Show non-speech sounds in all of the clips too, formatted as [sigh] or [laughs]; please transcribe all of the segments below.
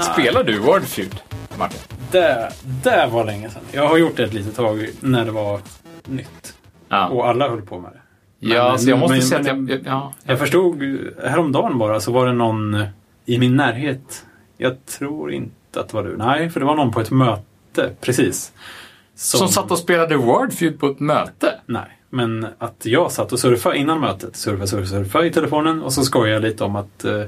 Spelar du Wordfeud, Martin? Det, det var länge sedan. Jag har gjort det ett litet tag när det var nytt. Ja. Och alla höll på med det. ja, Men- så jag måste men- säga att men- jag... Ja, Jag förstod häromdagen bara så var det någon i min närhet. Jag tror inte att det var du. Nej, för det var någon på ett möte. Precis. som satt och spelade Wordfeud på ett möte. Nej, men att jag satt och surfade innan mötet. Surfa, surfa, surfa i telefonen och så skojade jag lite om att eh,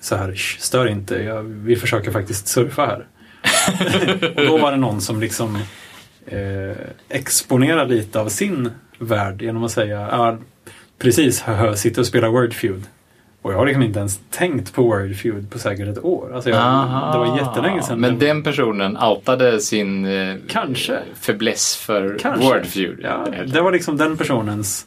så här, "Shh, stör inte, jag, vi försöker faktiskt surfa här. [laughs] och då var det någon som liksom eh, exponerade lite av sin värld genom att säga ja, precis, hö, sitter och spelar Wordfeud. Och jag har liksom inte ens tänkt på Wordfeud på säkert ett år. Alltså jag, det var jättelänge sedan. Men den personen outade sin eh, Kanske. fäbless för Kanske. Wordfeud. Ja, det var liksom den personens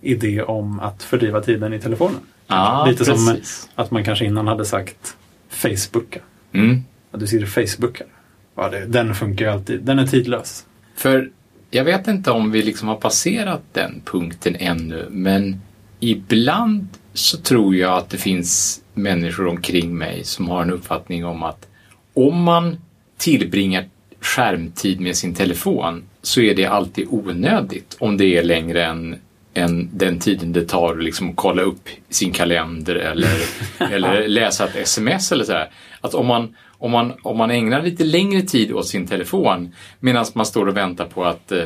idé om att fördriva tiden i telefonen. Ja, Lite som precis. att man kanske innan hade sagt Facebooka. Mm. Att du sitter och Facebookar. Ja, det, den funkar ju alltid. Den är tidlös. För jag vet inte om vi liksom har passerat den punkten ännu, men ibland så tror jag att det finns människor omkring mig som har en uppfattning om att om man tillbringar skärmtid med sin telefon så är det alltid onödigt om det är längre än, än den tiden det tar att liksom kolla upp sin kalender eller, [laughs] eller läsa ett sms eller så här. Att om man, om, man, om man ägnar lite längre tid åt sin telefon medan man står och väntar på att eh,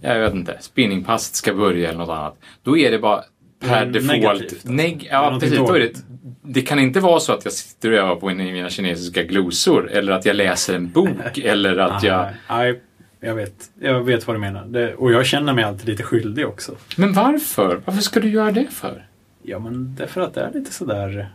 jag vet inte, spinningpasset ska börja eller något annat. Då är det bara per default. Neg- ja, precis. Då det, det kan inte vara så att jag sitter och övar på mina kinesiska glosor eller att jag läser en bok [laughs] eller att jag... Nej, jag vet. Jag vet vad du menar. Det, och jag känner mig alltid lite skyldig också. Men varför? Varför ska du göra det för? Ja, men det är för att det är lite sådär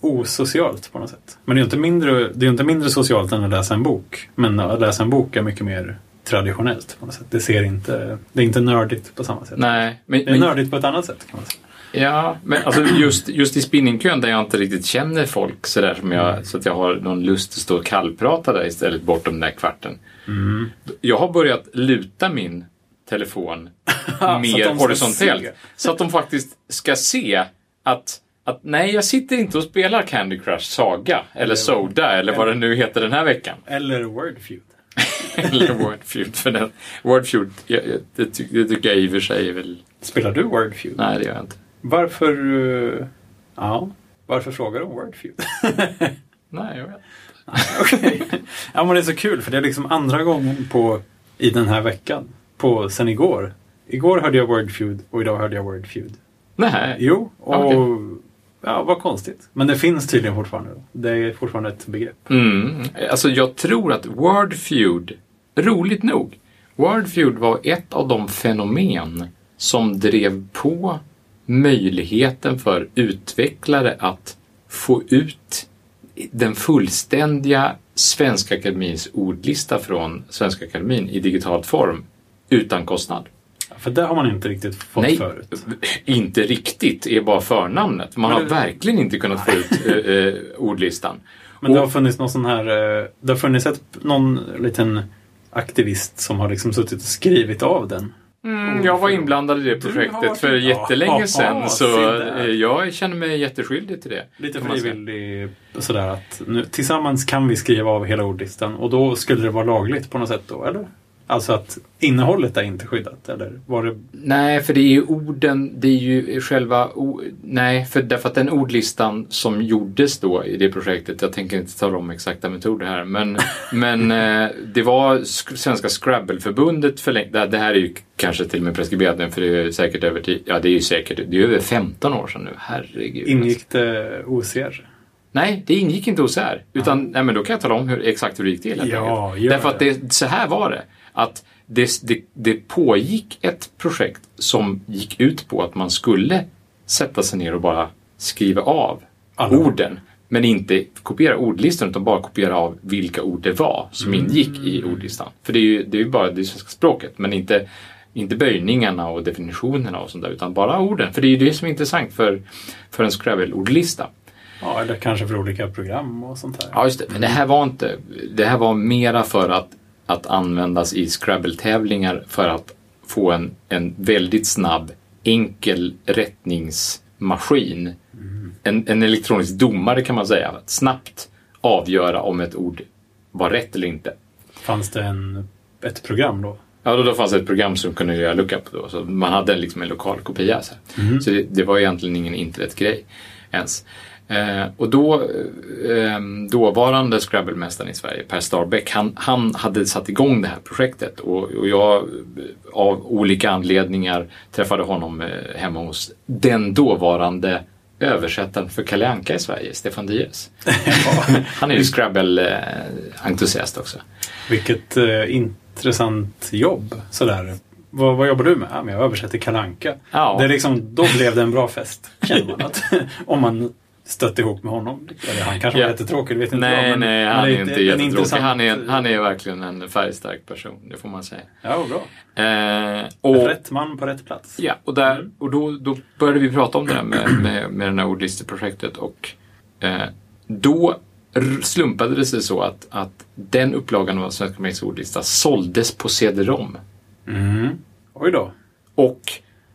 osocialt på något sätt. Men det är ju inte mindre, det är ju inte mindre socialt än att läsa en bok. Men att läsa en bok är mycket mer traditionellt på något sätt. Det ser inte, det är inte nördigt på samma sätt. Nej, men, Det är men, nördigt på ett annat sätt kan man säga. Ja, men alltså just, just i spinningkön där jag inte riktigt känner folk sådär som jag, så att jag har någon lust att stå och kallprata där istället bortom den där kvarten. Mm. Jag har börjat luta min telefon [laughs] Så mer horisontellt. Så att de faktiskt ska se att, att nej, jag sitter inte och spelar Candy Crush Saga eller Soda eller vad det nu heter den här veckan. Eller Wordfeud. [laughs] eller Wordfeud. För den, Wordfeud, det, det tycker jag i och för sig är väl... Spelar du Wordfeud? Nej, det gör jag inte. Varför... eh, ja, varför frågar du om Wordfeud? [laughs] Nej, jag vet. Okej. Ja, men det är så kul för det är liksom andra gången på, i den här veckan. På, sen igår. Igår hörde jag Wordfeud och idag hörde jag Wordfeud. Nej. Jo, och Okej. ja, vad konstigt. Men det finns tydligen fortfarande. Det är fortfarande ett begrepp. Mm. Alltså jag tror att Wordfeud, roligt nog, Wordfeud var ett av de fenomen som drev på möjligheten för utvecklare att få ut den fullständiga Svenska Akademins ordlista från Svenska Akademin i digitalt form utan kostnad. För det har man inte riktigt fått Nej, förut. inte riktigt är bara förnamnet. Man Men har det- verkligen inte kunnat få ut eh, eh, ordlistan. Men det har funnits någon sån här... eh, Det har funnits ett, någon liten aktivist som har liksom suttit och skrivit av den. Mm, jag var inblandad i det projektet för jättelänge Ja, sedan så eh, jag känner mig jätteskyldig till det. Lite frivillig sådär att nu, tillsammans kan vi skriva av hela ordlistan och då skulle det vara lagligt på något sätt då, eller? Alltså att innehållet är inte skyddat, eller var det... Nej, för det är ju orden, det är ju själva... Nej, för därför att den ordlistan som gjordes då i det projektet, jag tänker inte tala om exakta metoder här, men, [laughs] men eh, det var sk- Svenska Scrabble-förbundet för länge, det, här är ju kanske till och med preskriberat nu, för det är säkert över tid, ja det är ju säkert, det är över 15 år sedan nu, herregud. Ingick det OCR? Nej, det ingick inte hos er. Utan, nej, men då kan jag tala om hur, exakt hur det gick till. Ja, Därför att det, så här var det. Att det, det, det pågick ett projekt som gick ut på att man skulle sätta sig ner och bara skriva av Alla. orden. Men inte kopiera ordlistan utan bara kopiera av vilka ord det var som Mm. ingick i ordlistan. För det är ju det är ju bara det svenska språket men inte, inte böjningarna och definitionerna och sånt där utan bara orden. För det är ju det som är intressant för, för en Scrabble-ordlista. Ja, eller kanske för olika program och sånt där. Ja, just det. Men det här var inte... Det här var mera för att, att användas i Scrabble-tävlingar för att få en, en väldigt snabb, enkel rättningsmaskin. En, en elektronisk domare kan man säga. Att snabbt avgöra om ett ord var rätt eller inte. Fanns det en, ett program då? Ja, då, då fanns det ett program som kunde göra lookup då. Så man hade liksom en lokal kopia. Så, så det, det var egentligen ingen internetgrej ens. Eh, och då, eh, dåvarande Scrabble-mästaren i Sverige, Per Starbeck, han, han hade satt igång det här projektet och, och jag av olika anledningar träffade honom eh, hemma hos den dåvarande översättaren för Kalle Anka i Sverige, Stefan Diaz. [laughs] han är ju Scrabble-entusiast också. Vilket eh, intressant jobb. Sådär. Vad, vad jobbar du med? Ja, men jag översätter Kalanka. Ja. Det är liksom, då blev det en bra fest. Känner man att, [laughs] om man stött ihop med honom. Eller han kanske var Ja. jättetråkig, det vet inte Nej, jag. men- nej, han är inte jättetråkig. intressant- Han är, han är verkligen en färgstark person, det får man säga. Ja, bra. Eh, och, Rätt man på rätt plats. Ja, och, där, och då, då började vi prata om det där med, med, med det här ordlisteprojektet och eh, då slumpade det sig så att, att den upplagan av Svenska Akademiens ordlista såldes på CD-ROM. Mm. Oj då. Och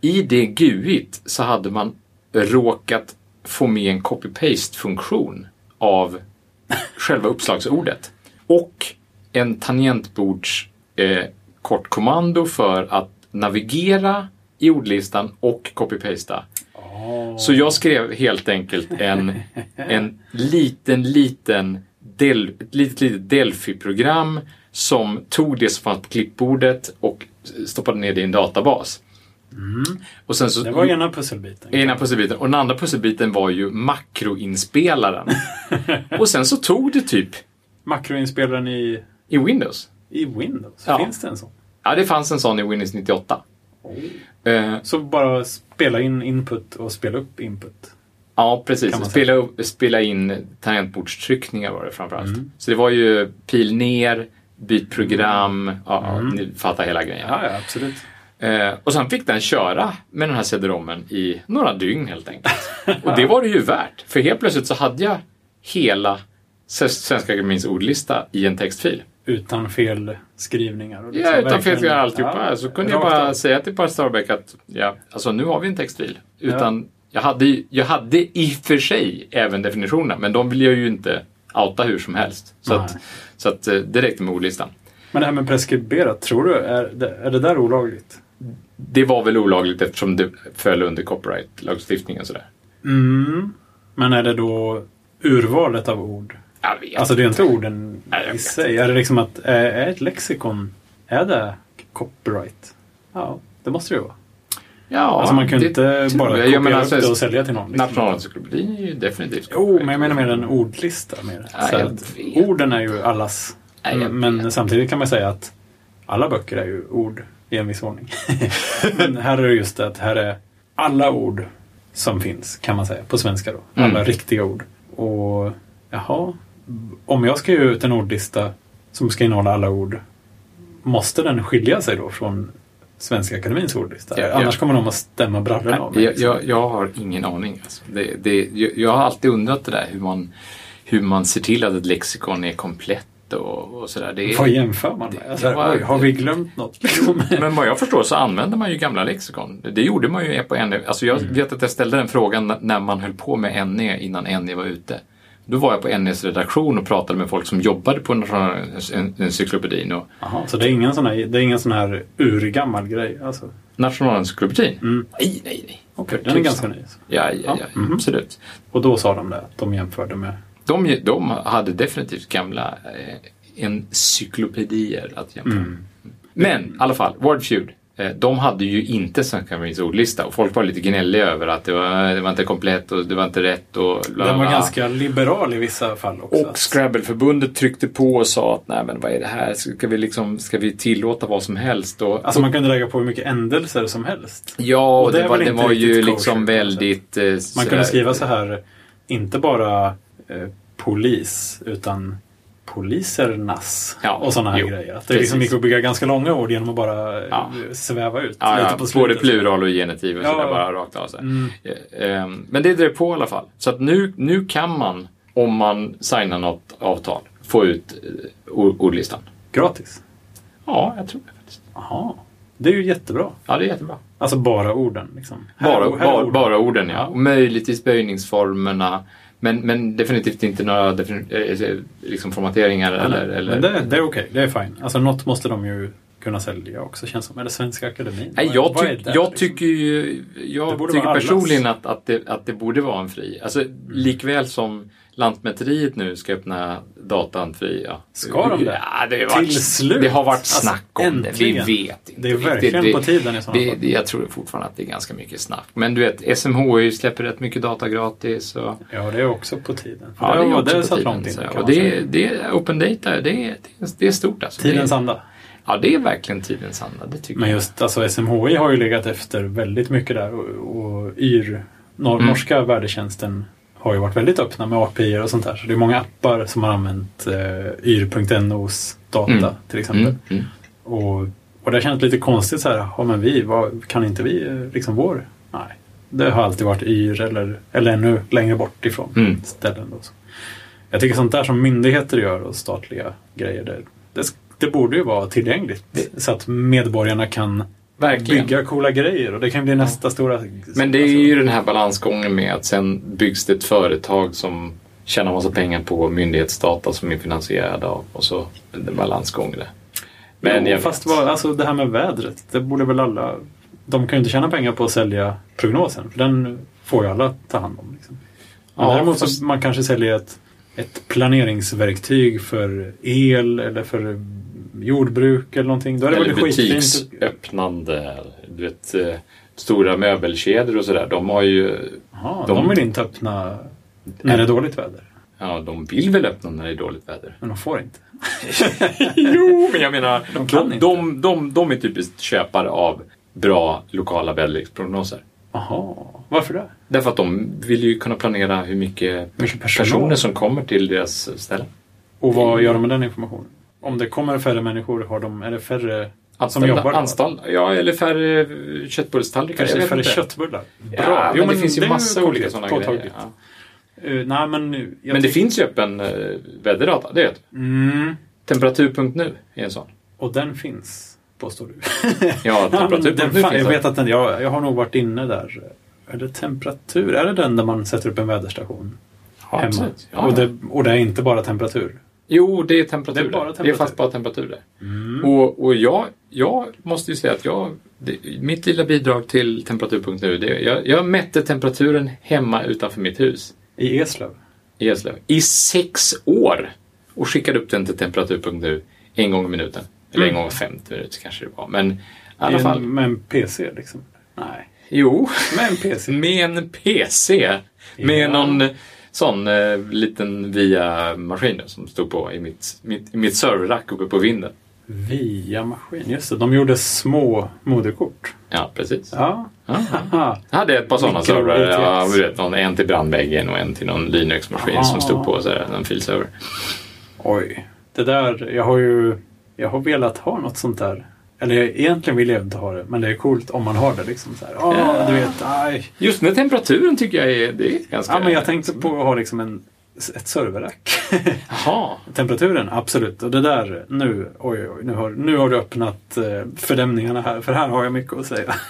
i det GUIT så hade man råkat få med en copy-paste-funktion av själva uppslagsordet. Och en tangentbords eh, kort kommando för att navigera i ordlistan och copy-pasta. Så jag skrev helt enkelt en, en liten, liten del, ett litet, litet Delphi-program som tog det som fanns på klippbordet och stoppade ner det i en databas. Och sen så, Det var ena pusselbiten. ena pusselbiten. Och den andra pusselbiten var ju makroinspelaren. [laughs] och sen så tog det typ Makroinspelaren i, i Windows. i Windows. Ja. Finns det en sån? Ja, det fanns en sån i Windows 98. Eh, Så bara spela in input och spela upp input. Ja, precis. Spela, upp, spela in tangentbordstryckningar var det framförallt. Så det var ju pil ner, byt program, ja, ja, ni fattar hela grejen. Ja, ja absolut. Eh, och sen fick den köra med den här CD-ROMen i några dygn helt enkelt. och det var det ju värt. För helt plötsligt så hade jag hela Svenska Akademiens ordlista i en textfil. Utan felskrivningar. Och Ja, liksom utan fel verkligen- till alltihopa. Ja, så kunde jag bara av. säga till Per Starbeck att ja, alltså nu har vi en textfil. Utan jag, hade, jag hade i och för sig även definitionerna, men de vill jag ju inte outa hur som helst. Så, Nej. att, så att, eh, det räckte med ordlistan. Men det här med preskriberat, tror du, är det, är det där olagligt? Det var väl olagligt eftersom det föll under copyright-lagstiftningen sådär. Mm. Men är det då urvalet av ord? Jag vet Alltså det är inte orden i sig. Är det liksom att, är, ett lexikon, är det copyright? Ja, det måste det ju vara. Ja, alltså man kan ju det inte bara kopiera Jag menar, upp det så- och sälja till någon. Liksom. Nationalencyklopedin är ju definitivt Jo, men jag menar mer en ordlista. Mer. Ja, orden är ju allas. Jag men samtidigt kan man säga att alla böcker är ju ord i en viss ordning. [laughs] men här är det just det att här är alla ord som finns, kan man säga, på svenska då. Alla Mm. riktiga ord. Och jaha, om jag ska ge ut en ordlista som ska innehålla alla ord, måste den skilja sig då från Svenska Akademins ordlista? Ja, ja. Annars kommer de att stämma brallorna av mig. Jag, liksom. jag, jag har ingen aning. Alltså. Det, det, jag, jag har alltid undrat det där hur man, hur man ser till att ett lexikon är komplett och, och sådär. Vad jämför man med? Alltså, det var- har vi glömt något? [laughs] Men vad jag förstår så använder man ju gamla lexikon. Det gjorde man ju på NE. Alltså jag Mm. vet att jag ställde den frågan när man höll på med NE innan NE var ute. Då var jag på NEs redaktion och pratade med folk som jobbade på Nationalencyklopedin. Och så det är ingen sån här, det är ingen sån här urgammal grej? Alltså. Nationalencyklopedin? Mm. Nej, nej, nej. För den är ganska ny. Ja, ja, ja, Ja, mhm. absolut. Och då sa de det, att de jämförde med... De, de hade definitivt gamla eh, encyklopedier att jämföra. Mm. Men i alla fall, Wordfeud. Eh, de hade ju inte Svenska Akademiens ordlista och folk var lite gnälliga över att det var, det var inte komplett och det var inte rätt. Och bla, Den var bla. ganska liberal i vissa fall också. Och Scrabble-förbundet tryckte på och sa att nej men vad är det här, ska vi, liksom, ska vi tillåta vad som helst? Och, Alltså man kunde lägga på hur mycket ändelser som helst. ja, och och det det, var, det var ju liksom kosher väldigt... eh, Man kunde skriva så här, inte bara eh, polis, utan polisernas Ja, och sådana här jo, grejer. Att det liksom precis. gick att bygga ganska långa ord genom att bara Ja. eh, sväva ut Ja, lite ja, på både plural och genitiv och Ja. sådär bara rakt av sig. Mm. Eh, ehm, Men det drev på i alla fall. Så att nu, nu kan man, om man signar något avtal, få ut ord- ordlistan. Gratis. Ja, jag tror det faktiskt. Jaha. Det är ju jättebra. Ja, det är jättebra. Alltså bara orden. Liksom. Bara, här är bara, orden. bara orden, ja. Ja. Och möjligtvis böjningsformerna. Men, men definitivt inte några defin- eh, liksom formateringar eller... eller... Men det, det är okej, det är fine. Alltså något måste de ju kunna sälja också känns som. Eller Svenska Akademin. Nej, jag, tyck, det, jag liksom? tycker ju, jag tycker personligen att, att, det, att det borde vara en fri. Alltså Mm. likväl som Lantmäteriet nu ska öppna datan fria. Ska de det? Ja, det, har varit, Till slut? det har varit Alltså, snack om det. Vi vet inte. Det är verkligen det, på tiden i sådana fall. Jag tror fortfarande att det är ganska mycket snack. Men du vet, SMHI släpper rätt mycket data gratis. Och, Ja, det är också på tiden. För ja, det är också det på tiden, långt inne. och det, det är open data, det är, det är, stort alltså. Tidens anda. Ja, det är verkligen tidens anda. Det tycker Men just alltså, SMHI har ju legat efter väldigt mycket där och, och YR, nor- Mm. norska värdetjänsten, har ju varit väldigt öppna med API och sånt där. Så det är många appar som har använt eh, yr.nos data Mm. till exempel. Mm, mm. Och, och det känns lite konstigt så här, ja men vi, vad, kan inte vi eh, liksom vår? Nej, det har alltid varit yr eller, eller ännu längre bort ifrån Mm. ställen. Då. Så. Jag tycker sånt där som myndigheter gör och statliga grejer, det, det, det borde ju vara tillgängligt. Så att medborgarna kan Verkligen. bygga coola grejer och det kan bli nästa stora... Men det är ju den här balansgången med att sen byggs det ett företag som tjänar massa pengar på myndighetsdata som är finansierad av och så är det balansgång där. Men jo, fast vad, alltså det här med vädret, det borde väl alla... De kan ju inte tjäna pengar på att sälja prognosen, för den får ju alla ta hand om. Liksom. Men Ja, däremot fast- man kanske säljer ett, ett planeringsverktyg för el eller för jordbruk eller någonting. Då det Eller väl skitfint. butiksöppnande. Du vet, eh, stora möbelkedjor och sådär. De har ju... Jaha, De- de... vill inte öppna när det är dåligt väder. Ja, de vill väl öppna när det är dåligt väder. Men de får inte. [laughs] jo, men jag menar, De kan de, inte. de, de, de är typiskt köpare av bra lokala väderleksprognoser. Jaha, varför det? Därför att de vill ju kunna planera hur mycket, Mycket personal. personer som kommer till deras ställen. Och vad gör de med den informationen? Om det kommer färre människor, har de, är det färre som Anställda, jobbar? då? anstall, ja, eller färre köttbullstallrikar. Kanske färre inte. köttbullar? Ja, men det finns ju är massa olika sådana påtagligt. grejer. Ja. Eh, nej, men... jag Men det tyck- finns ju öppen uh, väderdata, det vet. Mm, Temperatur.nu är en sån. och den finns, påstår du? [laughs] Ja, [laughs] temperatur.nu finns jag vet att den, jag, jag har nog varit inne där. Är det temperatur? Är det den där man sätter upp en väderstation Ja, hemma? absolut. Ja, och, det, och det är inte bara temperatur? Jo, det är temperatur. Det är bara där. Det är temperatur. fast bara temperatur där. Mm. Och, och jag, jag måste ju säga att jag, det, mitt lilla bidrag till temperatur.nu, det, jag, jag mätte temperaturen hemma utanför mitt hus I Eslöv? i Eslöv i sex år och skickade upp den till temperatur.nu en gång i minuten. Eller en Mm. gång i 50 minuter kanske det var. Men i alla en- fall. Med en PC liksom? Nej. Jo, Med en PC? [laughs] med en PC. Med Ja. någon sån eh, liten via-maskin som stod på i mitt, mitt, i mitt serverrack uppe på vinden. Via maskin, just det. De gjorde små moderkort. Ja, precis. Ja. Jag hade ett par sådana servrar. Ja, vet, någon, en till brandväggen och en till någon Linux-maskin som stod på så här, en filserver. Oj. Det där, jag har ju jag har velat ha något sånt där. Eller egentligen vill jag inte ha det, men det är coolt om man har det. Liksom så här. Åh, du vet, aj. Just med temperaturen tycker jag är, det är ganska... Ja, men jag tänkte på att ha liksom en, ett serverrack. [laughs] Temperaturen, absolut. Och det där, nu, oj, oj, nu har, nu har du öppnat eh, fördämningarna här, för här har jag mycket att säga. [laughs]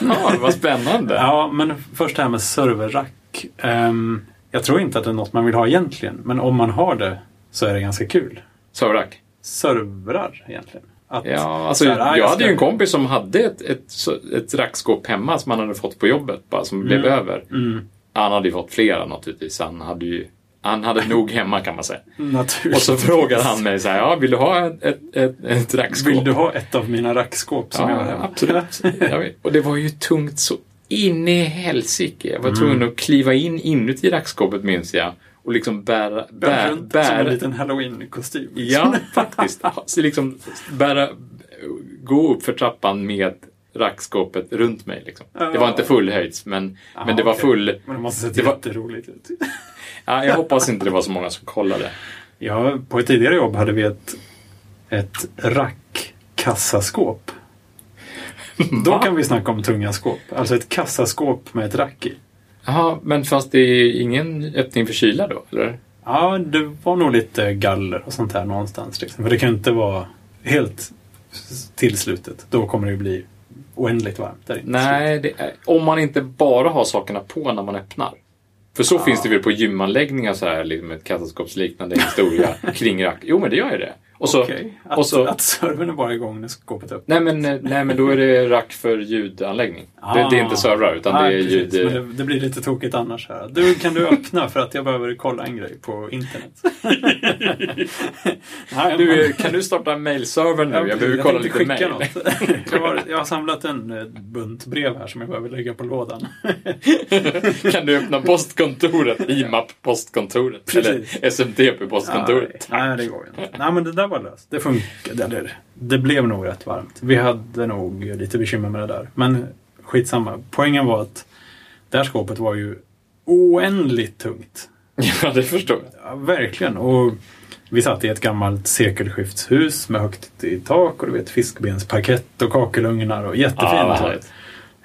Ja, vad spännande. ja, men först det här med serverrack. Ehm, jag tror inte att det är något man vill ha egentligen, men om man har det så är det ganska kul. Serverrack. Servrar egentligen. Att, Ja, alltså, så här, jag ska- hade ju en kompis som hade ett, ett, ett rackskåp hemma som han hade fått på jobbet, bara, som blev över. Mm, Han hade ju fått flera naturligtvis. Han hade ju han hade [laughs] nog hemma kan man säga. Och så frågade han mig så här, ja, vill du ha ett, ett, ett, ett rackskåp? Vill du ha ett av mina rackskåp som jag har Ja, hemma? absolut. Jag. Och det var ju tungt så in i helsike. Jag var Mm. tvungen att kliva in inuti rackskåpet minns jag. Och liksom bära... Bär Bär, runt som en bära, liten halloween-kostym. ja, faktiskt. [laughs] Så liksom bära, gå upp för trappan med rackskåpet runt mig. Liksom. Det var inte fullhöjds, men, men det var full... Men det måste se Det var- jätteroligt ut. [laughs] Ja, jag hoppas inte det var så många som kollade. Ja, på ett tidigare jobb hade vi ett, ett rackkassaskåp. [laughs] Då kan vi snacka om tunga skåp. Alltså ett kassaskåp med ett rack i. Jaha, men fast det ingen öppning för kyla då, eller? Ja, det var nog lite galler och sånt här någonstans. Liksom. För det kan inte vara helt tillslutet. Då kommer det ju bli oändligt varmt där. Nej, är, om man inte bara har sakerna på när man öppnar. För så finns det väl på gymanläggningar så här, liksom ett kassaskåpsliknande historia [laughs] kring rack. Jo, men det gör ju det. Och så, Okej. Att, och så, att servern är bara igång när skåpet är uppe. nej, men, eh, nej, men då är det rack för ljudanläggning. Det, det är inte servrar, utan Nej, det är Ah. precis, ljud... Men det, det blir lite tokigt annars. Här. Du, kan du öppna för att jag behöver kolla en grej på internet? [laughs] Du, eh, kan du starta en mailserver nu? Jag behöver kolla tänkte lite mail. något. [laughs] jag, har, jag har samlat en eh, bunt brev här som jag behöver lägga på lådan. [laughs] kan du öppna postkontoret? IMAP postkontoret? Precis. Eller SMTP postkontoret? Nej, nej, det går ju inte. Nej, men det där var löst. Det funkade. Eller, det blev nog rätt varmt. Vi hade nog lite bekymmer med det där. Men skitsamma. Poängen var att det här skåpet var ju oändligt tungt. [laughs] Ja, det förstår jag. Ja, verkligen. Och vi satt i ett gammalt sekelskiftshus med högt i tak och du vet fiskbensparkett och kakelugnar och jättefint. Härligt.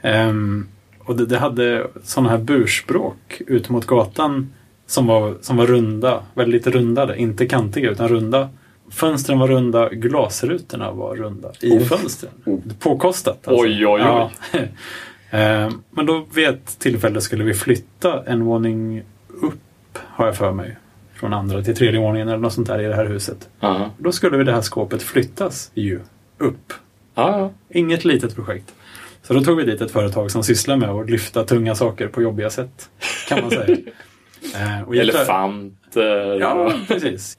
Ehm, och det, det hade sådana här burspråk ut mot gatan som var, som var runda, väldigt rundade, inte kantiga utan runda. Fönstren var runda, glasrutorna var runda i Oh. fönstren. Oh. Påkostat. alltså. Oj, oj, oj. Ja. [laughs] Ehm, Men då vid ett tillfälle skulle vi flytta en våning upp, har jag för mig. Från andra till tredje våningen eller något sånt där i det här huset. Ja, Då skulle vi det här skåpet flyttas ju upp. ja. Inget litet projekt. Så då tog vi dit ett företag som sysslar med att lyfta tunga saker på jobbiga sätt. Kan man säga. [laughs] Eh, Elefanter. Ja, precis.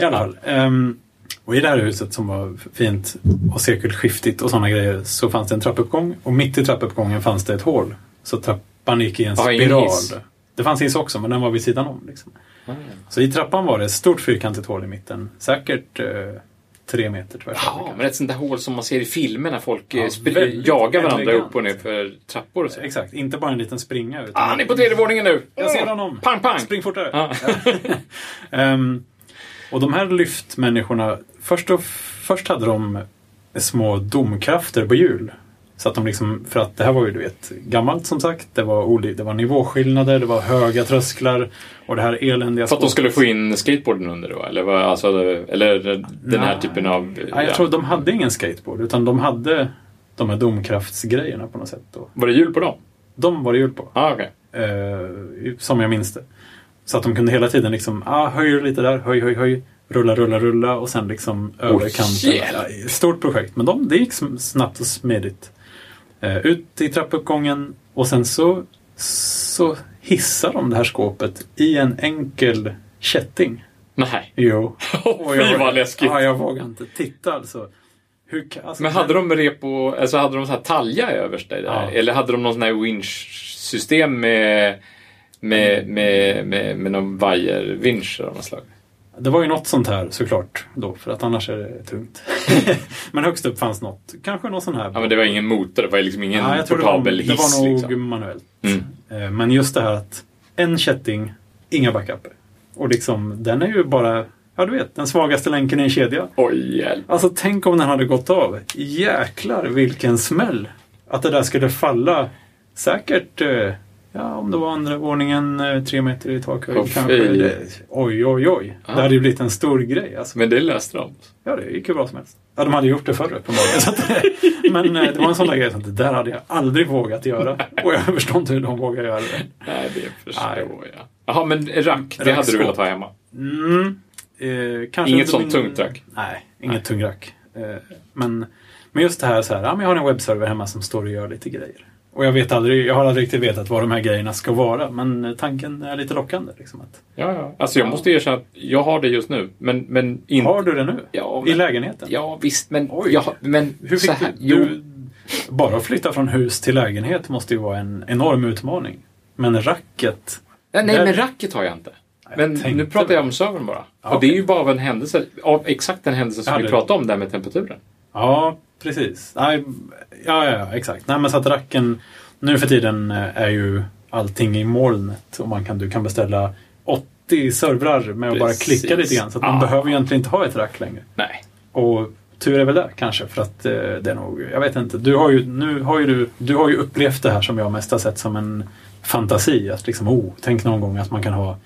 I alla fall. Ehm, och i det här huset som var fint och sekelskiftigt och sådana grejer så fanns det en trappuppgång och mitt i trappuppgången fanns det ett hål. Så trappan gick i en spiral. hiss. Det fanns hiss också men den var vid sidan om. Liksom. Ja. Så i trappan var det ett stort fyrkantigt hål i mitten. Säkert eh, tre meter tvärs Ja, men ett sånt där hål som man ser i filmer när folk Ja, eh, jagar varandra elegant. upp och ner för trappor och så. Exakt, inte bara en liten springa. Utan Ah, han är på tredje våningen nu! Jag ser honom! Pang, pang! Spring fortare! Ja. [laughs] Ehm, och de här lyftmänniskorna, först, och, först hade de små domkrafter på hjul. Så att de liksom, för att det här var ju du vet gammalt som sagt. Det var, det var nivåskillnader, det var höga trösklar och det här eländiga För att de skulle få in skateboarden under då? Eller, vad, alltså, eller den här Nej. typen av... Ja, jag tror de hade ingen skateboard utan de hade de här domkraftsgrejerna på något sätt. Då. Var det hjul på dem? De var det hjul på. Ah, okej. Eh, som jag minns det. Så att de kunde hela tiden liksom, ah, höj lite där, höj, höj, höj, rulla, rulla, rulla och sen liksom över kanten. stort projekt, men de, det gick snabbt och smidigt. Eh, ut i trappuppgången och sen så, så hissar de det här skåpet i en enkel kätting. Nej. Jo. Oh, [laughs] fy vad läskigt. Ja, jag vågar inte titta alltså. Hur, alltså Men hade de rep och, alltså hade de så här talja överst där? Ja. Eller hade de någon sån här winch-system med, med, med, med, med någon vajervinsch av något slag? Det var ju något sånt här såklart då, för att annars är det tungt. [laughs] men högst upp fanns något, kanske någon sån här. Ja, men det var ingen motor, det var liksom ingen Ja, jag tror det var, portabel det hiss. var nog liksom. manuellt. Mm. Eh, Men just det här att en kätting, inga backuper. Och liksom, den är ju bara, ja du vet, den svagaste länken i en kedja. Oj, hjälp. Alltså tänk om den hade gått av. Jäklar vilken smäll! Att det där skulle falla säkert, eh, ja om det var andra våningen, eh, tre meter i takhöjd Åh, kanske. Det, oj, oj, oj. Ja. Det hade ju blivit en stor grej. Alltså. Men det löste de. Ja, det gick ju bra som helst. Ja, de hade gjort det förr uppenbarligen. Så att, [laughs] men eh, det var en sån där grej att det där hade jag aldrig vågat göra. Och jag förstår inte hur de vågar göra det. Nej, det förstår Nej. jag. Jaha, men rack, det hade du velat ha hemma? Mm, eh, kanske Inget sånt min- tungt rack? Nej, inget tungt rack. Eh, men, men just det här, så här ja, men jag har en webbserver hemma som står och gör lite grejer. Och jag, vet aldrig, jag har aldrig riktigt vetat vad de här grejerna ska vara. Men tanken är lite lockande. Liksom, att, Ja, ja. Alltså jag måste erkänna att jag har det just nu. Men, men inte... har du det nu? Ja, I men, lägenheten? ja visst, men... Oj. Jag, men Hur så fick här, du, jo, du... Bara att flytta från hus till lägenhet måste ju vara en enorm utmaning. Men racket... Nej, nej Där- men racket har jag inte. Jag Men nu pratar jag om servern bara. Ja, och det är ju bara av en händelse, av exakt den händelse som Ja, vi pratade om där med temperaturen. Ja, precis. Nej, ja, ja, exakt. Nej, men så att racken... Nu för tiden eh, är ju allting i molnet. Och man kan, du kan beställa 80 servrar med att bara klicka lite grann. Så att man behöver egentligen inte ha ett rack längre. Nej. Och tur är väl det kanske för att eh, det är nog, jag vet inte. Du har ju, nu har ju du, du har ju upplevt det här som jag mest har sett som en fantasi. Att liksom, oh, tänk någon gång att man kan ha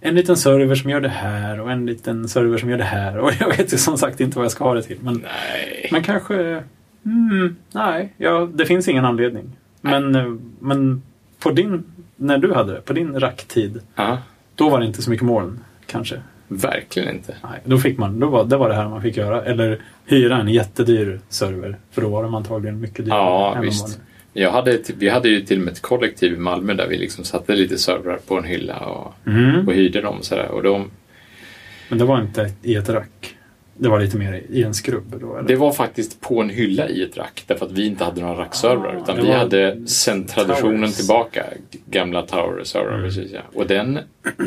en liten server som gör det här och en liten server som gör det här. Och jag vet ju som sagt inte vad jag ska ha det till. Men, Nej. men kanske, mm, nej, ja, det finns ingen anledning. Men, eh, men på din när du hade det, på din racktid, Ja, då var det inte så mycket moln kanske? verkligen inte. Nej, då fick man, då var, det var det här man fick göra. Eller hyra en jättedyr server, för då var de antagligen mycket dyrare. Ja, visst. Jag hade, vi hade ju till och med ett kollektiv i Malmö där vi liksom satte lite servrar på en hylla och, Mm. och hyrde dem. och Så där. Och de, Men det var inte i ett rack. Det var lite mer i en skrubb då? Eller? det var faktiskt på en hylla i ett rack därför att vi inte hade några rackservrar Ah, utan vi hade sen traditionen towers. tillbaka, gamla tower-servrar. Mm. Precis, ja. Och den,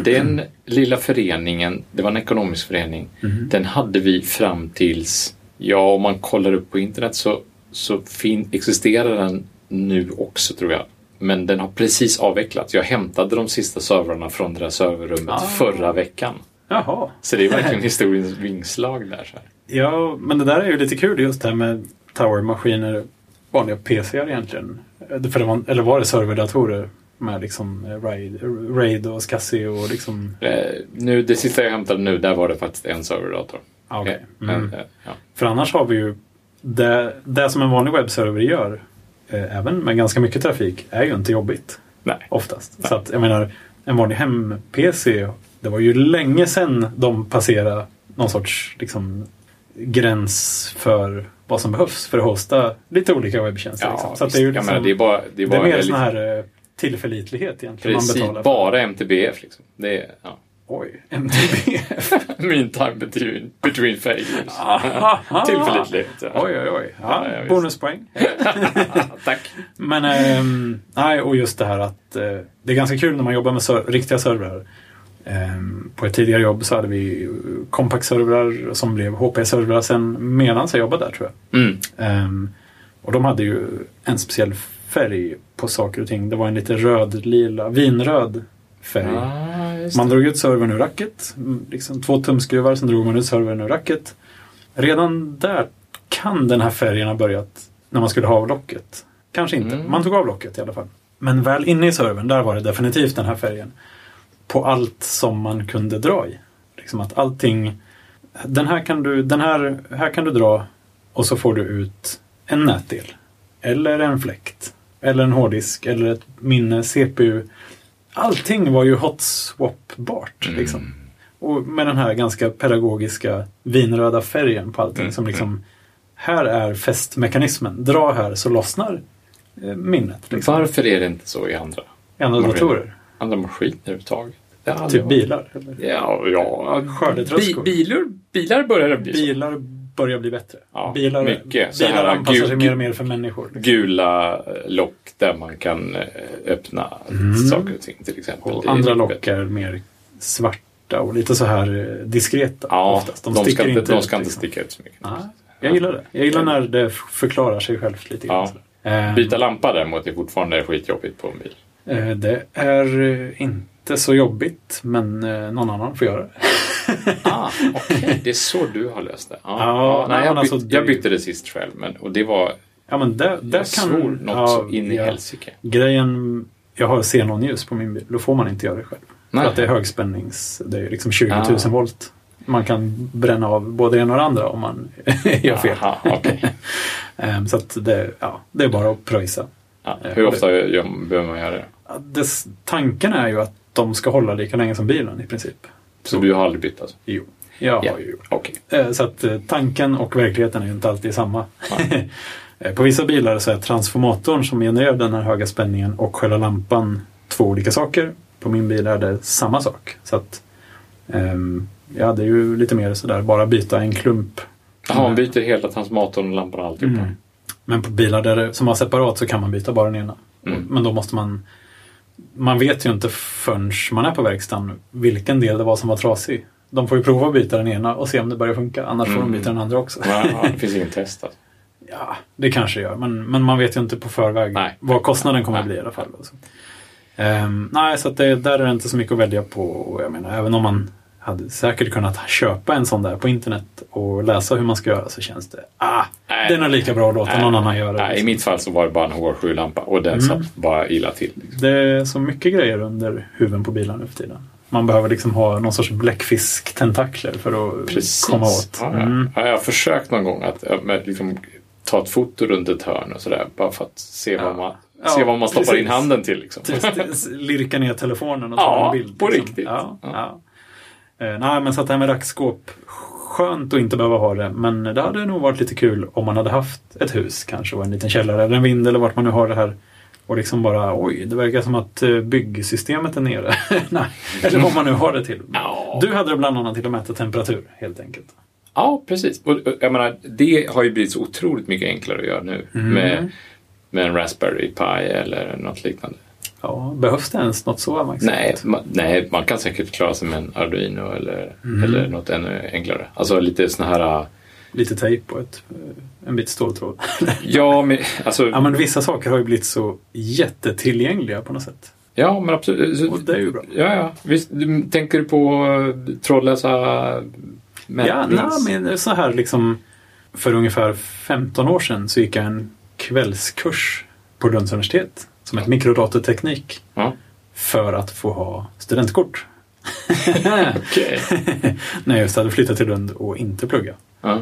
den lilla föreningen, det var en ekonomisk förening, Mhm. den hade vi fram tills, ja om man kollar upp på internet så, så fin, existerar den nu också tror jag. Men den har precis avvecklats. Jag hämtade de sista servrarna från det där serverrummet Ah. förra veckan. Jaha. Så det är verkligen [laughs] historiens vingslag där. Så. Ja, men det där är ju lite kul just det här med tower-maskiner. Vanliga PCar egentligen. För det var, eller var det serverdatorer? Med liksom eh, RAID, RAID och SCSI och liksom... Eh, nu, det sista jag hämtade nu, där var det faktiskt en serverdator. Ah, okej. Eh, men, Mm. eh, ja. För annars har vi ju det, det som en vanlig webbserver gör, även med ganska mycket trafik, är ju inte jobbigt Nej. oftast. Nej. Så att jag menar, en vanlig hem-PC, det var ju länge sedan de passerade någon sorts liksom, gräns för vad som behövs för att hosta lite olika webbtjänster. Ja, liksom. Så det är ju liksom, menar, det är bara, det är det är bara mer väldigt- sån här eh, tillförlitlighet egentligen Precis, man betalar bara MTBF liksom. Det är, ja. Oj, MTBF. [laughs] Mean time between, between failures. [laughs] Ja. Oj, oj, oj. Ja, Ja, bonuspoäng. [laughs] Tack. Men, ehm, nej, och just det här att eh, det är ganska kul när man jobbar med ser- riktiga servrar. Ehm, på ett tidigare jobb så hade vi Compact-servrar som blev HP-servrar sen medan jag jobbade där tror jag. Mm. Ehm, och de hade ju en speciell färg på saker och ting. Det var en lite röd-lila, vinröd färg. Ah, Man det. drog ut servern ur racket, mm, liksom två tumskruvar, sen drog man ut servern ur racket. Redan där kan den här färgen ha börjat när man skulle ha av locket. Kanske inte, Mm. man tog av locket i alla fall. Men väl inne i servern, där var det definitivt den här färgen. På allt som man kunde dra i. Liksom att allting, den här kan du, den här, här kan du dra och så får du ut en nätdel. Eller en fläkt. Eller en hårddisk, eller ett minne, CPU. Allting var ju hot-swap-bart. Mm. Liksom. Och med den här ganska pedagogiska vinröda färgen på allting Mm, som liksom här är fästmekanismen. Dra här så lossnar eh, minnet. Liksom. Varför är det inte så i andra, I andra Maskiner. datorer. andra maskiner överhuvudtaget? Typ varit- bilar. Eller? Ja, ja. Skördetröskor. Bi, bilar, bilar börjar bli så. Börjar bli bättre. Ja, bilar mycket. Bilar här anpassar sig gul- mer och mer för människor. liksom. Gula eh, lock där man kan eh, öppna Mm. saker och ting till exempel. Och andra lock bättre. är mer svarta och lite så här eh, diskreta. Ja, oftast. de, ska inte, de ska ut, inte liksom. sticka ut så mycket. Nej, jag gillar det. Jag gillar när det förklarar sig självt lite grann. Ja. sådär. Eh, Byta lampa däremot är fortfarande skitjobbigt på en bil. Det är inte så jobbigt, men någon annan får göra det. Ah, okej. Det är så du har löst det. Ja, Ja, nej, men jag, alltså, bytte, det- jag bytte det sist själv men, och det var... Ja, men det, det Jag kan... svor något ja, så in i ja. helsike. Grejen, jag har xenonljus på min bil. Då får man inte göra det själv. Nej. För att det är högspännings... Det är liksom 20 000 Ah. volt. Man kan bränna av både det ena och det andra om man [laughs] gör fel. Aha, okej. [laughs] Ehm, så att det, ja, det är bara att pröjsa. Ja, hur ofta behöver man göra det? Tanken är ju att de ska hålla lika länge som bilen i princip. Så du har aldrig bytt alltså? Jo. Jag Ja. har ju gjort. Eh, Så att eh, tanken och verkligheten är ju inte alltid samma. [laughs] Eh, På vissa bilar så är transformatorn som genererar den här höga spänningen och själva lampan två olika saker. På min bil är det samma sak. Så att ehm, jag hade ju lite mer sådär, bara byta en klump. Jaha, man byter hela transformatorn och lampan och alltihopa. Mm. Men på bilar där som har separat så kan man byta bara den ena. Mm. Men då måste man Man vet ju inte förrän man är på verkstaden vilken del det var som var trasig. De får ju prova att byta den ena och se om det börjar funka. Annars får de Mm. byta den andra också. Ja, det finns inget test alltså. [laughs] Ja, det kanske gör. Men, men man vet ju inte på förväg Nej. vad kostnaden kommer Nej. att bli i alla fall. Alltså. Ehm, nej, så det, där är det inte så mycket att välja på. Jag menar, även om man hade säkert kunnat köpa en sån där på internet och läsa hur man ska göra så känns det, ah, Nej. det är lika bra att låta någon annan göra. Nej, I liksom. mitt fall så var det bara en H7-lampa och den Mm. satt bara illa till. Liksom. Det är så mycket grejer under huven på bilar nu för tiden. Man behöver liksom ha någon sorts bläckfisk-tentakler för att Precis. komma åt. Ja, ja. Mm. Ja, jag har försökt någon gång att ja, men liksom, ta ett foto runt ett hörn och sådär. Bara för att se Ja. vad man... Se vad man stoppar precis. in handen till. Liksom. Lirka ner telefonen och ta Ja, en bild. på liksom. riktigt. Eh, nej, men så att det här med rackskåp, skönt att inte behöva ha det. Men det hade nog varit lite kul om man hade haft ett hus kanske och en liten källare eller en vind eller vart man nu har det här. Och liksom bara, oj, det verkar som att eh, byggsystemet är nere. [laughs] nej, eller vad man nu har det till. Du hade det bland annat till att mäta temperatur, helt enkelt. Ja, precis. Och, jag menar, det har ju blivit så otroligt mycket enklare att göra nu Mm. med, med en Raspberry Pi eller något liknande. Ja, behövs det ens något så avancerat? Nej, man, nej, man kan säkert klara sig med en Arduino eller, Mm. eller något ännu enklare. Alltså lite såna här... Lite tejp och ett, eh, en bit ståltråd. [laughs] Ja, men alltså... ja, men vissa saker har ju blivit så jättetillgängliga på något sätt. Ja, men absolut. Och det är ju bra. Ja, ja. Visst, tänker du på eh, trådlösa Ja, mätnings... nej, men så här liksom för ungefär 15 år sedan så gick jag en kvällskurs på Lunds universitet som ett mikrodatorteknik Ja. för att få ha studentkort. [laughs] När jag just hade flyttat till Lund och inte plugga. Ja.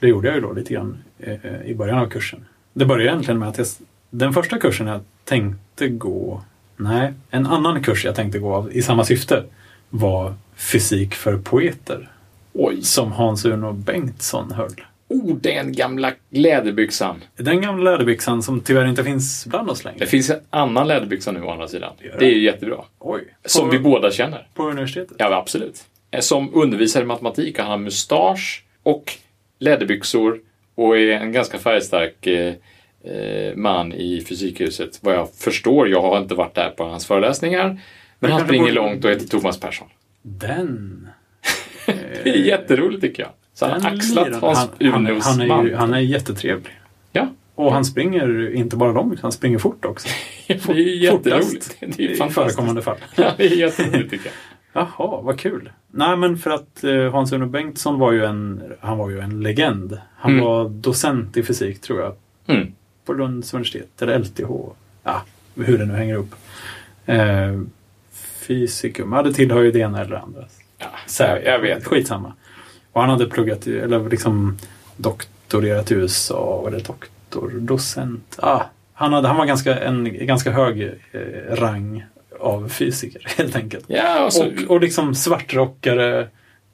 Det gjorde jag ju då lite grann eh, i början av kursen. Det började egentligen med att jag, den första kursen jag tänkte gå, nej, en annan kurs jag tänkte gå av i samma syfte var fysik för poeter. Oj. Som Hans-Uno Bengtsson höll. Oh, den gamla läderbyxan. Den gamla läderbyxan som tyvärr inte finns bland oss längre. Det finns en annan läderbyxa nu å andra sidan. Gör det? Det är ju jättebra. Oj. Som på, vi båda känner. på universitetet? Ja, absolut. Som undervisar i matematik och han har mustasch och läderbyxor och är en ganska färgstark eh, eh, man i fysikhuset. Vad jag förstår, jag har inte varit där på hans föreläsningar. Men han springer gå- långt och heter Thomas Persson. Den. [laughs] Det är jätteroligt tycker jag. Så han har axlat. Hans han, han, han, är ju, han är jättetrevlig. Ja, Och han springer inte bara långt, han springer fort också. [laughs] det är ju jätteroligt. Det är I förekommande fall. [laughs] Ja, det är jätteroligt tycker jag. Jaha, vad kul. Nej, men för att eh, Hans-Uno Bengtsson var ju en, han var ju en legend. Han Mm. var docent i fysik, tror jag, Mm. på Lunds universitet, eller LTH. Ja, hur det nu hänger upp. Eh, fysikum, ja det tillhör ju det ena eller det andra. Ja, Så, jag, jag vet. Skitsamma. Och han hade pluggat, eller liksom doktorerat i USA, eller doktor, docent. Ah, han, hade, han var ganska, en ganska hög eh, rang av fysiker [laughs] helt enkelt. Ja, och, så, Och, och liksom svartrockare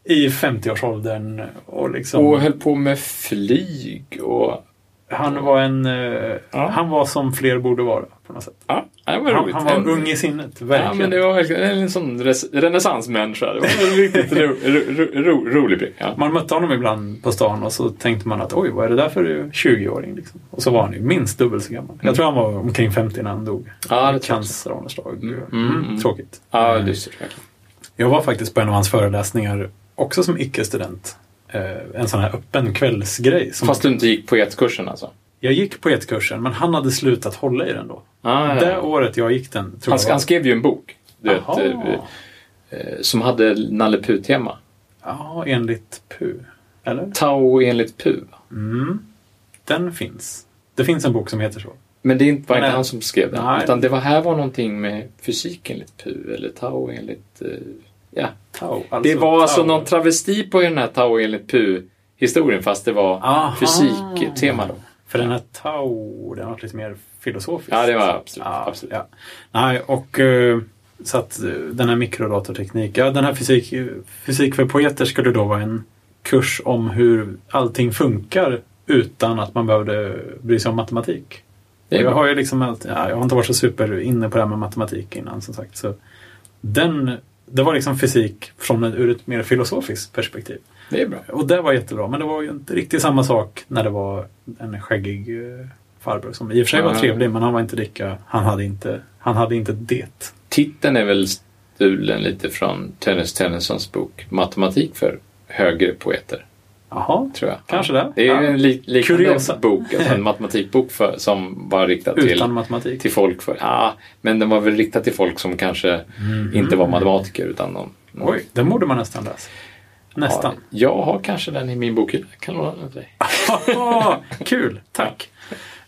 i 50-årsåldern. Och liksom, och höll på med flyg och... han var en, eh, Ja. han var som fler borde vara på något sätt. Ja, det var Han, roligt. han var En- ung i sinnet, verkligen. Ja, men det var verkligen en sån renässansmänniska. Det var en riktigt ro, ro, ro, ro, rolig prick. Ja. Man mötte honom ibland på stan och så tänkte man att oj, vad är det där för 20-åring? Liksom. Och så var han ju minst dubbelt så gammal. Jag tror han var omkring 50 när han dog. Ja, det. Cancer av något slag. Mm, Mm, mm, mm. Tråkigt. Ja, dystert verkligen. Jag var faktiskt på en av hans föreläsningar, också som icke-student. Eh, en sån här öppen kvällsgrej. Som Fast du inte gick poetkursen alltså? Jag gick på ett kursen men han hade slutat hålla i den då. Ah, ja. Det året jag gick den, han, jag han skrev ju en bok. Vet, eh, eh, som hade Nalle Puh-tema. Ja, enligt PU. Eller? Tao enligt Puh. Mm. Den finns. Det finns en bok som heter så. Men det är inte, var inte Nej. han som skrev den. Nej. Utan det var, här var någonting med fysik enligt Puh. Eller Tao enligt... eh, ja. Tau. Det var alltså Tau. någon travesti på den här Tao enligt Puh-historien. Fast det var Aha. fysiktema då. För den här Tau, den var lite mer filosofisk. Ja, det var absolut. Ja, absolut. ja. Nej, och eh, så att eh, den här mikrodatorteknik, ja den här fysik, fysik för poeter skulle då vara en kurs om hur allting funkar utan att man behövde bry sig om matematik. Jag har ju liksom alltid, ja, jag har inte varit så super inne på det här med matematik innan som sagt. Så den, det var liksom fysik från ett, ur ett mer filosofiskt perspektiv. Det är bra. Och det var jättebra, men det var ju inte riktigt samma sak när det var en skäggig eh, farbror som i och för sig var trevlig, men han var inte lika, han hade inte, han hade inte det. Titeln är väl stulen lite från Tennis Tennysons bok Matematik för högre poeter. Jaha, Tror jag. Kanske det. Det är Ja. en li- liknande Kuriosa. bok, alltså en matematikbok för, som var riktad till, matematik. till folk för, ja, men den var väl riktad till folk som kanske inte var matematiker utan någon. någon Oj, den borde man nästan läsa. Nästan. Ja, jag har kanske den i min bokhylla. Kan låna den till dig. Kul, tack.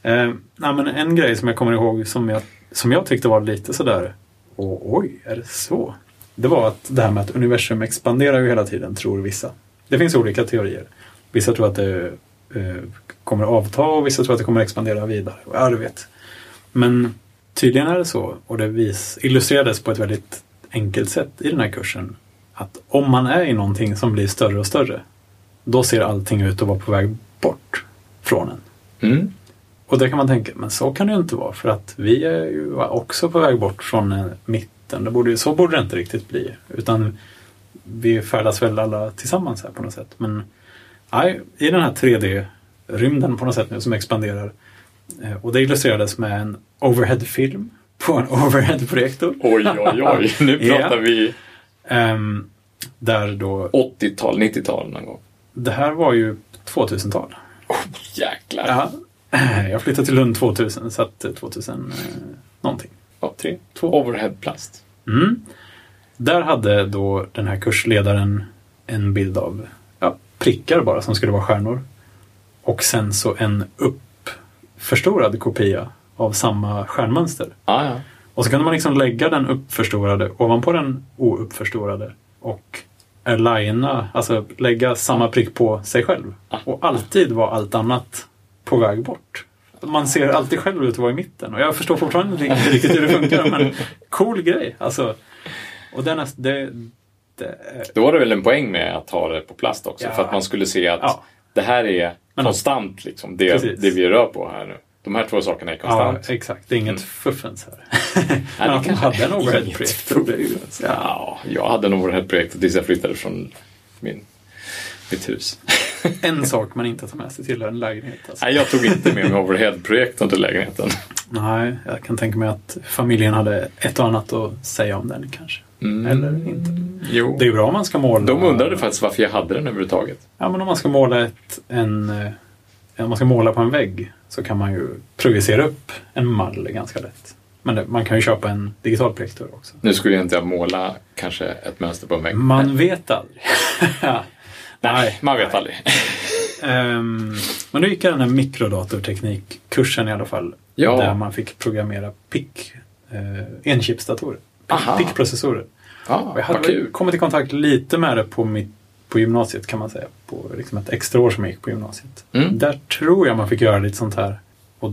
Eh, nej, men en grej som jag kommer ihåg som jag, som jag tyckte var lite sådär, oj, är det så? Det var att det här med att universum expanderar ju hela tiden, tror vissa. Det finns olika teorier. Vissa tror att det eh, kommer avta och vissa tror att det kommer expandera vidare. Ja, du vet. Men tydligen är det så, och det vis, illustrerades på ett väldigt enkelt sätt i den här kursen, att om man är i någonting som blir större och större, då ser allting ut att vara på väg bort från en. Mm. Och det kan man tänka, men så kan det ju inte vara för att vi är ju också på väg bort från eh, mitten. Det borde, så borde det inte riktigt bli. Utan vi färdas väl alla tillsammans här på något sätt. Men nej, i den här 3D-rymden på något sätt nu som expanderar. eh, Och det illustrerades med en overhead-film på en [laughs] overhead-projektor. Oj, oj, oj. [laughs] Nu pratar vi Ehm, där då, 80-tal, 90-tal någon gång. det här var ju 2000-tal. Jäklar. Ja, [clears throat] jag flyttade till Lund 2000, så att eh, 2000 eh, någonting. Ja. Tre, två. Overheadplast. Mm. Där hade då den här kursledaren en bild av ja, prickar bara som skulle vara stjärnor. Och sen så en uppförstorad kopia av samma stjärnmönster. Ah, ja. Och så kunde man liksom lägga den uppförstorade ovanpå den ouppförstorade och aligna, alltså lägga samma prick på sig själv. Och alltid var allt annat på väg bort. Man ser alltid själv ut att vara i mitten och jag förstår fortfarande inte riktigt hur det funkar men cool grej. Alltså, och den är, det, det, Då var det väl en poäng med att ha det på plast också. Ja. För att man skulle se att Ja. det här är Men- konstant. Liksom, det, Precis. det vi rör på här nu. De här två sakerna är ja, konstant. exakt. Det är inget fuffens här. Nej, [laughs] men att de hade en ju- fuffens. Ja, jag hade en overhead-projekt tills jag flyttade från min, mitt hus. [laughs] En sak man inte tar med sig till en lägenhet. Alltså. Nej, jag tog inte med mig overhead-projektorn till lägenheten. Nej, jag kan tänka mig att familjen hade ett och annat att säga om den kanske. Mm. Eller inte. Jo. Det är bra om man ska måla. De undrade faktiskt varför jag hade den överhuvudtaget. Ja, men om man ska måla ett, en... eh, Om man ska måla på en vägg så kan man ju projicera upp en mall ganska lätt. Men det, man kan ju köpa en digital projektor också. Nu skulle jag inte måla kanske ett mönster på en vägg. Man vet aldrig. [laughs] Nej, man vet aldrig. [laughs] Ehm, men då gick jag den här mikrodatorteknikkursen i alla fall. Ja. Där man fick programmera PIC, eh, enchipsdatorer. Aha. PIC-processorer. Ja, Och jag hade kul. kommit i kontakt lite med det på, mitt, på gymnasiet kan man säga. På liksom ett extra år som jag gick på gymnasiet. Mm. Där tror jag man fick göra lite sånt här. Och,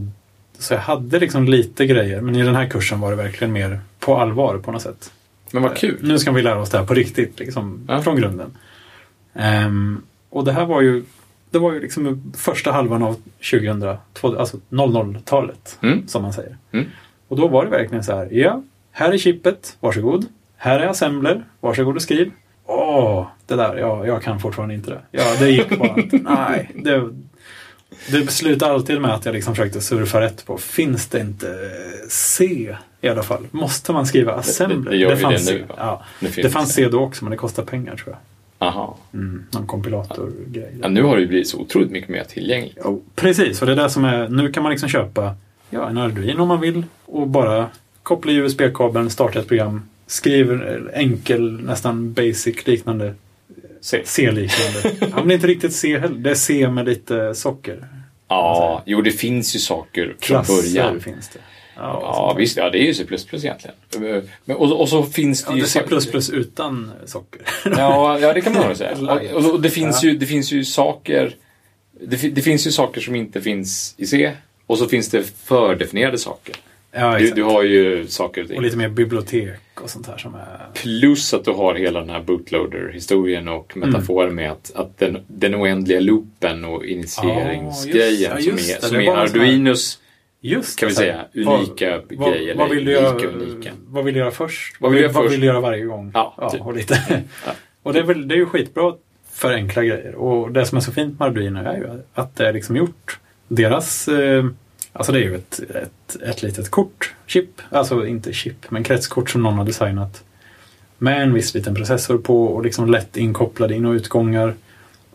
så jag hade liksom lite grejer. Men i den här kursen var det verkligen mer på allvar på något sätt. Men vad kul. Nu ska vi lära oss det här på riktigt, liksom, Ja. från grunden. Ehm, och det här var ju, det var ju liksom första halvan av 2000, två- alltså 00-talet, Mm. som man säger. Mm. Och då var det verkligen så här, ja, här är chippet, varsågod. Här är assembler, varsågod och skriv. Åh, det där, ja, jag kan fortfarande inte det. Ja, det gick bara inte. [laughs] Nej, det, det slutade alltid med att jag liksom försökte surfa rätt på, finns det inte C i alla fall? Måste man skriva assembler? det vi det fanns nu? Ja, Nu finns det fanns C då också, men det kostar pengar tror jag. Aha. Mm, någon kompilatorgrej. Ja, nu har det ju blivit så otroligt mycket mer tillgängligt. Jo, precis, och det är det som är, nu kan man liksom köpa ja, en Arduino om man vill och bara koppla USB-kabeln, starta ett program, skriver enkel, nästan basic liknande. C-liknande. ja, men inte riktigt C heller, det är C med lite socker. Ja, jo det finns ju saker från Klasser början. finns det. Ja, visst. Ja, det är ju C++ egentligen. Men, och, och så finns det Ja, ju... det är C++ utan socker. Ja, ja, det kan man nog säga. [laughs] Och, och det, finns Ja. ju, det finns ju saker... Det, det finns ju saker som inte finns i C. Och så finns det fördefinierade saker. Ja, Du, du har ju saker och ting. Och lite mer bibliotek och sånt här som är... Plus att du har hela den här bootloader-historien och metaforen med att, att den, den oändliga loopen och initieringsgrejen Ja, just- ja, som är, det. som är Arduinos, Just kan vi säga, unika vad, grejer. Vad, vad, vill du göra, unika. vad vill du göra först? Vad vill vad du göra varje gång? Ja, typ. och, lite. [laughs] och det är, väl, det är ju skitbra för enkla grejer. Och det som är så fint med Arduino är ju att det är liksom gjort. Deras, eh, alltså det är ju ett, ett, ett litet kort, chip, alltså inte chip, men kretskort som någon har designat. Med en viss liten processor på och liksom lätt inkopplade in och utgångar.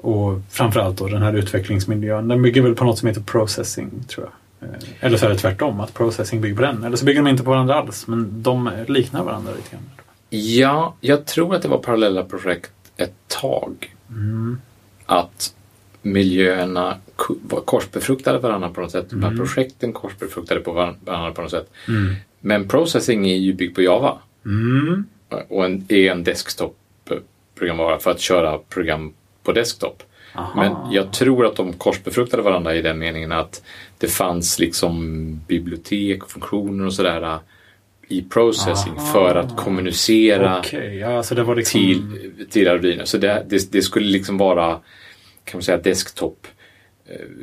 Och framförallt då den här utvecklingsmiljön. Den bygger väl på något som heter processing, tror jag. Eh, Eller så är det tvärtom, att processing bygger på den. Eller så bygger de inte på varandra alls, men de liknar varandra lite grann. Ja, jag tror att det var parallella projekt ett tag. Mm. Att miljöerna var korsbefruktade varandra på något sätt. De här projekten korsbefruktade på varandra på något sätt. Mm. Men processing är ju byggd på Java. Mm. Och en, är en desktop-programvara för att köra program på desktop. Aha. Men jag tror att de korsbefruktade varandra i den meningen att det fanns liksom bibliotek och funktioner och sådär äh, i processing Aha. för att kommunicera Okej, ja, liksom... till, till Arduino. Så det, det, det skulle liksom vara kan man säga desktop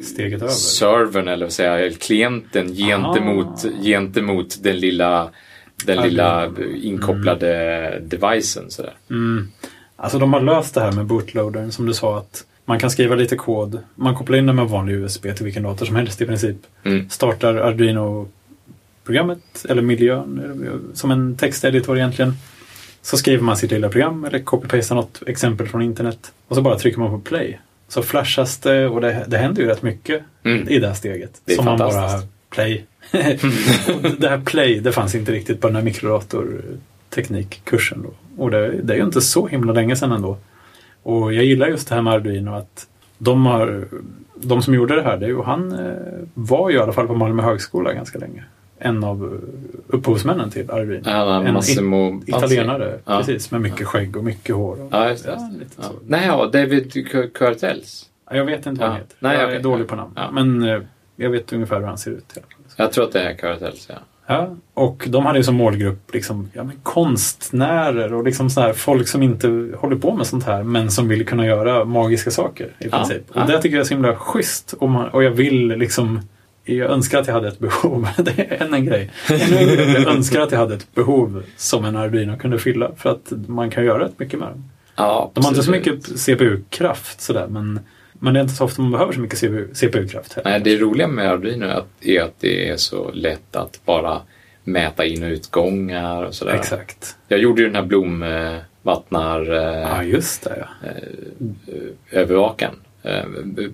Steget över. servern eller jag, klienten gentemot, gentemot den lilla den lilla inkopplade devicen. Sådär. Mm. Alltså de har löst det här med bootloadern som du sa att man kan skriva lite kod. Man kopplar in den med vanlig USB till vilken dator som helst i princip. Mm. Startar Arduino-programmet eller miljön som en texteditor egentligen. Så skriver man sitt lilla program eller copy-pastar något exempel från internet. Och så bara trycker man på play. Så flashas det och det, det händer ju rätt mycket Mm. i det här steget. Det är som man bara play. och [laughs] det här play, det fanns inte riktigt på den här mikrodatorteknikkursen då. Och det, det är ju inte så himla länge sedan ändå. Och jag gillar just det här med Arduino att de har de som gjorde det här, det är ju, han eh, var ju i alla fall på Malmö högskola ganska länge. En av upphovsmännen till Arduino. Ja, en Massimo it- italienare, Ja. precis, med mycket skägg och mycket hår. Och, Ja, just det. Ja, lite Ja. så. Nej, ja, David Cu- Curtels. Ja, Jag vet inte vad han Ja. heter. Nej, jag okej. är dålig på namn. Ja. Men eh, jag vet ungefär hur han ser ut. Jag tror att det är Curtels, ja. Ja, och de hade ju som målgrupp liksom, ja, men konstnärer och liksom så här, folk som inte håller på med sånt här men som vill kunna göra magiska saker i Ja, princip. ja. Och det tycker jag är så himla schysst. Och, man, och jag vill liksom jag önskar att jag hade ett behov. [laughs] Det är än en grej. Jag önskar att jag hade ett behov som en Arduino kunde fylla. För att man kan göra rätt mycket med dem. ja De har inte så mycket CPU-kraft sådär. Men, men det är inte så ofta man behöver så mycket CPU CPU-kraft. heller. Nej, det roliga med Arduino är att, är att det är så lätt att bara mäta in och utgångar och sådär. Exakt. Jag gjorde ju den här blomvattnar eh, Ja, just det. Ja. övervakan eh,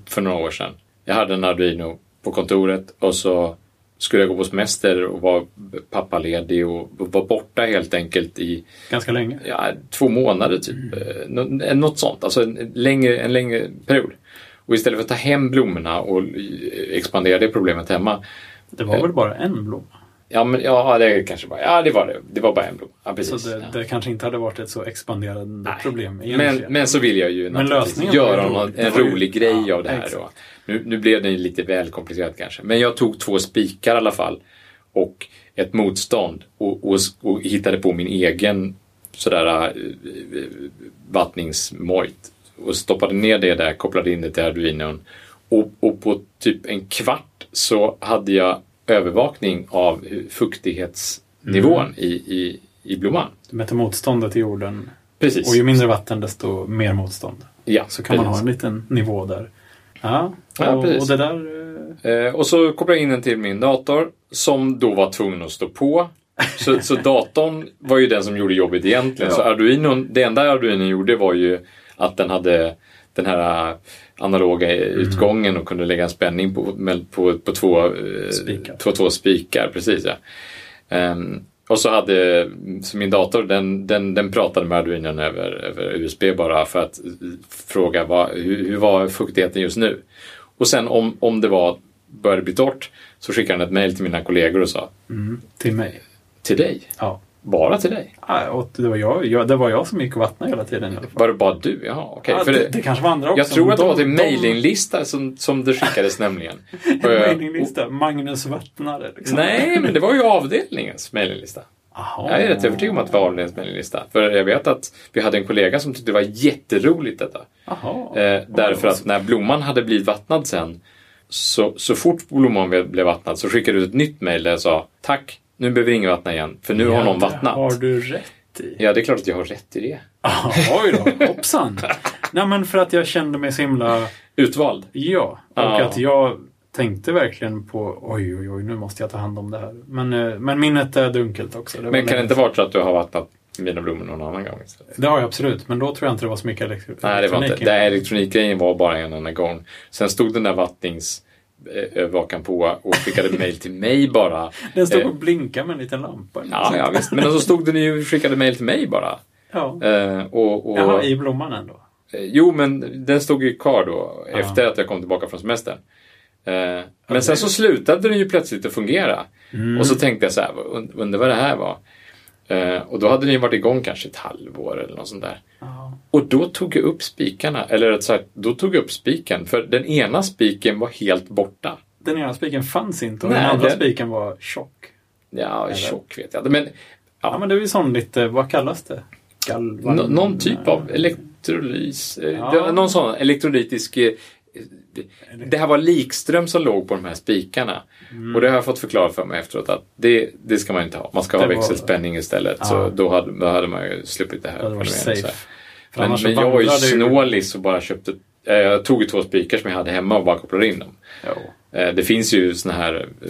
för några år sedan. Jag hade en Arduino på kontoret och så skulle jag gå på semester och var pappaledig och var borta helt enkelt i Ganska länge. ja, två månader typ. Eh, nå- Något sånt, alltså en längre, en längre period. Och istället för att ta hem blommorna och eh, expandera det problemet hemma. Det var väl bara en blomma? Ja, men, ja det kanske var, ja det var det. Det var bara en blomma. Ja, precis. Så det, ja. det kanske inte hade varit ett så expanderande Nej. problem Men, egentligen. men så vill jag ju Men naturligtvis lösningen göra rolig. en rolig grej ja, av det här. exakt. Då. Nu, nu blev den lite väl komplicerad kanske. Men jag tog två spikar i alla fall och ett motstånd och, och, och hittade på min egen sådär äh, vattningsmojt och stoppade ner det där, kopplade in det till Arduinon och, och på typ en kvart så hade jag övervakning av fuktighetsnivån Mm. i, i, i blomman. Du mäter motståndet i jorden. Precis. Och ju mindre vatten desto mer motstånd. ja, Så kan man precis. ha en liten nivå där. Ja, och, Ja, precis. och det där... eh, Eh, och så kopplade jag in den till min dator som då var tvungen att stå på. Så, [laughs] så datorn var ju den som gjorde jobbet egentligen. Ja. Så Arduino, det enda Arduino gjorde var ju att den hade den här eh, analoga utgången och kunde lägga en spänning på, på, på två, eh, Spikar. två, två spikar. Precis, ja. Ehm, och så hade så min dator, den, den, den pratade med Arduinon över, över USB bara för att eh, fråga vad, hur, hur var fuktigheten just nu. Och sen om, om det var, började bli torrt så skickade han ett mejl till mina kollegor och sa Mm, till mig. Till dig? Ja. Bara till dig? Ja, och det, var jag, jag, det var jag som gick och vattnade hela tiden. Var det bara du? Jaha, okej. Ja, För det, det- kanske var andra också. jag tror att det De- var till de- mailinglista som, som det skickades nämligen. [laughs] Mailinglista. Magnus Vattnare. Liksom. Nej, men det var ju avdelningens mailinglista. Aha. Jag är rätt övertygad om att det var avdelningens mailinglista. För jag vet att vi hade en kollega som tyckte det var jätteroligt detta. Aha. Eh, därför att när blomman hade blivit vattnad sen, så, så fort blomman blev- vattnad så skickade du ett nytt mejl där jag sa Tack, nu behöver ingen vattna igen, för nu har Ja, någon det vattnat. har du rätt i. Ja, det är klart att jag har rätt i det. Ah, oj då, hoppsan. Nej, men för att jag kände mig så himla... Utvald. Ja, och Ja. att jag tänkte verkligen på oj, oj, oj, nu måste jag ta hand om det här. Men, eh, men minnet är dunkelt också. Det, Men kan det inte vara så att du har vattnat mina blommor någon annan gång istället? det har jag absolut, men då tror jag inte det var så mycket elektro- Nej, det var inte. elektronik. Den elektronikgrejen var bara en enda gång. Sen stod den där vattningsövervakaren på och skickade [laughs] mejl till mig bara. Den stod Eh, och blinkade med en liten lampa. Ja, ja visst. Men så stod den ju och skickade mejl till mig bara. ja. Eh, och, och, Jaha, i blomman ändå. Eh, Jo, men den stod ju kvar då Ja. efter att jag kom tillbaka från semestern. Eh, men sen så slutade den ju plötsligt att fungera. Mm. Och så tänkte jag så här, "Und- undrar vad det här var. Eh, och då hade ju varit igång kanske ett halvår eller något sånt där. Ja. Och då tog jag upp spikarna, eller rätt sagt, då tog jag upp spiken. För den ena spiken var helt borta. Den ena spiken fanns inte och Nej, den andra den- spiken var tjock. Ja, Eller? tjock vet jag inte. Men Ja, men det är ju sån lite, vad kallas det? Galvan... Nå- någon typ av elektrolys. eh, Ja. Någon sån elektrolytisk... eh, Det här var likström som låg på de här spikarna. Och det har jag fått förklarat för mig efteråt att det, det ska man inte ha. Man ska ha Det var- växelspänning istället. Ja. Så då hade, då hade man ju sluppit det här. Det så här. Men, men jag var ju snålis och bara köpte... eh, Jag tog ju två spikar som jag hade hemma och bara kopplade in dem. Jo. Eh, Det finns ju såna här eh,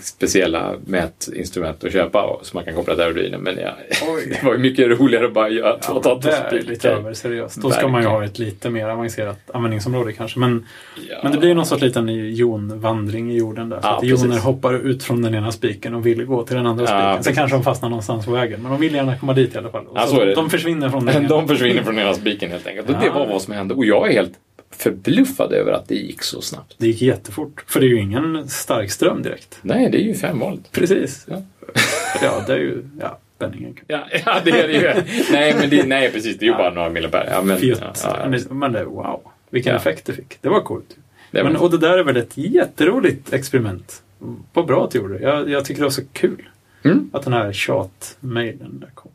speciella mätinstrument att köpa som man kan koppla till aerodrinen. Men ja, [laughs] det var ju mycket roligare att bara göra två Ja, det är lite spikar. över seriöst. Då ska man ju ha ett lite mer avancerat användningsområde kanske. Men, Ja. men det blir ju någon sorts liten jonvandring i jorden där. Så Ja, att joner precis. hoppar ut från den ena spiken och vill gå till den andra Ja, spiken. Sen precis. kanske de fastnar någonstans på vägen. Men de vill gärna komma dit i alla fall. Och Ja, så det. De försvinner från den [laughs] ena. De försvinner från ena spiken helt enkelt. Och det var vad som hände. Och jag är helt förbluffad över att det gick så snabbt. Det gick jättefort. För det är ju ingen stark ström direkt. Nej, det är ju 5 volt. Precis. Ja. [laughs] Ja, det är ju... Ja, spänningen. Ja, ja det är det ju. nej, men det, nej, precis. Det är ju bara några milliampere. Ja, men, Fiat. ja, ja, Men, det, wow. Vilken Ja. effekt det fick. Det var coolt. det var- Men, och det där är väl ett jätteroligt experiment. Vad bra att du gjorde det. Jag, jag tycker det var så kul Mm. att den här tjat-mailen kom.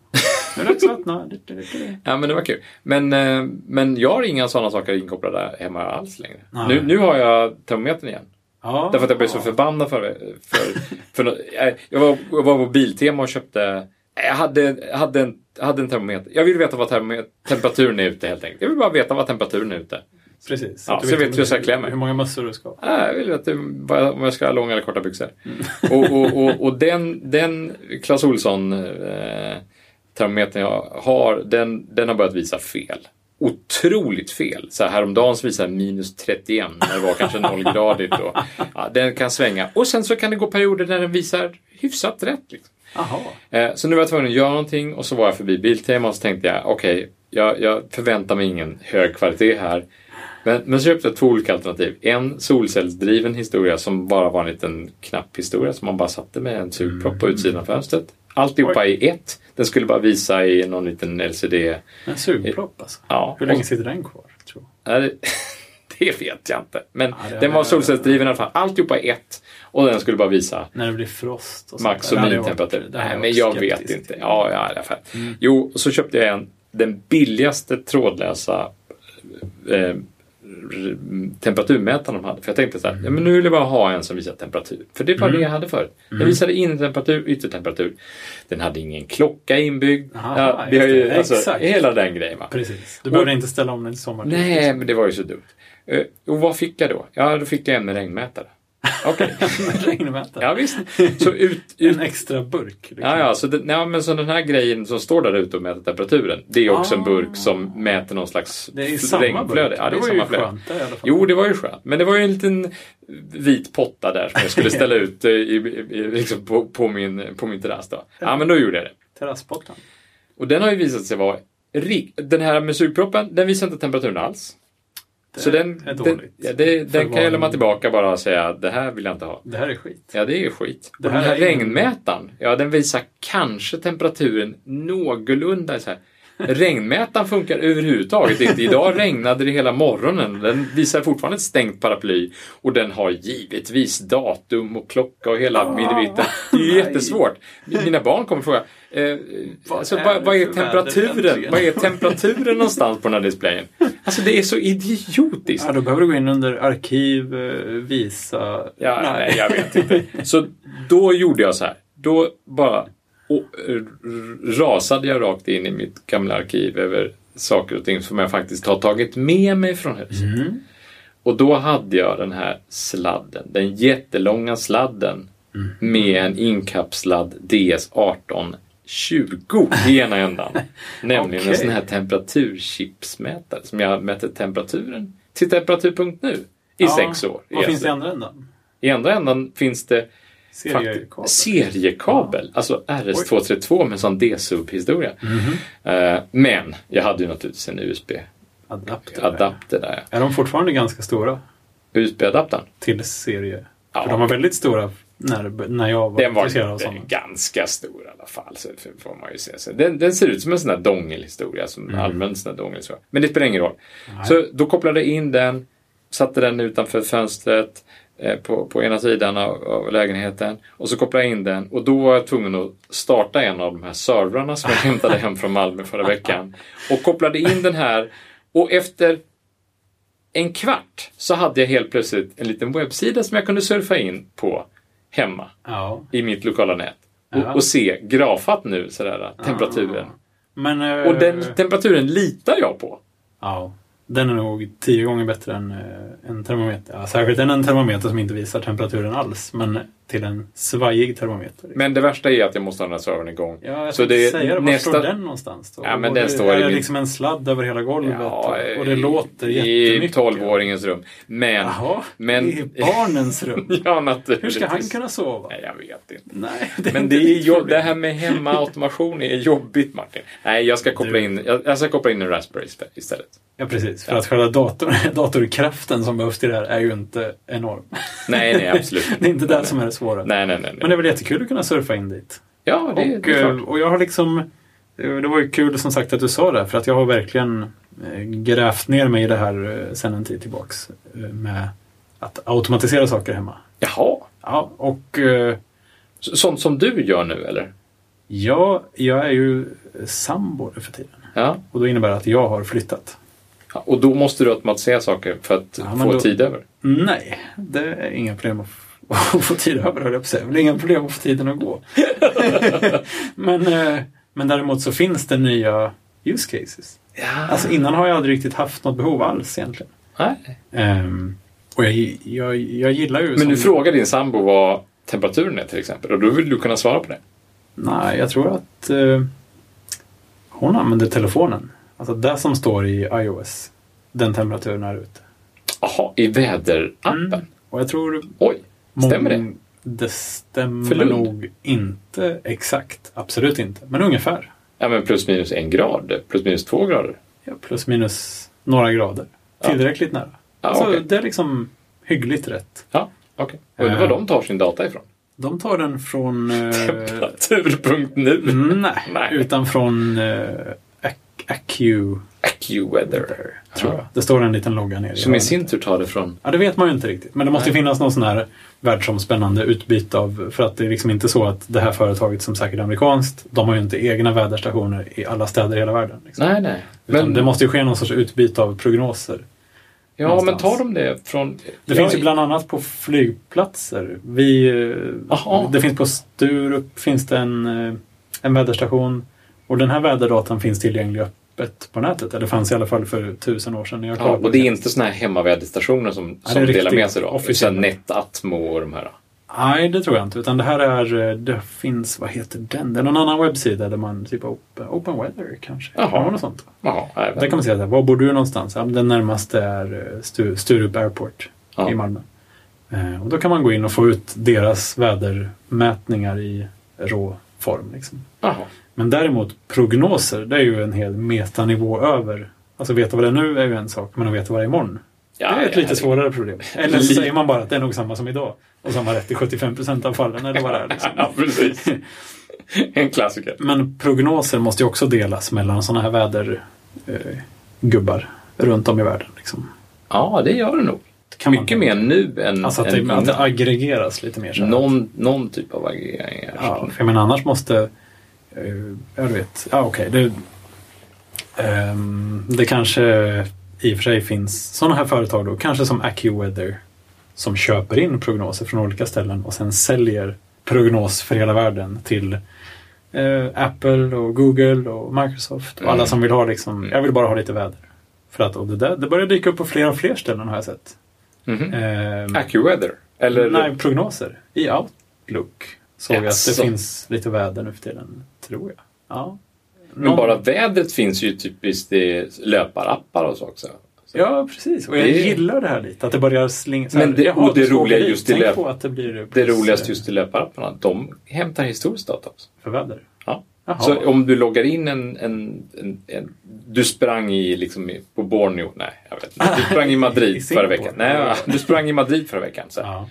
Ja, men det var kul. Men, eh, men jag har inga sådana saker inkopplade hemma alls längre. Nej. Nu, nu har jag termometern igen. Ja. Därför att jag blev så förbannad för, för, för nå- jag, [laughs] jag, var, jag var på Biltema och köpte jag hade, hade, en, hade en termometer. Jag vill veta vad termomet- temperaturen är ute helt enkelt. Jag vill bara veta vad temperaturen är ute. Precis. Ja, att du så vet hur jag ska hur- klä mig. Hur många mössor du ska ha. Ah, jag vill veta om jag ska ha långa eller korta byxor. Och, och, och, och den, den Clas Ohlson eh, termometern jag har, den, den har börjat visa fel. Otroligt fel. Så här, häromdagen så visade minus 31 när det var kanske nollgradigt. Och, ja, den kan svänga. Och sen så kan det gå perioder där den visar hyfsat rätt. Liksom. Eh, så nu var jag tvungen att göra någonting och så var jag förbi Biltema och så tänkte jag okej, jag, jag förväntar mig ingen hög kvalitet här. Men, men så köpte jag två olika alternativ. En solcellsdriven historia som bara var en liten knapp historia som man bara satte med en sugpropp på utsidan av fönstret. Alltihopa i ett. Den skulle bara visa i någon liten LCD. En sugpropp alltså. Ja, Hur länge sitter den kvar? Tror jag? [laughs] Det, vet jag inte. Men Ja, den var solcellsdriven i alla fall. Alltihopa i ett. Och den skulle bara visa När det blir frost och Max och mintemperatur. Nej, men jag vet inte. Ja, ja, i alla fall. Jo, så köpte jag en, den billigaste trådlösa eh, temperaturmätaren de hade. För jag tänkte så här, ja, men nu vill jag bara ha en som visar temperatur. För det var Mm. det jag hade förut. Den visade innertemperatur, yttertemperatur. Den hade ingen klocka inbyggd. Aha, ja, vi har ju, alltså, Exakt. hela den grejen. Va? Precis. Du behöver inte ställa om den till sommar. Nej, men det var ju så dumt. Eh, Och vad fick jag då? Ja, då fick jag en med regnmätare. Okej. [laughs] Regnmätare. ja, visst. Så ut, ut, En extra burk. liksom. Ja, ja, så, det, ja, men så den här grejen som står där ute och mäter temperaturen, det är också en Ah. burk som mäter någon slags Det är regnflöde. burk. Ja, det, är var ju skönt det, i alla fall. Jo, det var ju skönt. Men det var ju en liten vit potta där som jag skulle [laughs] ställa ut eh, i, i, liksom på, på, min, på min terrass. Då. Ja, men då gjorde jag det. Terrasspottan. Och den har ju visat sig vara. Den här med sugproppen, den visar inte temperaturen alls. Så den, är den, ja, det, den kan jag lämna tillbaka bara och säga det här vill jag inte ha. Det här är skit. Ja, det är ju skit. Det och här den här regnmätaren, ja den visar kanske temperaturen någorlunda så här. Regnmätaren funkar överhuvudtaget inte. Idag regnade det hela morgonen. Den visar fortfarande ett stängt paraply. Och den har givetvis datum och klocka och hela minnevitten. Det är ju nej. jättesvårt. Mina barn kommer fråga, eh, Vad alltså, är vad, det vad är temperaturen? Vad är temperaturen någonstans på den här displayen? Alltså det är så idiotiskt. Ja, då behöver du gå in under arkiv, eh, visa... Ja, nej. jag vet inte. Så då gjorde jag så här. Då bara och, rasade jag rakt in i mitt gamla arkiv över saker och ting som jag faktiskt har tagit med mig från huset. Mm. Och då hade jag den här sladden, den jättelånga sladden med en inkapslad DS1820 i ena ändan. [laughs] Nämligen en Okej. sån här temperaturchipsmätare som jag mäter temperaturen till temperaturpunkt nu i sex år. Vad finns i andra ändan? I andra ändan finns det Seriekabel. seriekabel, alltså RS232 med sån D-sub-historia. Mhm. Eh, men jag hade ju naturligtvis en Adapter. USB-adapter där. Är de fortfarande ganska stora USB-adaptern. till serie? Ja. För de var väldigt stora när, när jag var Den var sådana. ganska stor i alla fall. Så får man ju säga. Så den, den ser ut som en sån där dongelhistoria. Som Mm. allmän sån där dongelhistoria. Men det spelar ingen roll. Så då kopplade jag in den. Satte den utanför fönstret. Eh, På, på ena sidan av, av lägenheten. Och så kopplade jag in den. Och då var jag tvungen att starta en av de här servrarna som jag [laughs] hämtade hem från Malmö förra veckan. Och kopplade in den här. Och efter en kvart så hade jag helt plötsligt en liten webbsida som jag kunde surfa in på hemma Ja. i mitt lokala nät. Och, Ja. och se grafat nu sådär, temperaturen. Men... eh, Och den temperaturen litar jag på. Ja. Den är nog tio gånger bättre än eh, en termometer. Ja, särskilt än en termometer som inte visar temperaturen alls. Men till en svajig termometer. Men det värsta är att jag måste ha den här servern igång. Ja, jag Så det- säga det. Var nästa- står den någonstans då? Ja, men Och den det, står är i det min- liksom en sladd över hela golvet? Ja, och, och det låter I jättemycket. 12-åringens rum. Men... Jaha, men i barnens rum. [laughs] ja, naturligtvis. Hur ska han kunna sova? Nej, jag vet inte. Nej, det Men det, är ditt jo- problem. det här med hemmaautomation är jobbigt Martin. Nej, jag ska koppla Du- in, jag, jag ska koppla in en Raspberry istället. Ja, precis. För att själva datorn, [laughs] datorkraften som behövs till det här är ju inte enorm. Nej, nej, absolut [laughs] Det är inte det som är det svåra. Nej, nej, nej. Men det är väl jättekul att kunna surfa in dit. ja, det, och, det är eh, klart. och jag har liksom... eh, Det var ju kul som sagt att du sa det, för att jag har verkligen eh, grävt ner mig i det här eh, sen en tid tillbaks. eh, Med att automatisera saker hemma. Jaha. Ja, och eh, Så- Sånt som du gör nu, eller? ja, jag är ju sambo nu för tiden. Ja. Och då innebär det att jag har flyttat. Ja, Och då måste du automatisera saker för att Ja, få då- tid över. Nej, det är inga problem att, [laughs] att få tid över, höll jag på att säga. Det är inga problem att få tiden att gå. [laughs] men, eh, men däremot så finns det nya use cases. Ja. Alltså innan har jag aldrig riktigt haft något behov alls egentligen. Nej. Ehm, och jag, jag, jag gillar ju... Men som- du frågar din sambo vad temperaturen är till exempel och då vill du kunna svara på det. Nej, jag tror att eh, hon använder telefonen. Alltså det som står i iOS. Den temperaturen är ute. Jaha, i väderappen? Mm. Och jag tror... Oj, stämmer det? Det stämmer För Lund? nog inte exakt. Absolut inte. Men ungefär. Ja, men plus minus en grad, plus minus två grader. Ja, plus minus några grader. Ja. Tillräckligt nära. Ja, så okej. det är liksom hyggligt rätt. Ja, okej. Och det var Eh. de tar sin data ifrån? De tar den från... Eh, [laughs] Temperatur.nu? nej, Nej. utan från eh, Ac- Acu... AccuWeather. Tror Ja. jag. Det står en liten logga ner i Som i sin tur tar det från... Ja, det vet man ju inte riktigt. Men det måste ju finnas någon sån här världsomspännande utbyte av... För att det är liksom inte så att det här företaget som säkert är amerikanskt, de har ju inte egna väderstationer i alla städer i hela världen. Liksom. Nej, nej. Utan Men, det måste ju ske någon sorts utbyte av prognoser. ja, men någonstans. tar de det från... Det Ja, finns ju bland annat på flygplatser. Vi, eh, det finns på Sturup finns det en, eh, en väderstation. Och den här väderdatan finns tillgänglig öppet på nätet. Eller fanns i alla fall för tusen år sedan. när Jag Ja, och det är inte såna här hemmaväderstationer som, som delar med sig officiella. Officiella. Netatmo och de här. Nej, det tror jag inte. Utan det här är, det finns, vad heter den? Det är någon annan webbsida där man, typ open, open weather kanske. Jaha. Ja, något sånt. Jaha, Där kan man säga, var bor du någonstans? Ja, den närmaste är eh, Stu, Sturup Airport Ja. i Malmö. Eh, och då kan man gå in och få ut deras vädermätningar i rå form. Liksom. Jaha. Men däremot prognoser, det är ju en hel metanivå över. Alltså veta vad det är nu är ju en sak, men att veta vad det är imorgon. Ja, det är ett ja, lite svårare problem. Eller så säger man bara att det är nog samma som idag. Och man rätt i 75 procent av fallen, eller vad det är. [laughs] Liksom. Ja, precis. En klassiker. Men prognoser måste ju också delas mellan sådana här vädergubbar eh, runt om i världen. Liksom. Ja, det gör det nog. Kan Mycket mer nu än, Alltså att än det, att det aggregeras lite mer. Så här. Någon, någon typ av aggregeringar. Ja, för jag menar annars måste... Uh, jag vet. Ja, okej. det, ehm, det kanske i och för sig finns sådana här företag då, kanske som AccuWeather som köper in prognoser från olika ställen och sen säljer prognos för hela världen till eh, Apple och Google och Microsoft och alla Mm. som vill ha liksom, Mm. jag vill bara ha lite väder. För att och det, där, det börjar dyka upp på fler och fler ställen har jag sett. Mhm. Ehm, AccuWeather? Eller? Nej, prognoser. I Outlook såg jag att det finns lite väder nu för tiden, tror jag. Ja. Men Någon- bara vädret finns ju typiskt i löparappar och så också. Så- Ja, precis. Och jag Det gillar det här lite. Att det börjar slinga. så här, Men det- och det roliga just i löp- det blir Det roligaste just i löparapparna, de hämtar historisk data också. För väder. Ja. Jaha. Så om du loggar in en, en, en, en du sprang i, liksom, på Borneo, nej jag vet inte. Du sprang i [laughs] I Madrid förra veckan. Nej, du sprang i Madrid förra veckan. Så. ja.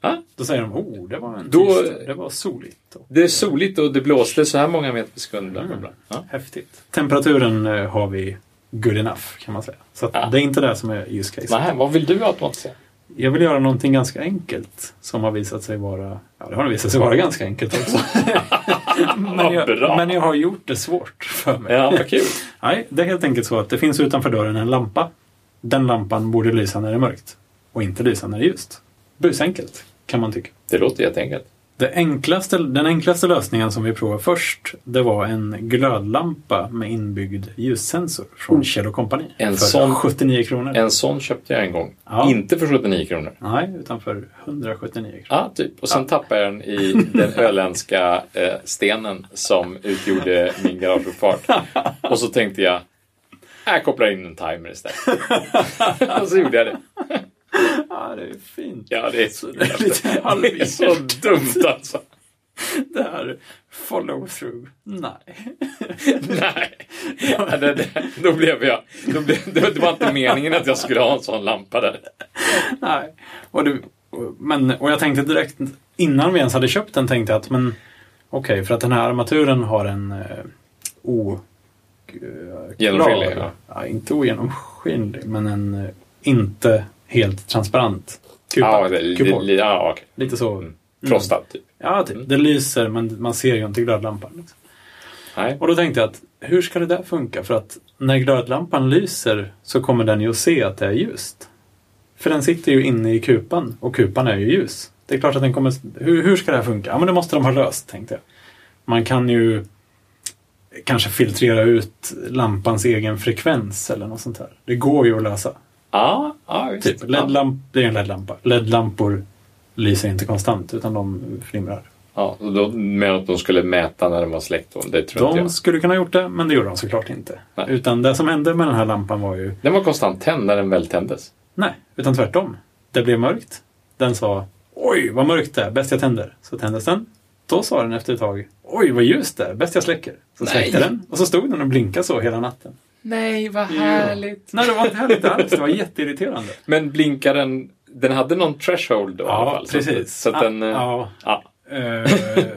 Ja. Då säger de oh, det var en Då- tisdag, det var soligt. Det är soligt och det blåste så här många meter per sekund. Bla, bla, bla. Ja. Häftigt. Temperaturen eh, har vi good enough kan man säga. Så Ja. det är inte det som är use case. Nej, vad vill du automatisera? Jag vill göra någonting ganska enkelt som har visat sig vara, ja det har visat sig vara ganska enkelt också. [laughs] men, jag, men jag har gjort det svårt för mig. Ja, vad kul. [laughs] Nej, det är helt enkelt så att det finns utanför dörren en lampa. Den lampan borde lysa när det är mörkt och inte lysa när det är ljust. Busenkelt, kan man tycka. Det låter jätteenkelt. Det enklaste, den enklaste lösningen som vi provade först, det var en glödlampa med inbyggd ljussensor från Kjell Company. En för sån- 79 kronor. En sån köpte jag en gång. Ja. Inte för 79 kronor. Nej, utan för 179 kronor. Ja, typ. Och sen tappade jag den i den öländska eh, stenen som utgjorde min garageuppfart. Och så tänkte jag, jag kopplar in en timer istället. [laughs] och så gjorde jag det. Ja, det är fint. Ja, det är så, det är lite [laughs] halvweird. så dumt alltså. Det här follow through. Nej. Nej, ja, det, det, då blev jag... Då blev, det, var inte meningen att jag skulle ha en sån lampa där. Nej. Och, du, men, och jag tänkte direkt innan vi ens hade köpt den tänkte jag att men okej, för att den här armaturen har en eh, o... eh, Genomskinlig, ja. ja. Inte ogenomskinlig, men en eh, inte helt transparent kupa. Ja, det, li, kupol. li, ja okej. Lite så. Frostad, typ. Ja, typ. Det lyser men man ser ju inte glödlampan. Liksom. Nej. Och då tänkte jag att hur ska det där funka? För att när glödlampan lyser så kommer den ju att se att det är ljust. För den sitter ju inne i kupan och kupan är ju ljus. Det är klart att den kommer... Hur, hur ska det här funka? Ja, men det måste de ha löst, tänkte jag. Man kan ju kanske filtrera ut lampans egen frekvens eller något sånt här. Det går ju att lösa. Ja, ja. Typ. LED-lamp, det är en LED-lampa. LED-lampor lyser inte konstant utan de flimrar. Ja, och då med att de skulle mäta när den var släckt. då, Det tror inte De jag. skulle kunna ha gjort det, men det gjorde de såklart inte. Nej. Utan det som hände med den här lampan var ju, Den var konstant tänd när den väl tändes. nej, utan tvärtom. Det blev mörkt. Den sa, oj vad mörkt det är, bäst jag tänder. Så tändes den. Då sa den efter ett tag, oj vad ljust det är, bäst jag släcker. Så Nej. släckte den och så stod den och blinkade så hela natten. Nej, vad härligt. Nej, det var inte härligt alls. Det var jätteirriterande. Men blinkar den... Den hade någon threshold då i alla Ja, fall. precis. Så att den... Ja, ja. ja.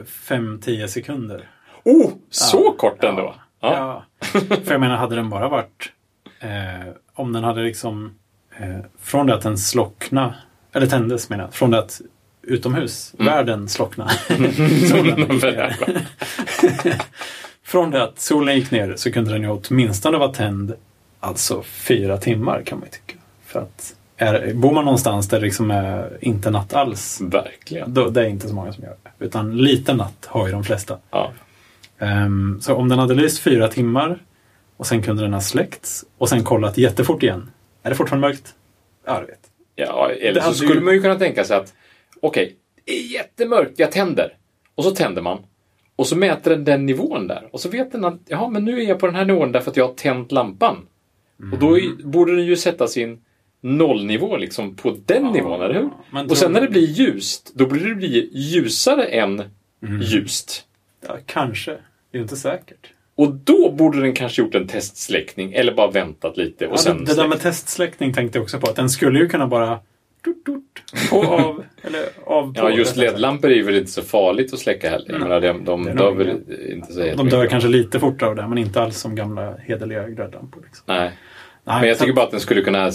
5-10 sekunder. Oh, så Ja. kort ändå? Ja. Ja. För jag menar, hade den bara varit... Eh, om den hade liksom... Eh, från det att den slockna eller tändes menar jag, från det att utomhus, [laughs] världen slockna. solen gick ner. Från det att solen gick ner så kunde den ju åtminstone vara tänd alltså fyra timmar kan man ju tycka. För att är, bor man någonstans där det liksom är inte natt alls, Verkligen. då, det är inte så många som gör det. Utan lite natt har ju de flesta. Ja. Ehm, så om den hade lyst fyra timmar och sen kunde den ha släckts och sen kollat jättefort igen. Är det fortfarande mörkt? Ja, du vet. Ja, eller Det så skulle ju- man ju kunna tänka sig att okej, det är jättemörkt, jag tänder. Och så tänder man. Och så mäter den den nivån där. Och så vet den att jaha, men nu är jag på den här nivån därför att jag har tänt lampan. Och då Mm. är, borde den ju sätta sin nollnivå liksom på den nivån, eller hur? men och sen när det blir ljust, då borde det bli ljusare än Mm. ljust. Ja, kanske. Det är inte säkert. Och då borde den kanske gjort en testsläckning eller bara väntat lite och Ja, sen det, det där med testsläckning tänkte jag också på. Att den skulle ju kunna bara tut, tut, på av eller av på. Ja, just. LED-lampor är ju väl inte så farligt att släcka heller. Jag menar, de, de dör väl inte så De dör kanske lite fortare av det, men inte alls som gamla hederliga glödlampor. Liksom. Nej. Nej, Men jag tycker bara att den skulle kunna ha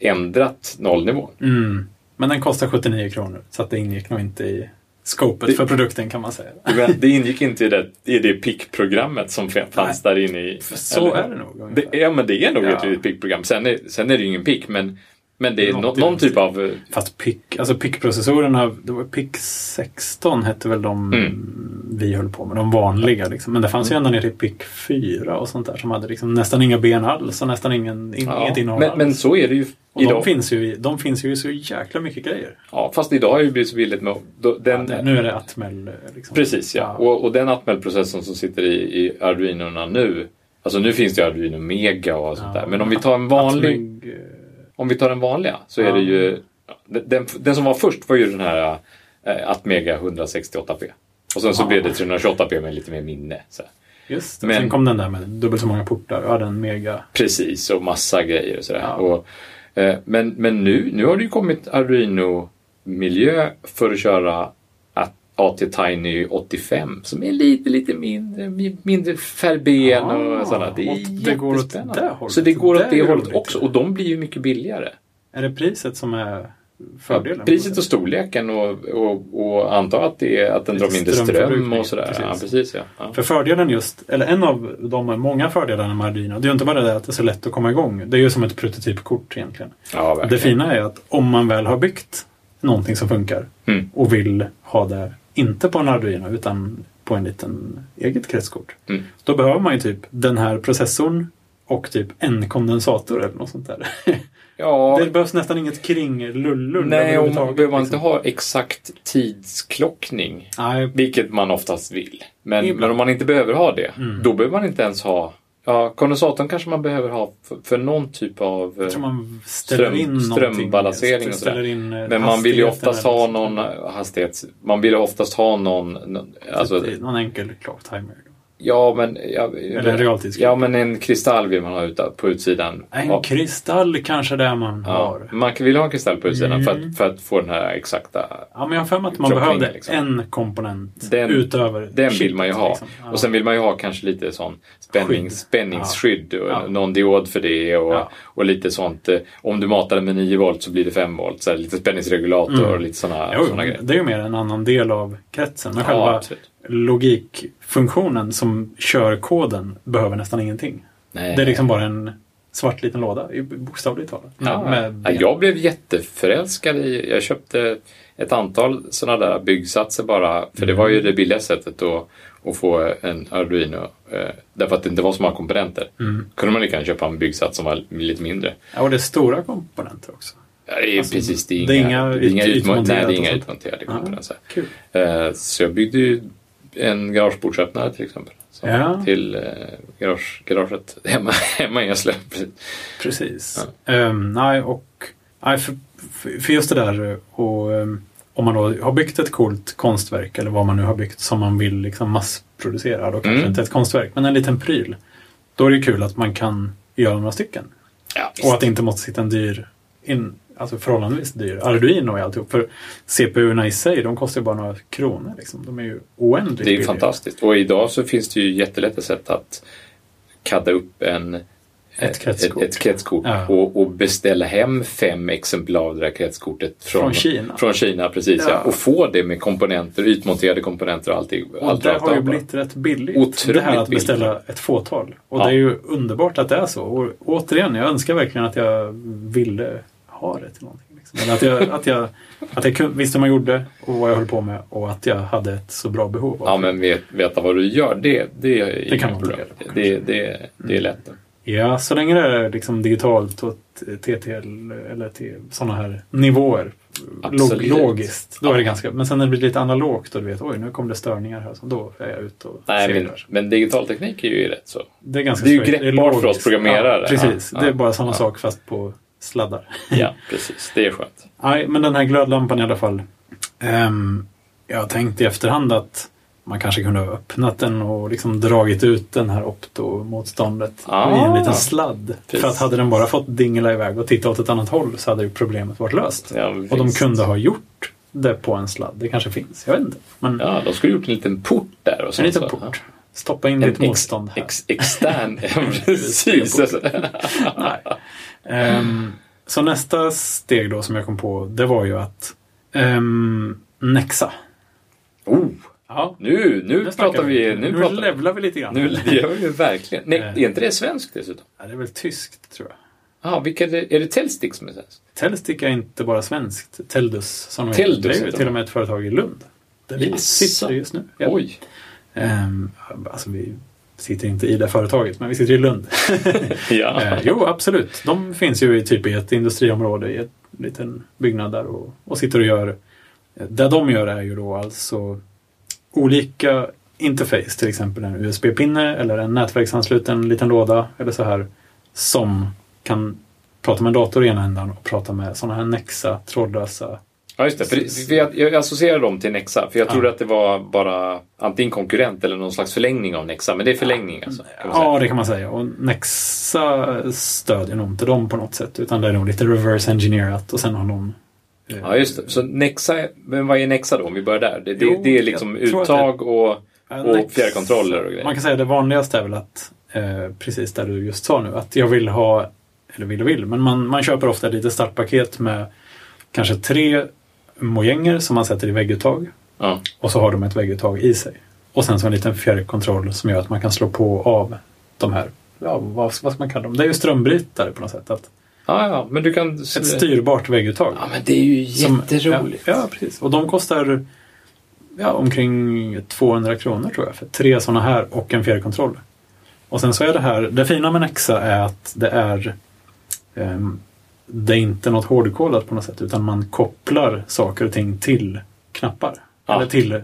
ändrat nollnivån. Mm. Men den kostar 79 kronor, så att det ingick nog inte i scopet Det- för produkten kan man säga. Men Det ingick inte i det, i det PIC-programmet som fanns där inne i... Så eller- är det nog. Det, ja, men det är nog Ja. ett PIC-program. Sen är, sen är det ju ingen PIC, men, men det är någon den typ av... eh, Fast PIC, alltså PIC-processorerna, det var PIC 16 hette väl de Mm. vi höll på med, de vanliga. Liksom. Men det fanns ju ända ner till PIC 4 och sånt där som hade liksom nästan inga ben alls och nästan ingen, in, Ja, inget innehåll men, alls. men så är det ju och idag. de finns, ju, i- de finns ju i så jäkla mycket grejer. Ja, fast idag har det ju blivit så billigt med... Då, den, Ja, det- nu är det Atmel. eh, Liksom. Precis, ja. Och, och den Atmel-processorn som sitter i, i Arduinorna nu. Alltså nu finns det ju Arduino Mega och sånt Ja. där. Men om vi tar en vanlig... Atmel, eh, Om vi tar den vanliga så är det ju... Den, den, som var först var ju den här äh, Atmega 168p. Och sen så Ja. blev det 328p med lite mer minne. Så. Just det. Men- Sen kom den där med dubbelt så många portar. Ja, den mega... Precis, och massa grejer och sådär. Ja. Och, eh, men men nu, nu har det ju kommit Arduino miljö för att köra AT Tiny 85 som är lite, lite mindre, mindre färgben Ah, och sådana. Det är det går åt det hållet. Så det går Det åt det är hållet också och de blir ju mycket billigare. Är det priset som är fördelen? Priset och storleken och, och, och anta att, det är, att den drar mindre ström och sådär. precis. Ja, precis ja. ja. För fördelen just, eller en av de många fördelarna med Arduino, det är ju inte bara det att det är så lätt att komma igång. Det är ju som ett prototypkort egentligen. ja Det fina är att om man väl har byggt någonting som funkar Mm. och vill ha det, inte på en Arduino utan på en liten eget kretskort. Mm. Då behöver man ju typ den här processorn och typ en kondensator eller något sånt där. [laughs] Ja, Det behövs nästan inget kring-lullull nej, och man behöver man inte liksom. ha exakt tidsklockning. Nej, Vilket man oftast vill. Men, men om man inte behöver ha det, Mm. då behöver man inte ens ha Ja, kondensatorn kanske man behöver ha för, för någon typ av... jag tror man ställer ström- in någonting. strömbalansering och ställer sådär. in, eh, Men man vill ju oftast ha någon hastighet. Man vill ju oftast ha någon... någon alltså, Typ någon enkel clock timer. Ja, men... Ja, Eller en realtidsklocka. Ja, men en kristall vill man ha ute på utsidan. En Ja, kristall kanske det man ja, har. man vill ha en kristall på utsidan för, Mm. att, för att få den här exakta... Ja, men jag har för mig att man behövde liksom. en komponent Den- utöver Den vill man ju ha. liksom. Ja. Och sen vill man ju ha kanske lite sån spänning, Skydd. spänningsskydd och någon diod för det och, och lite sånt. eh, Om du matar den med 9 volt så blir det 5 volt. Så här, lite spänningsregulator Mm. och lite Jo, såna grejer. det är ju mer en annan del av kretsen. Men själva absolut. Logikfunktionen som kör koden behöver nästan ingenting. Nej. Det är liksom bara en svart liten låda, i- bokstavligt talat. Ja, jag blev jätteförälskad i... Jag köpte ett antal sådana där byggsatser bara. För det var ju det billiga sättet att, att få en Arduino. Eh, därför att det inte var så många komponenter. Mm. kunde man lika köpa en byggsats som var lite mindre. Ja, och det är stora komponenter också. Ja, det är Alltså, precis, det är inga, det är inga ut- utmon- Nej, det är inga utmonterade komponenter. Eh, Så jag byggde ju en garageportsöppnare till exempel. Ja. Till eh, garage, garaget hemma, [laughs] hemma i Eslöv. Precis. Ehm, nej, och nej, för, för just det där och ehm, om man då har byggt ett coolt konstverk eller vad man nu har byggt som man vill liksom massproducera. Då kanske Mm. inte ett konstverk, men en liten pryl. Då är det kul att man kan göra några stycken. Ja, Och att det inte måste sitta en dyr, in, alltså förhållandevis dyr Arduino i alltihop. För CPU-erna i sig, de kostar ju bara några kronor. Liksom. De är ju oändligt det är ju fantastiskt. Och idag så finns det ju jättelätta sätt att kadda upp en Ett kretskort. ett, ett kretskort Ja. och, och beställa hem fem exemplar av det där kretskortet från, Från Kina. Från Kina, precis. Ja. Ja. Och få det med komponenter, utmonterade komponenter och allting. Och allt det har ju blivit rätt billigt. Otroligt det här att billigt. beställa ett fåtal. Och det är ju underbart att det är så. Och återigen, jag önskar verkligen att jag ville ha det till någonting. Liksom. Eller att jag, att jag, att jag visste vad jag gjorde och vad jag höll på med och att jag hade ett så bra behov Ja, men vet, veta vad du gör, det, det är Det kan man problem. på, Det, det, det, är lätt. Ja, så länge det är liksom digitalt och TTL eller till sådana här nivåer. Absolut. Log, logiskt. Då är det ganska... Men sen när det blir lite analogt och du vet, oj nu kom det störningar här. Så då är jag ute och Nej, men, men digital teknik är ju rätt så. Det är ganska Det är ju greppbart för oss programmerare. Ja, precis, Ja, det är bara samma ja. sak fast på sladdar. Ja, [laughs] precis. Det är skönt. Nej, men den här glödlampan i alla fall. Ehm, jag har tänkt i efterhand att man kanske kunde ha öppnat den och liksom dragit ut den här optomotståndet Ah. i en liten sladd. Precis. För att hade den bara fått dingla iväg och titta åt ett annat håll så hade ju problemet varit löst. Ja, och de kunde ha gjort det på en sladd. Det kanske finns, jag vet inte. Men Ja, de skulle gjort en liten port där. Och så, en liten så, port. Stoppa in En ex, motstånd här. ex, extern. [laughs] [laughs] ja, precis. Nej. Ehm, så nästa steg då som jag kom på, det var ju att um, Nexa. Oh, Ja, nu, nu nu pratar vi. Nu, nu pratar vi. levlar vi lite grann. Nu, [laughs] gör vi verkligen. Nej, Eh. är inte det svenskt dessutom? Ja, det är väl tyskt tror jag. Ja, vilka är det? Är det Telstick som är svenskt? Telstick är inte bara svenskt. Teldus som Teldus heter. Det är till och med ett företag i Lund. Där vi sitter just nu. Ja. Oj. Ehm, alltså vi sitter inte i det företaget, men vi sitter i Lund. [laughs] Ja. Eh, jo, absolut. De finns ju i typ i ett industriområde i en liten byggnad där och, och sitter och gör. eh, Det de gör är ju då alltså olika interface, till exempel en USB-pinne eller en nätverksansluten liten låda eller så här som kan prata med en dator i ena ändan och prata med sådana här Nexa trådlösa. Ja, just det. För, för jag, jag associerar dem till Nexa. För jag Ja. trodde att det var bara antingen konkurrent eller någon slags förlängning av Nexa. Men det är förlängning alltså. Ja, det kan man säga. Och Nexa stödjer nog inte dem på något sätt utan det är nog lite reverse engineerat och sen har någon Eh, Ja, just det. Så Nexa, men vad är Nexa då om vi börjar där? Det, det, Jo, det är liksom jag tror att uttag och, Ja, och Nex- fjärrkontroller och grejer. Man kan säga det vanligaste är väl att, eh, precis där du just sa nu, att jag vill ha, eller vill och vill, men man, man köper ofta ett litet startpaket med kanske tre mojänger som man sätter i vägguttag Ja. och så har de ett vägguttag i sig. Och sen så en liten fjärrkontroll som gör att man kan slå på och av de här, ja vad, vad ska man kalla dem? Det är ju strömbrytare på något sätt. Att Ja, ja, men du kan... ett styrbart vägguttag. Ja, men det är ju Som- jätteroligt. Ja, ja, precis. Och de kostar ja, omkring 200 kronor tror jag för tre sådana här och en fjärrkontroll. Och sen så är det här, det fina med Nexa är att det är ehm, det är inte något hårdkodat på något sätt utan man kopplar saker och ting till knappar. Ja. Eller till,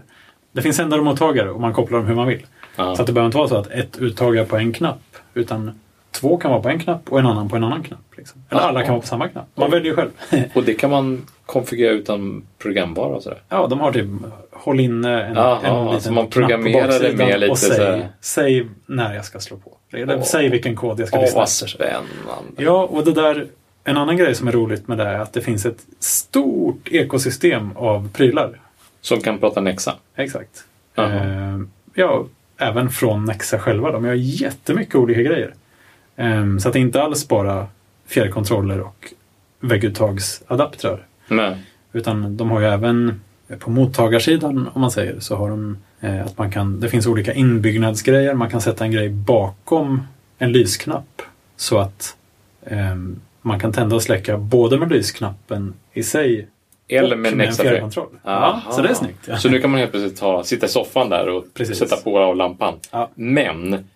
det finns sändarmottagare och man kopplar dem hur man vill. Ja. Så att det behöver inte vara så att ett uttag är på en knapp utan två kan vara på en knapp och en annan på en annan knapp. Liksom. Eller Ja. alla kan vara på samma knapp. Man väljer ju själv. [laughs] Och det kan man konfigurera utan programvara och sådär. Ja, de har typ håll inne en, Jaha, en liten man knapp programmerar det baksidan med lite och säg, säg när jag ska slå på. Eller Åh. säg vilken kod jag ska Åh, lyssna vad efter. spännande. Ja, och det där, en annan grej som är roligt med det är att det finns ett stort ekosystem av prylar. Som kan prata Nexa. Exakt. Jaha. Eh, ja, även från Nexa själva. De gör jättemycket olika grejer. Eh, så att det är inte alls bara fjärrkontroller och vägguttagsadaptrar. Men, Utan de har ju även på mottagarsidan, om man säger, så har de eh, att man kan, det finns olika inbyggnadsgrejer. Man kan sätta en grej bakom en lysknapp så att eh, man kan tända och släcka både med lysknappen i sig eller med en Nexa fjärrkontroll. Ja, så det är snyggt. Ja. Så nu kan man helt plötsligt ta, sitta i soffan där och Precis. sätta på av lampan. Ja. Men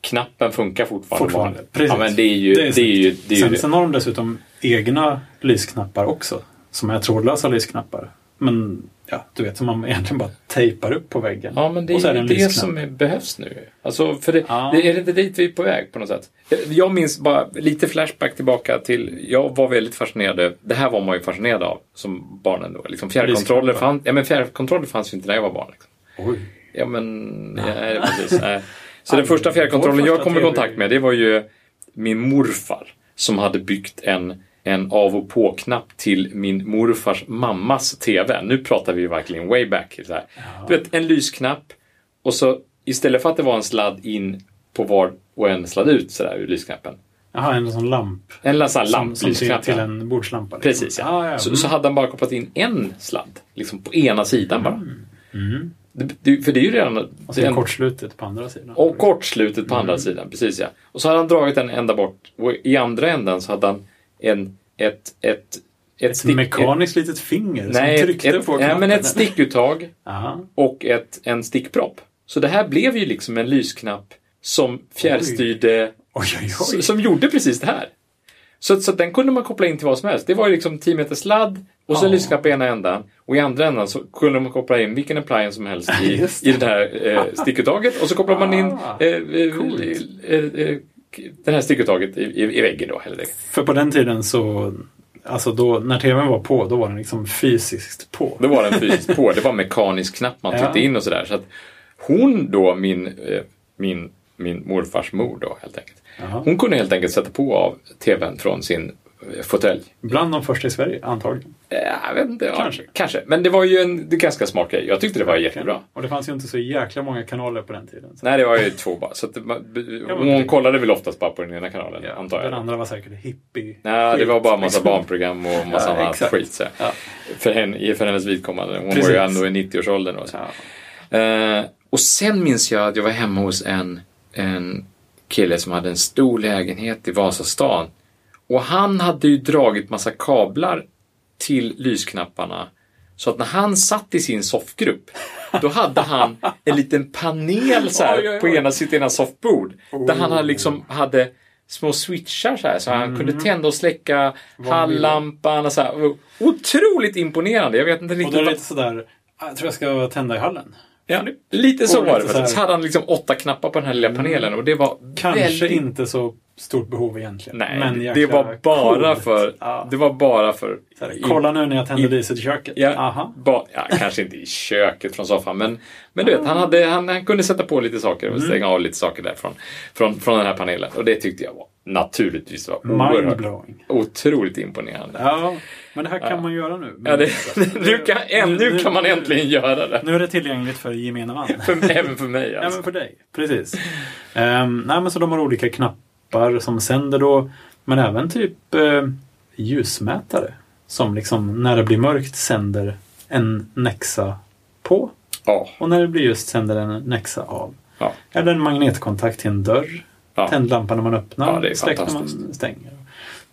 knappen funkar fortfarande. Fortfarande. Precis. Ja, men det är ju det. Är ju, det, är ju sen, det. sen har de dessutom egna lysknappar också. Som är trådlösa lysknappar. Men ja, du vet, som man egentligen bara tejpar upp på väggen. Ja, men det så är det det som är, behövs nu. Alltså, för det, Ja. det, är det inte dit vi är på väg på något sätt? Jag minns bara lite flashback tillbaka till, jag var väldigt fascinerad, det här var man ju fascinerad av som barnen då. Liksom fjärrkontroller, fann, ja, men fjärrkontroller fanns ju inte när jag var barn. Liksom. Oj. Ja, men... Ja, precis. Nej. Så den första fjärrkontrollen jag kom i kontakt med, det var ju min morfar som hade byggt en, en av och på-knapp till min morfars mammas TV. Nu pratar vi verkligen way back. Så här. Du vet, en lysknapp och så istället för att det var en sladd in på var och en sladd ut sådär ur lysknappen. Jaha, en sån lamp. En sån här Som, som till, en bordslampa. liksom. Precis, ja. ja, ja. Så, så hade han bara kopplat in en sladd. Liksom på ena sidan bara. Mm. Det, det, för det är ju redan... Och sen en- kortslutet på andra sidan. Och kortslutet på Mm. andra sidan, precis ja. Och så hade han dragit den ända bort och i andra änden så hade han en, ett, ett, ett, Ett stick... mekaniskt litet finger ett, nej, som ett, tryckte ett, på nej, knappen. men ett stickuttag och ett, en stickpropp. Så det här blev ju liksom en lysknapp som fjärrstyrde, Oj, oj, oj. som gjorde precis det här. Så, så den kunde man koppla in till vad som helst. Det var ju liksom 10 meter sladd och så en Ja. lysknapp i ena ändan. Och i andra ändan så kunde man koppla in vilken appliance som helst i, Just i det här eh, stickuttaget. Och så kopplar man in Ah, eh, coolt. eh, det här stickuttaget i, i, i väggen då. Det. För på den tiden så, alltså då, när tvn var på, då var den liksom fysiskt på. Då var den fysiskt på. Det var mekanisk knapp man Ja. tryckte in och sådär. Så att hon då, min, eh, min, min morfars mor då helt enkelt. Jaha. Hon kunde helt enkelt sätta på av tvn från sin fåtölj. Bland de första i Sverige, antagligen. Eh, Jag vet inte, ja, Kanske. kanske. Men det var ju en det ganska smart grej. Jag tyckte det var jättebra. Och det fanns ju inte så jäkla många kanaler på den tiden. Så. Nej, det var ju två bara. Så det, hon kollade väl oftast bara på den ena kanalen, Ja, antar Den jag. andra var säkert hippie. Nej, det var bara en massa liksom. barnprogram och massa Ja, annat skit. Så. Ja. För, henne, för hennes vidkommande. Hon var Precis. ju ändå i 90-årsåldern. Och, så. Ja. Eh, och sen minns jag att jag var hemma hos en, en kille som hade en stor lägenhet i Vasastan. Och han hade ju dragit massa kablar till lysknapparna. Så att när han satt i sin soffgrupp, då hade han en liten panel så här Oj, oj, på oj. ena sitt ena soffbord. Där han hade Oh. liksom hade små switchar så här så han kunde tända och släcka Mm. Vad halllampan och så här. Otroligt imponerande. Jag vet inte Och riktigt. då är det lite sådär, "Ah, jag tror jag ska tända i hallen. Ja, lite så Och var det. så Så hade han liksom åtta knappar på den här lilla panelen och det var Kanske väldigt... inte så stort behov egentligen. Nej, Men det var bara coolt. för... Ja. Det var bara för... Här, Kolla nu när jag tänder lyset i köket. Ja, Aha. ba, ja, kanske inte i köket från soffan, men, men du vet, han, hade, han, han kunde sätta på lite saker och stänga av lite saker där från, från, från den här panelen. Och det tyckte jag var naturligtvis var oerhört, Mindblowing. otroligt imponerande. Ja, men det här kan man göra nu. Ja, det, [laughs] [laughs] nu kan, ännu kan man äntligen göra det. Nu är det tillgängligt för gemene man. För, även för mig [laughs] Ja, alltså. men för dig. Precis. Um, nej, men så de har olika knappar som sänder då. Men även typ eh, ljusmätare. Som liksom när det blir mörkt sänder en Nexa på. Ja, Och när det blir ljust sänder en Nexa av. ja, Eller en magnetkontakt till en dörr. ja. Tändlampa när man öppnar. Ja, släck när man stänger.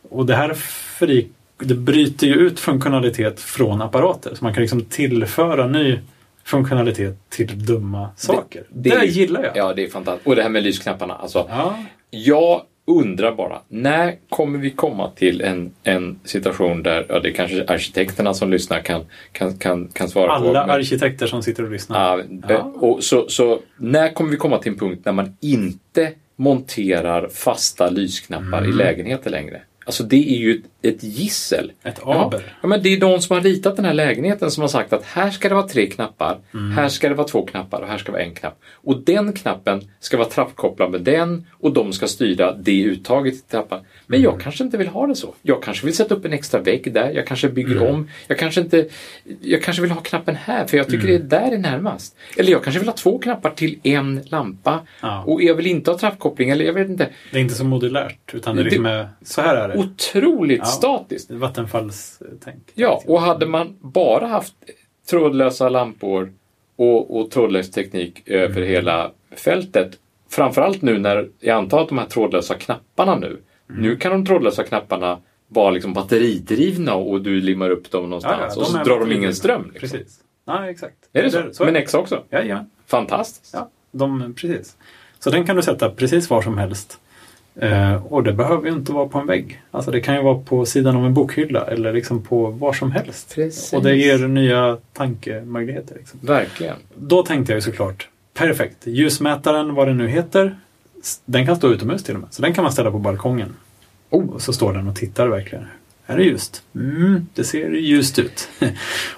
Och det här fri, det bryter ju ut funktionalitet från apparater. Så man kan liksom tillföra ny funktionalitet till dumma saker. Det, det- gillar jag. ja, det är fantastiskt. Och det här med lysknapparna. Alltså, Ja, Jag undrar bara, när kommer vi komma till en, en situation där, ja det är kanske arkitekterna som lyssnar kan, kan, kan, kan svara på. alla arkitekter som sitter och lyssnar. Ja, Ja. och så, så när kommer vi komma till en punkt när man inte monterar fasta lysknappar Mm. i lägenheter längre? Alltså det är ju ett, ett gissel. Ett aber. ja, men det är de som har ritat den här lägenheten som har sagt att här ska det vara tre knappar, Mm. här ska det vara två knappar och här ska det vara en knapp. Och den knappen ska vara trappkopplad med den och de ska styra det uttaget i trappan. Men Mm. jag kanske inte vill ha det så. Jag kanske vill sätta upp en extra vägg där, jag kanske bygger Mm. om, jag kanske inte... Jag kanske vill ha knappen här för jag tycker Mm. det är där det är närmast. Eller jag kanske vill ha två knappar till en lampa Ja. och jag vill inte ha trappkoppling eller jag vet inte. Det är inte så modulärt utan det, Det- liksom är, så här är det. Otroligt Ja. statiskt. Vattenfallstänk. Ja, och hade man bara haft trådlösa lampor och, och trådlös teknik över Mm. hela fältet. Framförallt nu när jag antar att de här trådlösa knapparna nu. Mm. Nu kan de trådlösa knapparna vara liksom batteridrivna och du limmar upp dem någonstans och så drar de ingen ström. Liksom. Precis. Ja, exakt. Är det så? är Med det. Nexa också? Jajamän. Fantastiskt. Ja, de, precis. Så den kan du sätta precis var som helst. Eh, och det behöver ju inte vara på en vägg. Alltså det kan ju vara på sidan av en bokhylla eller liksom på var som helst. Precis. Och det ger nya tankemöjligheter. Liksom. Verkligen. Då tänkte jag ju såklart, perfekt, ljusmätaren, vad den nu heter, den kan stå utomhus till och med. Så den kan man ställa på balkongen. Oh. Och så står den och tittar verkligen. Är det ljust? Mm, det ser ljust ut. [laughs]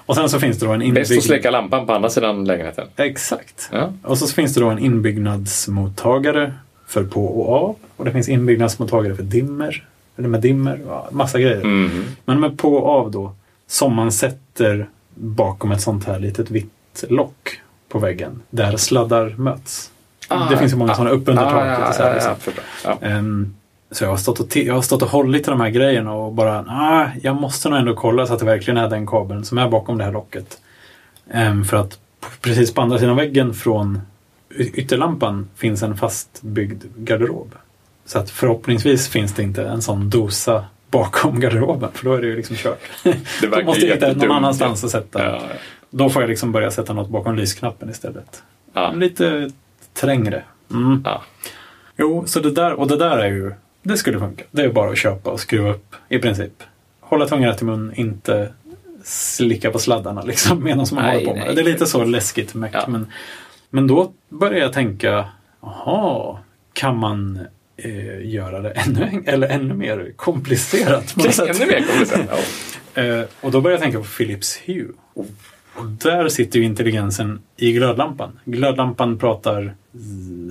och sen så finns det då en Bäst att inbyggd... släcka lampan på andra sidan lägenheten. Exakt. Ja. Och så finns det då en inbyggnadsmottagare för på och av. Och det finns inbyggnadsmottagare för dimmer. Eller med dimmer. Ja, massa grejer. Mhm. Men med på och av då. Som man sätter bakom ett sånt här litet vitt lock på väggen. Där sladdar möts. Ah, det finns ju många ah, sådana upp under ah, taket. så här, liksom. ja. Ja. Ehm, så jag har, stått och jag har stått och hållit i de här grejerna och bara, ah, jag måste nog ändå kolla så att det verkligen är den kabeln som är bakom det här locket. Ehm, för att precis på andra sidan väggen från ytterlampan finns en fastbyggd garderob. Så att förhoppningsvis finns det inte en sån dosa bakom garderoben, för då är det ju liksom kört. [laughs] Då måste jag hitta någon annanstans att sätta. Ja, Då får jag liksom börja sätta något bakom lysknappen istället. ja. Lite trängre. Mm. Ja. Jo, så det där, och det där är ju, det skulle funka. Det är bara att köpa och skruva upp i princip. Hålla tungan rätt i mun, inte slicka på sladdarna liksom [laughs] medan man Nej, håller på med nej, det. Det är lite så läskigt mäck. Ja. Men, men då börjar jag tänka, jaha, kan man eh, göra det ännu, eller ännu mer komplicerat? Ännu mer komplicerat. Ja. [laughs] Eh, och då börjar jag tänka på Philips Hue. Och där sitter ju intelligensen i glödlampan. Glödlampan pratar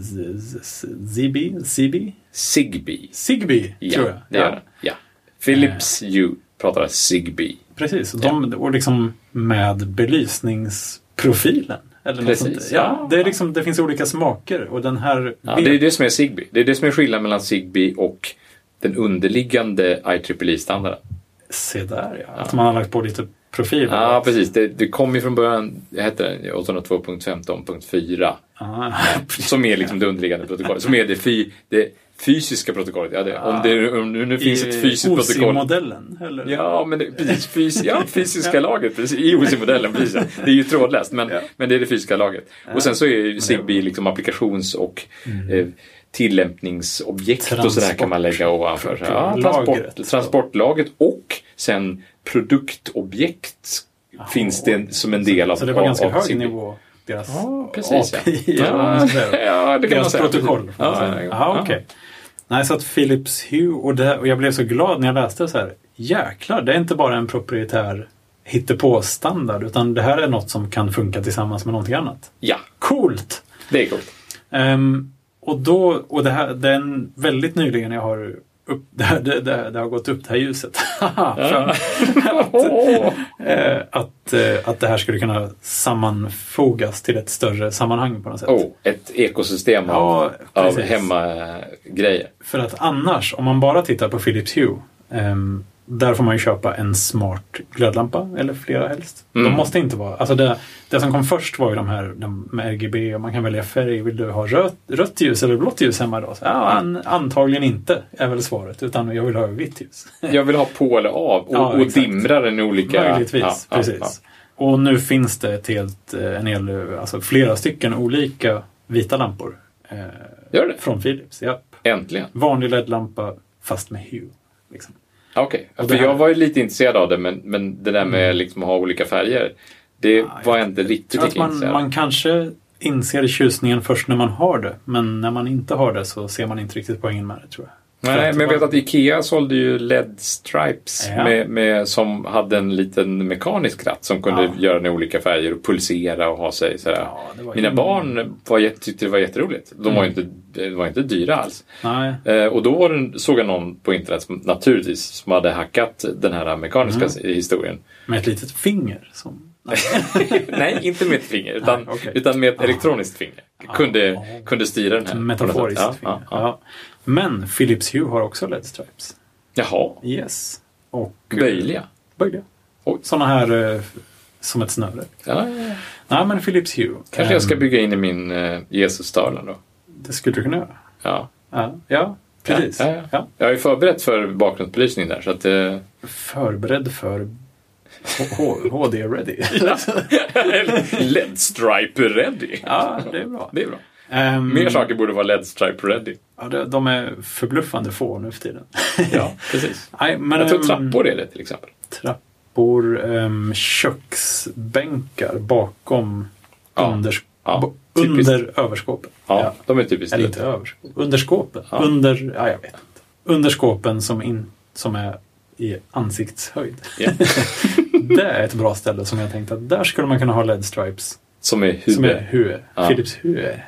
z- z- z- Zigbee? Zigbee? Zigbee. Zigbee, Ja, tror jag. det gör den. Ja. Philips Hue pratar Zigbee. Precis, och, de, och liksom med belysningsprofilen. Eller Precis. Ja, ja. det, är liksom, det finns olika smaker och den här... Ja, det är det som är Zigbee. Det är det som är skillnaden mellan Zigbee och den underliggande IEEE-standarden. Se där ja, att man har lagt på lite profil. Ja, precis. Det, det kom ju från början, det hette den 802.15.4. Ah, [laughs] Som är liksom det underliggande protokollet. Som är det, fy, det fysiska protokollet. Ja, det, om, det, om det nu finns ett fysiskt protokoll. modellen eller? Ja, men det, precis, fys, ja, [laughs] fysiska laget. Precis, I OC-modellen, [laughs] precis. Det är ju trådlöst, men, Ja. men det är det fysiska laget. Och sen så är ju Zigbee liksom applikations och eh, tillämpningsobjekt och sådär kan man lägga ovanför. Ja, transport, Lagret. transportlagret och sen produktobjekt finns det som en del av Så det var ganska av hög Zigbee. nivå. Deras Ja, precis. Ja, API, man ja, [laughs] ja det kan man Deras säga. protokoll. Ja, ja, ja, okej. Nej, så att Philips Hue och, det, och jag blev så glad när jag läste det så här. Jäklar, det är inte bara en proprietär hittepå-standard utan det här är något som kan funka tillsammans med någonting annat. Ja, Coolt! det är coolt. Ehm, och då, och det här, den väldigt nyligen jag har upp, det, det, det, det har gått upp det här ljuset. [laughs] [laughs] Att, eh, att, eh, att det här skulle kunna sammanfogas till ett större sammanhang på något sätt. Oh, ett ekosystem av, Ja, av precis. hemmagrejer. För att annars, om man bara tittar på Philips Hue, ehm, där får man ju köpa en smart glödlampa, eller flera helst. Mm. De måste inte vara... Alltså det, det som kom först var ju de här de med RGB och man kan välja färg. Vill du ha rött, rött ljus eller blått ljus hemma då? Så, ja, an, antagligen inte, är väl svaret. Utan jag vill ha vitt ljus. [laughs] Jag vill ha på eller av och, Ja, och exakt. dimra den i olika... Möjligtvis, Ja, ja, precis. ja. Och nu finns det ett helt, eh, en hel, alltså flera stycken olika vita lampor. Eh, Gör det? Från Philips, ja. Äntligen. Vanlig LED-lampa fast med Hue. Liksom. Okej, Och för här- jag var ju lite intresserad av det men, men det där med liksom att ha olika färger det Ja, var jag inte riktigt Jag man, intresserad man kanske inser tjusningen först när man har det. Men när man inte har det så ser man inte riktigt poängen med det tror jag. Nej, men jag vet att Ikea sålde ju LED-stripes Ja. med, med, som hade en liten mekanisk ratt som kunde Ja. göra den i olika färger och pulsera och ha sig sådär. Ja, var Mina ju- barn var, tyckte det var jätteroligt. De var ju inte, det var inte dyra alls. Eh, och då var det, såg jag någon på internet som, naturligtvis som hade hackat den här mekaniska Mm. historien. med ett litet finger. Som... [laughs] Nej. Inte med ett finger utan, Nej, okej. utan med ett elektroniskt finger. Kunde, Ah. kunde styra den här. Metaforiskt finger. Men Philips Hue har också LED-stripes. Jaha, Yes. Och, eh, böjliga. Böjliga. Sådana här eh, som ett snöre. Ja, ja, ja. Nej, men Philips Hue. Kanske jag ska ehm, bygga in i min uh, Jesus-tavla då. Det skulle du kunna göra. Ja. Ja, ja precis. Ja, ja, ja. Jag är förberett för bakgrundsbelysning där så att... eh, Förberedd för H- HD ready. [laughs] LED-stripe ready. ja, det är bra. Det är bra. Ehm, Mer saker borde vara LED-stripe ready. Ja, de är förbluffande få nu för tiden. Ja, [laughs] precis. Nej, men, Jag tror ehm, trappor är det till exempel. Trappor, um, köksbänkar bakom Ja, under, ja, under överskåpen. Ja, de är typiskt Eller inte överskåp. Under skåpen. Ja. Under, ja, jag vet inte. Under skåpen som, in, som är i ansiktshöjd. Ja. [laughs] det är ett bra ställe som jag tänkte att där skulle man kunna ha LED-stripes. Som är huvud. Som är Hue. Ja. Philips Hue.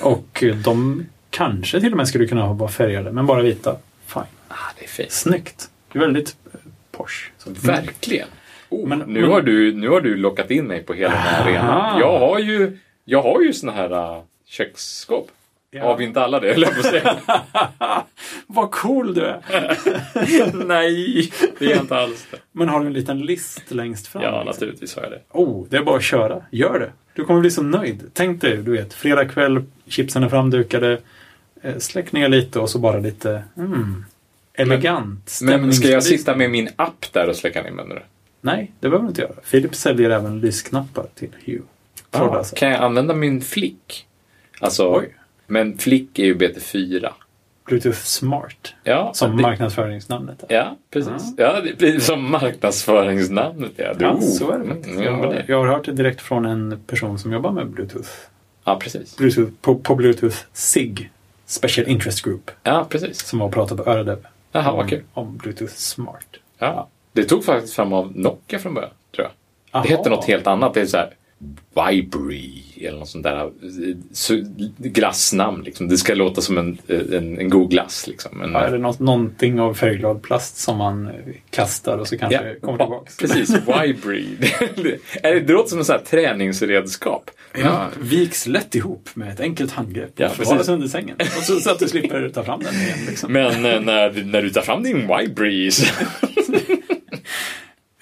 Och de kanske till och med skulle kunna vara färgade, men bara vita. Fine. Ah, det är fint. Snyggt. Det är väldigt eh, posh. Så, Verkligen. Oh, Men- nu, men- har du, nu har du lockat in mig på hela den här arenan. Jag har ju, jag har ju såna här uh, köksskåp. Ja. Har vi inte alla det, jag på säga. Vad cool du är! [laughs] Nej, det är inte alls det. Men har du en liten list längst fram? Ja, naturligtvis har jag det. Oh, det är bara att köra. Gör det. Du kommer bli så nöjd. Tänk dig, du vet, fredag kväll, chipsen är framdukade. Eh, släck ner lite och så bara lite mm, elegant. Men ska jag sitta med min app där och släcka ner menar du? Nej, det behöver du inte göra. Philips säljer även lysknappar till Hue. Ah, Trådlösa. kan jag använda min flick? Alltså, Oj. men flick är ju BT4. Bluetooth Smart, Ja, som det, marknadsföringsnamnet är. ja precis. Ja, det blir som marknadsföringsnamnet. Ja, Ja, så är det faktiskt. Mm, ja, men Jag, det. jag har hört det direkt från en person som jobbar med Bluetooth. ja, precis. Bluetooth på, på Bluetooth SIG, Special Interest Group, Ja, precis. som var och pratade på Öredev. Jaha, om, vad kul. om Bluetooth Smart. Ja. Det tog faktiskt fram av Nokia från början, tror jag. Det Aha. hette något helt annat. Det är så här Vibry eller något sånt där glassnamn. Liksom. Det ska låta som en, en, en god glass. Liksom. En, Ja, är det något, någonting av färgglad plast som man eh, kastar och så kanske det kommer tillbaka? [laughs] Precis, Vibry. det, [laughs] det låter som en sån här träningsredskap. Ja, viks lätt ihop med ett enkelt handgrepp Ja, och precis. förvaras under sängen. Och så, så att du slipper ta fram den igen. Liksom. Men eh, när, när du tar fram din Vibry så... [laughs]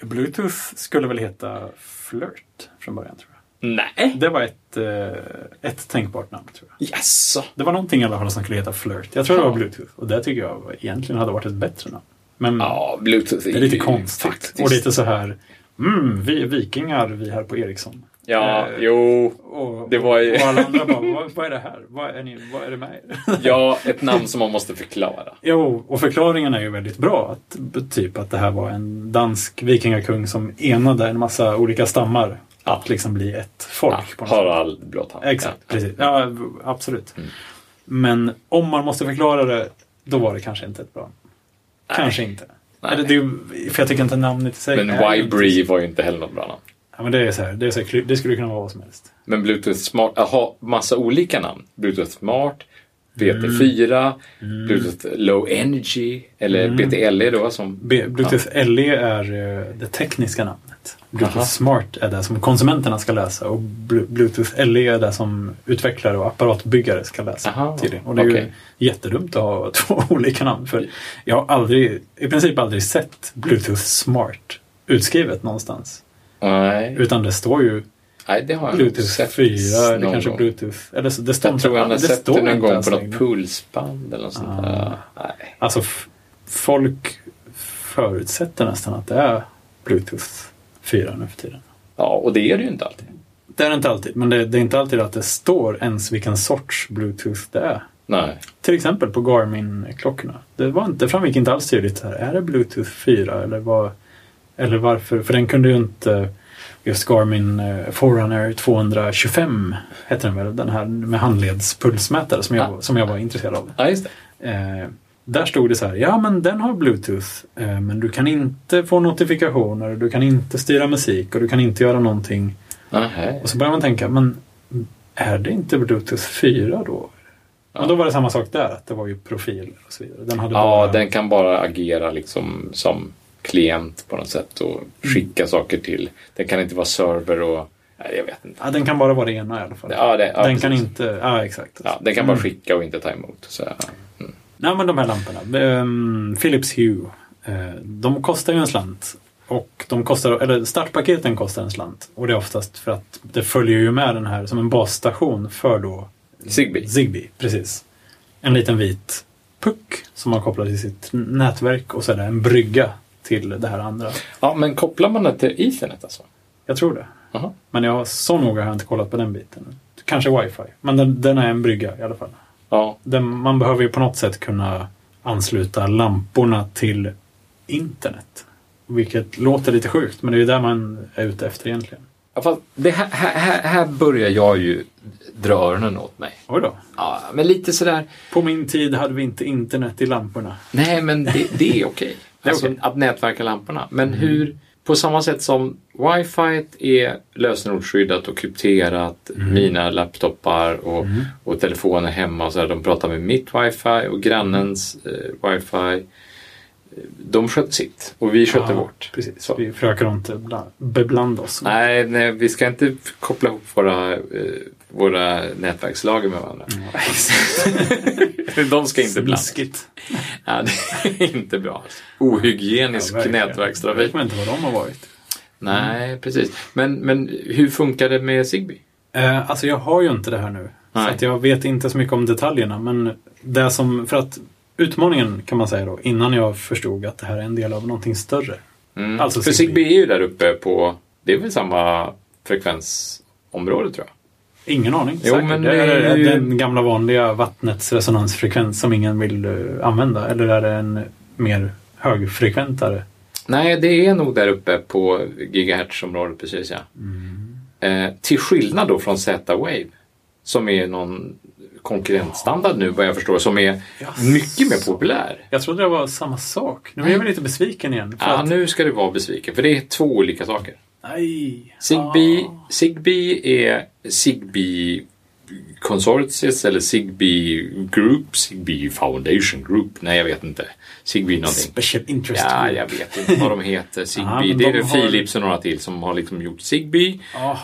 Bluetooth skulle väl heta Flirt från början tror jag. Nej. Det var ett, eh, ett tänkbart namn tror jag. Jaså? Det var någonting i alla fall som skulle heta Flirt. Jag tror det var. Bluetooth och det tycker jag egentligen hade varit ett bättre namn. Men Ja, Bluetooth det är lite konstigt. faktiskt- Och lite så här, mm, vi är vikingar vi här på Ericsson. Ja, Eh, jo. Och, Det var ju- och alla andra bara, vad, vad är det här? Vad är, ni, vad är det med er? [laughs] Ja, ett namn som man måste förklara. Jo, och förklaringen är ju väldigt bra. Att, typ att det här var en dansk vikingakung som enade en massa olika stammar. Att liksom bli ett folk. Ja, på något sätt. Harald Blåtand. Exakt, Ja. precis. Ja, absolut. Mm. Men om man måste förklara det då var det kanske inte ett bra namn. Kanske inte. Nej. Eller det, för jag tycker inte namnet i sig Men Vibree var ju inte heller något bra namn. Ja, men det är så här, det, är så här, det skulle kunna vara vad som helst. Men Bluetooth Smart, aha, massa olika namn. Bluetooth Smart, BT4, Mm. Bluetooth Low Energy eller BTLE då som... B- Bluetooth LE är eh, det tekniska namnet. Bluetooth Aha. Smart är det som konsumenterna ska läsa och Blu- Bluetooth LE är det som utvecklare och apparatbyggare ska läsa. Aha, tydligen. Och det är okej. ju jättedumt att ha [laughs] två olika namn. För jag har aldrig, i princip aldrig sett Bluetooth Smart utskrivet någonstans. Nej, Utan det står ju Nej det har jag Bluetooth sett 4 eller någon kanske gång. Bluetooth. Eller så, det står Jag tror jag har det sett det någon gång på något pulsband eller något sånt där. Nej. Alltså folk förutsätter nästan att det är Bluetooth 4 nu för tiden. Ja, och det är det ju inte alltid. Det är det inte alltid, men det, det är inte alltid att det står ens vilken sorts Bluetooth det är. Nej. Till exempel på Garmin-klockorna. Det, var inte, det framgick inte alls tydligt. Här. Är det Bluetooth 4 eller, vad, eller varför? För den kunde ju inte just Garmin eh, Forerunner 225 hette den väl? Den här med handledspulsmätare som jag, Ah. som jag var intresserad av. Ja, just det. Eh, där stod det så här, ja men den har Bluetooth, eh, men du kan inte få notifikationer, du kan inte styra musik och du kan inte göra någonting. Nähä. Och så börjar man tänka, men är det inte Bluetooth 4 då? Men då var det samma sak där, att det var ju profiler och så vidare. Den hade Ja, bara, den kan bara agera liksom som klient på något sätt och skicka saker till. Den kan inte vara server och... Nej, jag vet inte. ja, den kan bara vara det ena i alla fall. Ja, det, ja, den kan precis. inte, ja exakt. Ja, den kan bara Mm. skicka och inte ta emot. Så, ja. Nej men de här lamporna. Um, Philips Hue. eh, de kostar ju en slant. Och de kostar, eller startpaketen kostar en slant. Och det är oftast för att det följer ju med den här som en basstation för då Zigbee. Zigbee. Precis. En liten vit puck som man kopplar till sitt nätverk och så är det en brygga till det här andra. Ja, men kopplar man det till Ethernet alltså? Jag tror det. Jaha. Men jag, så noga har jag inte kollat på den biten. Kanske wifi. Men den, den är en brygga i alla fall. Ja, man behöver ju på något sätt kunna ansluta lamporna till internet. Vilket låter lite sjukt, men det är ju där man är ute efter egentligen. Ja, fast det här, här, här- börjar jag ju dra öronen åt mig. Oj då. Ja, men lite sådär, På min tid hade vi inte internet i lamporna. nej men det, det är okej. [laughs] Är Alltså okej. att nätverka lamporna. Men hur, på samma sätt som wifi är lösenordsskyddat och krypterat, mina laptopar och, och telefoner hemma, så här, de pratar med mitt wifi och grannens eh, wifi. De sköter sitt och vi sköter Ja, vårt. Precis. Så. Vi försöker inte bla- beblanda oss. Nej, nej, vi ska inte koppla ihop våra, eh, våra nätverkslager med varandra. [laughs] Exakt. De ska inte blandas. Ja, det är inte bra. Ohygienisk Ja, verkligen. nätverkstrafik. vet man inte vad de har varit. Nej, precis. Men, men hur funkar det med Zigbee? Eh, alltså jag har ju inte det här nu. Nej. Så jag vet inte så mycket om detaljerna. Men det som, för att utmaningen kan man säga då, innan jag förstod att det här är en del av någonting större. Mm. Alltså För Zigbee. Är ju där uppe på, det är väl samma frekvensområde tror jag. Ingen aning. Jo, säkert. men det det är, är ju- den gamla vanliga vattnets resonansfrekvens som ingen vill eh, använda. Eller är det en mer högfrekventare? Nej, det är nog där uppe på gigahertzområdet precis ja. Eh, till skillnad då från Z-Wave som är någon konkurrentstandard nu vad jag förstår som är Jaså. mycket mer populär. Jag trodde det var samma sak. Nu är jag lite besviken igen. Ja, att, nu ska du vara besviken för det är två olika saker. nej. Zigbee, Ah. Zigbee är Zigbee konsortiet eller Zigbee Group, Zigbee Foundation Group. Nej, jag vet inte. Zigbee någonting. Special interest Ja, jag vet inte vad de heter. [laughs] Zigbee. Ja, men det är de har- Philips och några till som har liksom gjort Zigbee.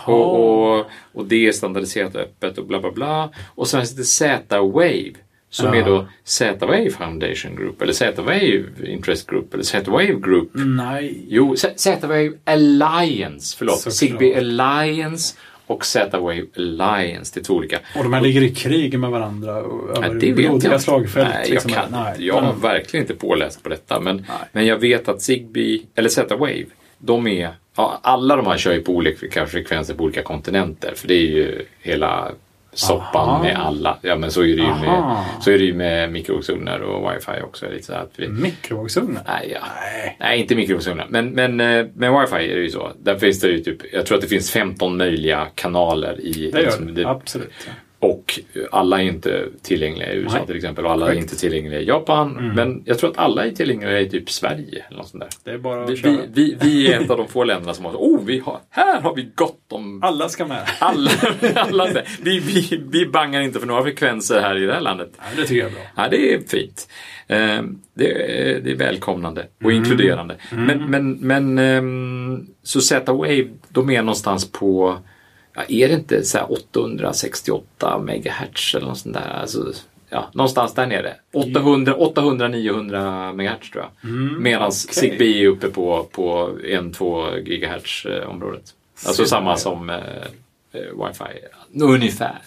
Och, och, och det är standardiserat öppet och bla bla bla. Och sen finns det Z-Wave. Som Ja. är då Z-Wave Foundation Group eller Z-Wave Interest Group eller Z-Wave Group. Nej. Jo, Z-Wave Alliance, förlåt. Zigbee Alliance och Z-Wave Alliance. Det är två olika. Och de här ligger i krig med varandra över det vet blodiga jag slagfält. Nej, jag, liksom. kan, Nej. jag har Men- verkligen inte påläst på detta. Men, Nej. men jag vet att Zigbee, eller Z-Wave, de är, ja, alla de här kör ju på olika frekvenser på olika kontinenter. För det är ju hela soppan Aha. med alla. Ja men så är det ju med, så är det med mikrovågsugnar och wifi också. Lite så att vi, Mikrovågsugnar? nej, ja. Nej. Nej, inte mikrovågsugnar. Men, men eh, med wifi är det ju så. Där finns det ju typ, jag tror att det finns 15 möjliga kanaler i... Det gör liksom, det. Absolut. Och alla är inte tillgängliga i USA Nej. till exempel och alla är Korrekt. inte tillgängliga i Japan. Mm. Men jag tror att alla är tillgängliga i typ Sverige. Eller något sånt där. Det är bara Vi, vi, vi, vi är ett av de få länderna som har oh, vi har, här har vi gott om Alla ska med. alla. [laughs] alla vi, vi, vi bangar inte för några frekvenser här i det här landet. Ja, det tycker jag är bra. Ja, det är fint. Eh, Det är, det är välkomnande och inkluderande. Men, men, men ehm, så Z-Wave, de är någonstans på, ja, är det inte så här 868 megahertz eller något sånt där? Alltså, ja, någonstans där nere. 800, 800-900 megahertz tror jag. Medan okej. Zigbee är uppe på, på 1-2 gigahertz eh, området. Alltså Se samma som eh, eh, wifi. Ungefär.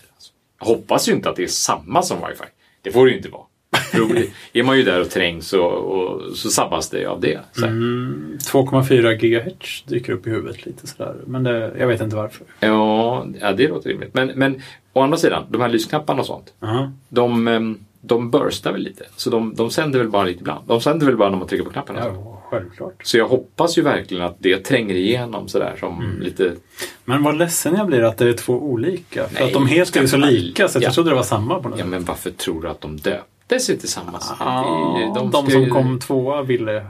Jag hoppas ju inte att det är samma som wifi. Det får det ju inte vara. För är man ju där och trängs och, och så sabbas det av det. Mm, 2,4 gigahertz dyker upp i huvudet lite sådär. Men det, jag vet inte varför. Ja, ja, det låter rimligt. Men, men å andra sidan, de här lysknapparna och sånt. Ja. De, ehm, de burstar väl lite. Så de, de sänder väl bara lite ibland. De sänder väl bara när man trycker på knappen. ja, självklart. Så jag hoppas ju verkligen att det tränger igenom sådär som lite... Men vad ledsen jag blir att det är två olika. För Nej, att de heter ju så lika så att Ja. jag trodde det var samma på något Ja sätt. men varför tror du att de döpte sig till samma sak? Ja, Det är ju- de, ska som ju- kom tvåa ville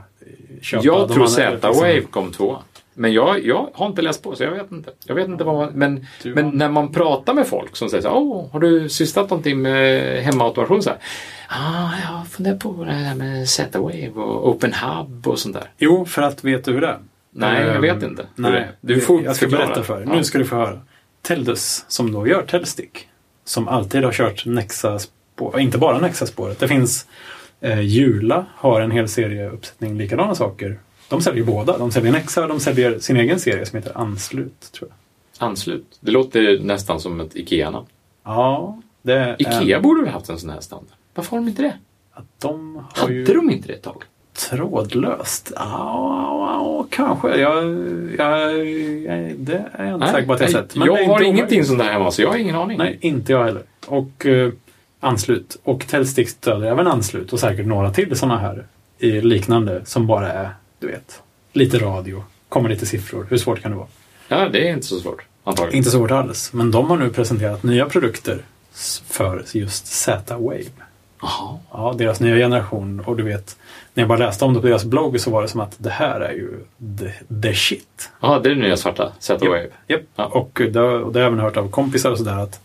köpa. Jag de tror liksom- Z-Wave kom tvåa. Men jag, jag har inte läst på så jag vet inte. Jag vet inte vad man, men, Du men när man pratar med folk som säger så Åh, har du sysslat någonting med hemautomation? Så här, ah, jag funderar på det här med Z-Wave och Open Hub och sånt där. Jo, för att vet du hur det är? Nej, jag Ehm, vet inte hur det Nej. Du får jag ska förklara. berätta för dig. Nu ska du få höra. Teldus, som då gör Telstick, som alltid har kört Nexa-spår, inte bara Nexa-spåret. Det finns eh, Jula har en hel serie uppsättning likadana saker. De säljer båda. De säljer Nexa och de säljer sin egen serie som heter Anslut, tror jag. Anslut. Det låter nästan som ett IKEA-namn. Ja, det. IKEA borde väl haft en sån här standard? Varför har de inte det? Att de har Hade ju de inte det ett tag? trådlöst. Ja, kanske. Jag, jag, jag, det är jag inte säker på att jag har sett. Men jag har ingenting sånt där hemma så jag har ingen aning. Nej, inte jag heller. Och eh, anslut. Och Telstick stöder även anslut och säkert några till sådana här i liknande som bara är, du vet, lite radio, kommer lite siffror. Hur svårt kan det vara? Ja, det är inte så svårt. Antagligen. Inte så svårt alls. Men de har nu presenterat nya produkter för just Z-Wave. Jaha. Ja, deras nya generation. Och du vet, när jag bara läste om det på deras blogg så var det som att det här är ju the, the shit. Ja, det är det nya svarta. Z-Wave. Japp. Ja. Och det, och det har jag även hört av kompisar och sådär att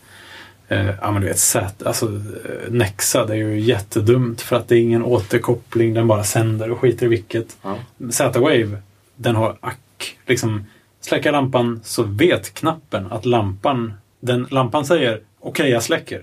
eh, ja men du vet, Z, alltså, eh, Nexa det är ju jättedumt för att det är ingen återkoppling, den bara sänder och skiter i vilket. Ja. Z-Wave, den har ack, liksom släcka lampan så vet knappen att lampan, den, lampan säger okej jag släcker.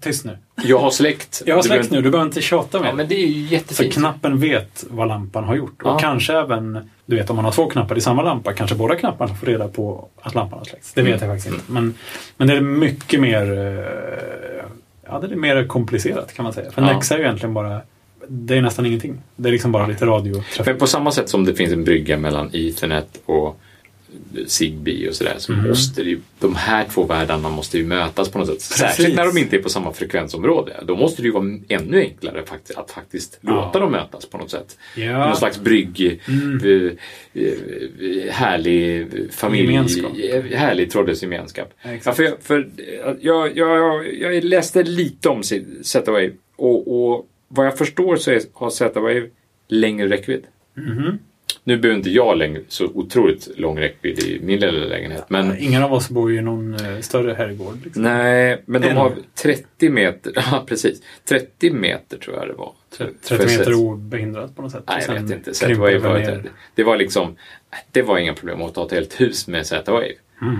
Tyst nu. Jag har släckt. [laughs] Jag har Du släckt behöver- nu, du behöver inte tjata mer. Ja, men det är ju jättefint. knappen vet vad lampan har gjort. Och Ja. kanske även, du vet om man har två knappar i samma lampa, kanske båda knapparna får reda på att lampan har släckts. Det vet Mm. jag faktiskt inte. Men, men det är mycket mer eh, Ja, det är mer komplicerat kan man säga. För Ja. Nexa är ju egentligen bara Det är nästan ingenting. Det är liksom bara lite radiotrafik. Men på samma sätt som det finns en brygga mellan Ethernet och Zigbee och sådär så Mhm. måste ju, de här två världarna måste ju mötas på något sätt. Precis. Särskilt när de inte är på samma frekvensområde. Då måste det ju vara ännu enklare fakt- att faktiskt Ja. låta dem mötas på något sätt. Ja. Någon slags brygg, Mm. eh, eh, härlig familj, Gemenskap. eh, härlig trådlös gemenskap. Ja, för jag, för jag, jag, jag, läste lite om Z-Wave och, och vad jag förstår så är, har Z-Wave längre räckvidd. Mhm. Nu behöver inte jag längre så otroligt lång räckvidd i min lilla lägenhet. Men Ingen av oss bor ju i någon eh, större herrgård. Liksom. nej, men de har 30 meter. [laughs] Ja, precis. 30 meter tror jag det var. 30 För meter obehindrat på något sätt. Nej, jag vet inte. Z-Wave det var, ett, det var liksom, det var inga problem att ta ett helt hus med Z-Wave. Mm,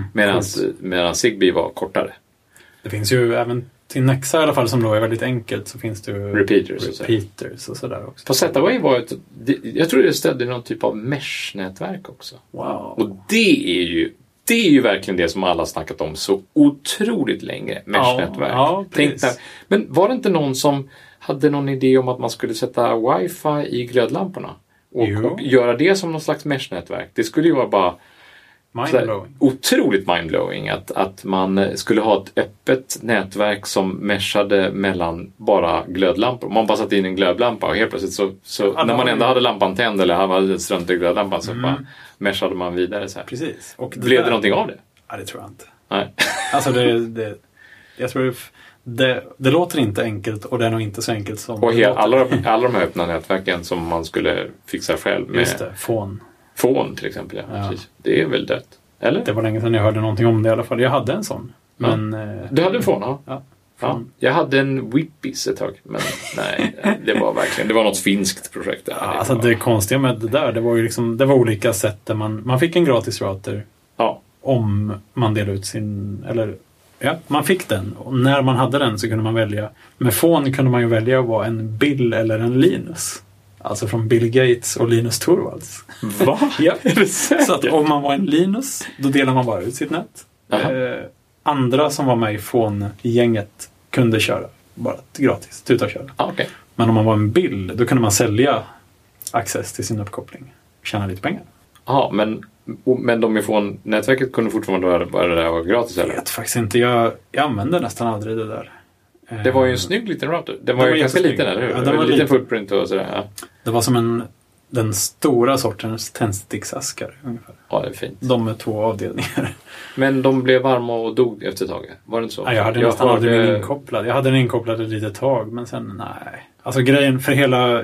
medan Zigbee var kortare. Det finns ju även till Nexa i alla fall som då är väldigt enkelt så finns det Repeaters repeaters och sådär också. På Z-Wave var ett, jag tror det stödde någon typ av mesh-nätverk också. Wow. Och det är ju det är ju verkligen det som alla snackat om så otroligt länge. Mesh-nätverk. ja, där. Men var det inte någon som hade någon idé om att man skulle sätta wifi i glödlamporna? Och, och göra det som någon slags mesh-nätverk. Det skulle ju vara bara Mindblowing. otroligt mindblowing att, att man skulle ha ett öppet nätverk som meshade mellan bara glödlampor. Man bara satte in en glödlampa och helt plötsligt så, så Alla när man ändå hade lampan tänd eller hade ström till glödlampan så Mm. bara meshade man vidare så här. Precis. Och Blev det där- någonting av det? Ja, det tror jag inte. Nej. [laughs] Alltså det, det, Jag tror det, det, det låter inte enkelt och det är nog inte så enkelt som Och det låter. alla, alla de här öppna nätverken som man skulle fixa själv med Just det, fån. Fån till exempel. Ja, Ja. Det är väl dött? Eller? Det var länge sedan jag hörde någonting om det i alla fall. Jag hade en sån. Men... eh, Du hade en fån? Ja. Ja. ja. Fån. Jag hade en Whippis ett tag. Men nej, det var verkligen det var något finskt projekt. Där. Ja, alltså det konstiga med det där, det var ju liksom, det var olika sätt där man, man fick en gratis router ja. om man delade ut sin, eller ja, man fick den. Och när man hade den så kunde man välja. Med fon kunde man ju välja att vara en Bill eller en Linus. Alltså från Bill Gates och Linus Torvalds. Va? [laughs] Ja. Är det säkert? Så att om man var en Linus, då delade man bara ut sitt nät. Eh, andra som var med i fon-gänget kunde köra. Bara gratis, tuta och köra. Ja, okej. Men om man var en Bill, då kunde man sälja access till sin uppkoppling. Tjäna lite pengar. Ja, men, men de ifrån nätverket kunde fortfarande vara, vara det där var gratis Jag eller? vet faktiskt inte. Jag, jag använde nästan aldrig det där. Eh, Det var ju en snygg liten router. Den var var ju ganska liten, eller hur? Ja, den var liten liten. footprint och sådär. Ja. Det var som en, den stora sortens tändsticksaskar ungefär. ja, det är fint. De med två avdelningar. Men de blev varma och dog efter ett tag. Var det inte så? Nej, jag hade nästan aldrig hörde- min inkopplad. Jag hade den inkopplad ett litet tag, men sen nej. Alltså grejen för hela...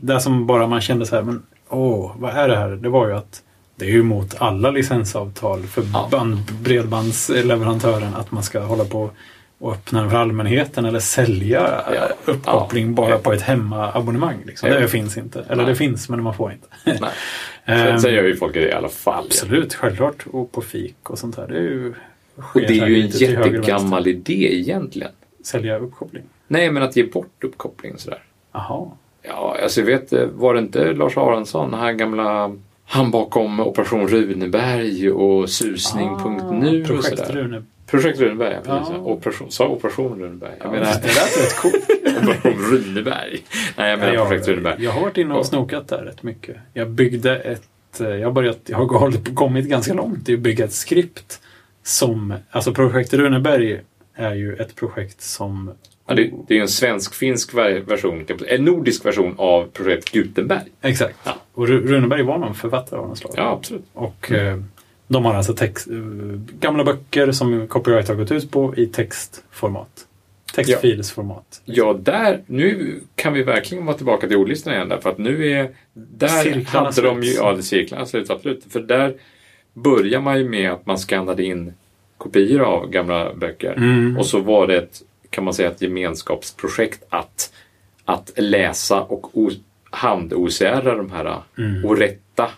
Det som bara man kände så här, men åh, vad är det här? Det var ju att det är ju mot alla licensavtal för Ja. band, bredbandsleverantören att man ska hålla på och öppna den för allmänheten eller sälja Ja. uppkoppling bara Ja. på ett hemmaabonnemang. Liksom. Det finns inte. Eller Nej. det finns, men man får inte. Nej. [laughs] Ehm, Sen, gör ju folk det i alla fall. Absolut, självklart. Och på fik och sånt där. Det är ju... Och det är ju en och jättegammal idé egentligen. Sälja uppkoppling. Nej, men att ge bort uppkoppling och sådär. Jaha. Ja, alltså jag vet, var det inte Lars Aronsson, den här gamla, han bakom Operation Runeberg och susning.nu och Projekt sådär. Rune. Projekt Runeberg, ja, precis. Ja. Operation, sa Operation Runeberg? Jag Ja, menar, det lät rätt coolt. [laughs] Operation Runeberg. Nej, jag menar jag, Projekt Runeberg. jag har varit inne och Och- snokat där rätt mycket. Jag byggde ett... eh, Jag har, börjat, jag har kommit ganska långt i att bygga ett skript som... Alltså Projekt Runeberg är ju ett projekt som... Ja, det, det är en svensk-finsk ver- version, en nordisk version av Projekt Gutenberg. Exakt. Ja. Och Ru- Runeberg var någon författare av något slag. Ja, absolut. Och eh, de har alltså text, eh, gamla böcker som copyright har gått ut på i textformat. Textfilsformat. Ja, där, nu kan vi verkligen vara tillbaka till ordlistan igen där, för att nu är... Där Cirklarna hade de ju, ja, cirklarna slut, absolut. För där börjar man ju med att man skannade in kopior av gamla böcker. Mm. Och så var det ett, kan man säga, ett gemenskapsprojekt att, att läsa och hand-OCR de här Mm. och rätta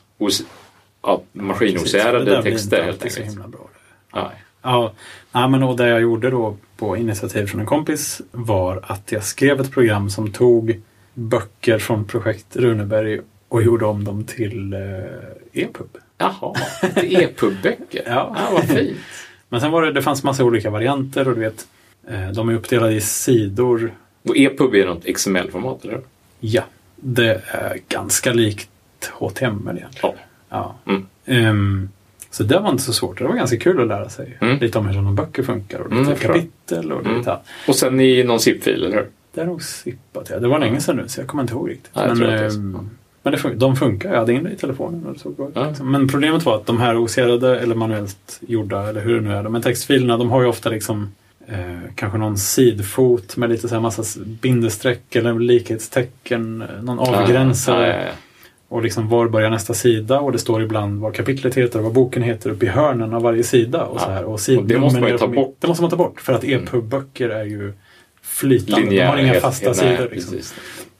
ja, maskin-OCR-ade texter helt enkelt. himla bra. Ja. Ja, nej, men och det jag gjorde då på initiativ från en kompis var att jag skrev ett program som tog böcker från projekt Runeberg och gjorde om dem till eh, EPUB. Jaha, lite EPUB-böcker. [laughs] Ja. ah, vad fint. Men sen var det, det fanns massa olika varianter och du vet, de är uppdelade i sidor. Och EPUB är något XML-format, eller? Ja, det är ganska likt HTML egentligen. Ja. Ja. Mm. Ehm, så det var inte så svårt. Det var ganska kul att lära sig Mm. lite om hur sådana böcker funkar och Mm, lite förstår. kapitel och Mm. lite allt. Och sen i någon zip-fil, eller hur? Det är nog zippat. Ja. Det var länge sedan nu så jag kommer inte ihåg riktigt. Jag men det ehm, men det fun- de funkar. Jag hade in det i telefonen och det såg bra ut. Liksom. Men problemet var att de här oserade eller manuellt gjorda eller hur det nu är. De här textfilerna de har ju ofta liksom eh, kanske någon sidfot med lite så här massa bindestreck eller likhetstecken. eh, Någon avgränsare. Ja, ja, ja. Och liksom var börjar nästa sida och det står ibland vad kapitlet heter och vad boken heter uppe i hörnen av varje sida. Och så här. Och, Och det måste man ta bort. Mm. Det måste man ta bort för att EPUB-böcker är ju flytande. de har inga fasta helt- sidor. nej, Liksom.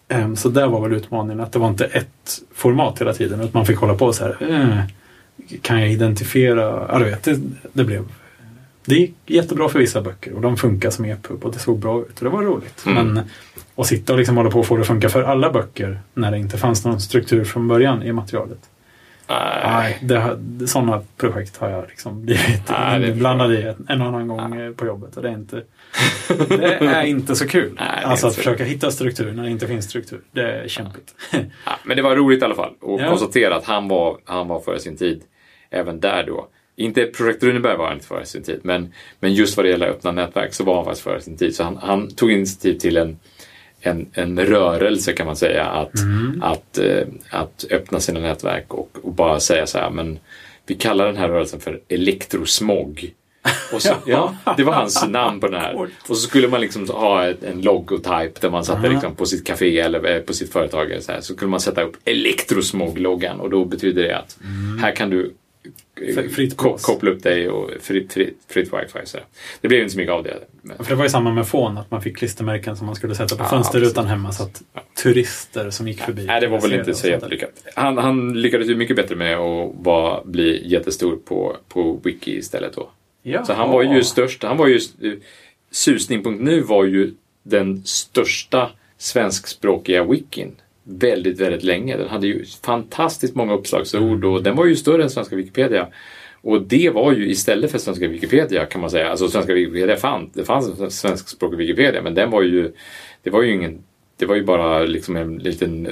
Ehm, Så där var väl utmaningen att det var inte ett format hela tiden. Utan man fick hålla på så här. eh, Kan jag identifiera? Ja, du vet, det, det blev... Det gick jättebra för vissa böcker och de funkar som EPUB och det såg bra ut och det var roligt. Mm. Men att sitta och liksom hålla på och få det att funka för alla böcker när det inte fanns någon struktur från början i materialet. Nej. Nej, det, sådana projekt har jag liksom blivit Nej, blandad i en, en annan gång eh, på jobbet. Och det, är inte, [laughs] det är inte så kul. Nej, alltså att försöka hitta struktur när det inte finns struktur. Det är kämpigt. Ja, men det var roligt i alla fall att Ja. konstatera att han var, han var före sin tid även där då. Inte Projekt Runeberg var han inte före sin tid, men, men just vad det gäller öppna nätverk så var han faktiskt före sin tid. Så han, han tog initiativ till en, en, en rörelse kan man säga att, att, eh, att öppna sina nätverk och, och bara säga så här, men vi kallar den här rörelsen för elektrosmog. [laughs] Och så, ja, det var hans namn på den här. Och så skulle man liksom ha en logotype där man satte liksom på sitt café eller eh, på sitt företag. Eller så, här. så kunde man sätta upp Elektrosmog-loggan och då betyder det att här kan du fritt ko- koppla upp dig och fritt, fritt, fritt wifi. Så. Det blev inte så mycket av det. Men, För det var ju samma med fån, att man fick klistermärken som man skulle sätta på Ja, fönsterrutan hemma så att turister som gick förbi Nej, det var väl inte så jättelyckat. Han, han lyckades ju mycket bättre med att bara bli jättestor på, på Wiki istället då. Ja. Så han var ju störst. Han var ju, eh, Susning.nu var ju den största svenskspråkiga wikin väldigt, väldigt länge. Den hade ju fantastiskt många uppslagsord och den var ju större än svenska Wikipedia. Och det var ju istället för svenska Wikipedia kan man säga. Alltså svenska Wikipedia fanns, det fanns en svenskspråkig Wikipedia men den var ju, det var ju ingen det var ju bara liksom en liten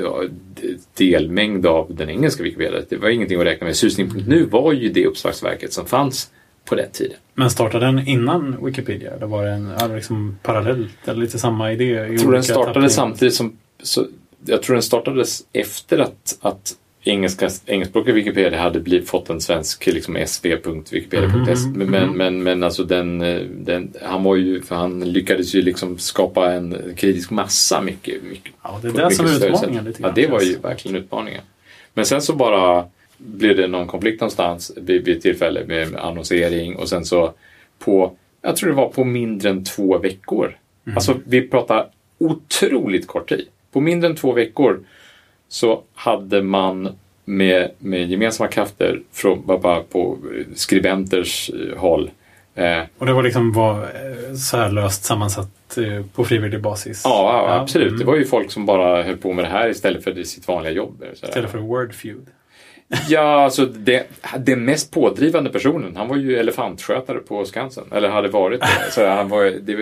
delmängd av den engelska Wikipedia. Det var ingenting att räkna med. Susning.nu var ju det uppslagsverket som fanns på den tiden. Men startade den innan Wikipedia? Eller var det en liksom parallellt? Eller lite samma idé? Jag tror den startade tappningar? samtidigt som... Så, jag tror den startades efter att, att engelska, engelskspråkiga Wikipedia hade blivit, fått en svensk liksom sv.wikipedia.se. Mhm, Men, men, men, men alltså den, den, han var ju, för han lyckades ju liksom skapa en kritisk massa mycket. mycket Ja, det är det som är utmaningen lite Ja, grann, det var ju verkligen utmaningen. Men sen så bara blev det någon konflikt någonstans vid, vid tillfälle med annonsering och sen så på, jag tror det var på mindre än två veckor. Mm. Alltså vi pratar otroligt kort tid. På mindre än två veckor så hade man med, med gemensamma krafter från, bara- på skribenters eh, håll eh, Och det var liksom var eh, så här löst sammansatt eh, på frivillig basis? Ja, ja, absolut. mm. Det var ju folk som bara höll på med det här istället för sitt vanliga jobb. Istället för Wordfeud. Ja, alltså det, den mest pådrivande personen, han var ju elefantskötare på Skansen. Eller hade varit det. Så han var, det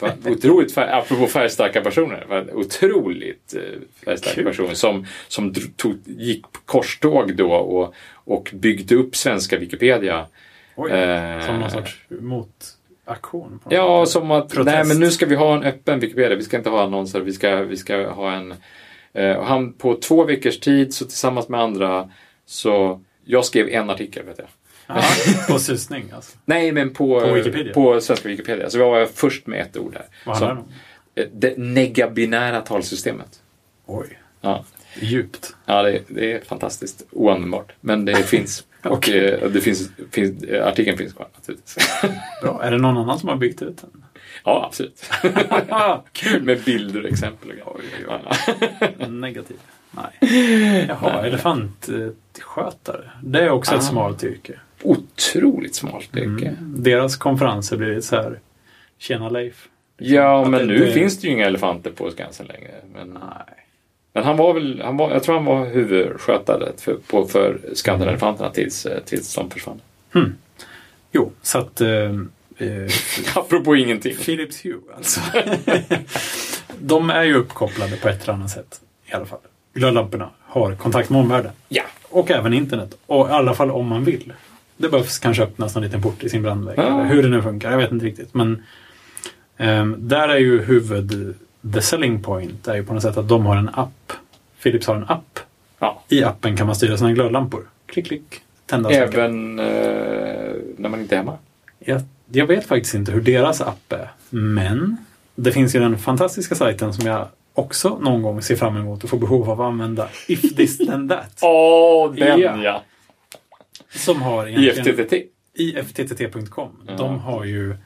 var otroligt, färg, apropå färgstarka personer, var en otroligt eh, färgstark Kul. person som, som tog, gick korståg då och, och byggde upp svenska Wikipedia. Oj, Eh, som någon sorts motaktion? på något Ja, som att Protest. nej, men nu ska vi ha en öppen Wikipedia. Vi ska inte ha annonser. Vi ska, vi ska ha en... Eh, han på två veckors tid så tillsammans med andra så jag skrev en artikel vet jag. Ja, på susning alltså. Nej, men på, På Wikipedia? på svenska Wikipedia. Så jag var först med ett ord där. Vad handlar det om? eh, det negabinära talsystemet. Oj, Ja, djupt. ja det, det är fantastiskt oanvändbart. Men det finns. [laughs] Och Okej. eh, det finns, finns, eh, artikeln finns kvar naturligtvis. [laughs] Bra. Är det någon annan som har byggt ut den? ja, absolut. [laughs] Kul! med bilder och exempel. Och Oj, oj, oj. Negativ. Nej. [laughs] Jaha, elefantskötare. Det är också ett Ah. smalt yrke. Otroligt smalt yrke. Mm. Deras konferenser blir så här Tjena Leif. Ja, Att men nu det- finns det ju inga elefanter på Skansen längre. Men, Nej. men han var väl, han var, jag tror han var huvudskötare för, på, för Skansenelefanterna tills, tills de försvann. Jo, så att... Eh, eh, [laughs] Apropå ingenting. Philips Hue alltså. [laughs] De är ju uppkopplade på ett eller annat sätt. I alla fall. Glödlamporna har kontakt med omvärlden. Ja. Och även internet. Och i alla fall om man vill. Det behövs kanske öppnas en liten port i sin brandvägg. Ja. Eller hur det nu funkar. Jag vet inte riktigt. Men ehm, där är ju huvud... The selling point är ju på något sätt att de har en app. Philips har en app. ja. I appen kan man styra sina glödlampor. Klick, klick. Tända. Även eh, när man inte är hemma. Jag, jag vet faktiskt inte hur deras app är. Men det finns ju den fantastiska sajten som jag också någon gång ser fram emot och får behov av att använda. If this then that. [laughs] Åh, den Ja. ja! Som har egentligen... IFTTT.com. Ja. De har ju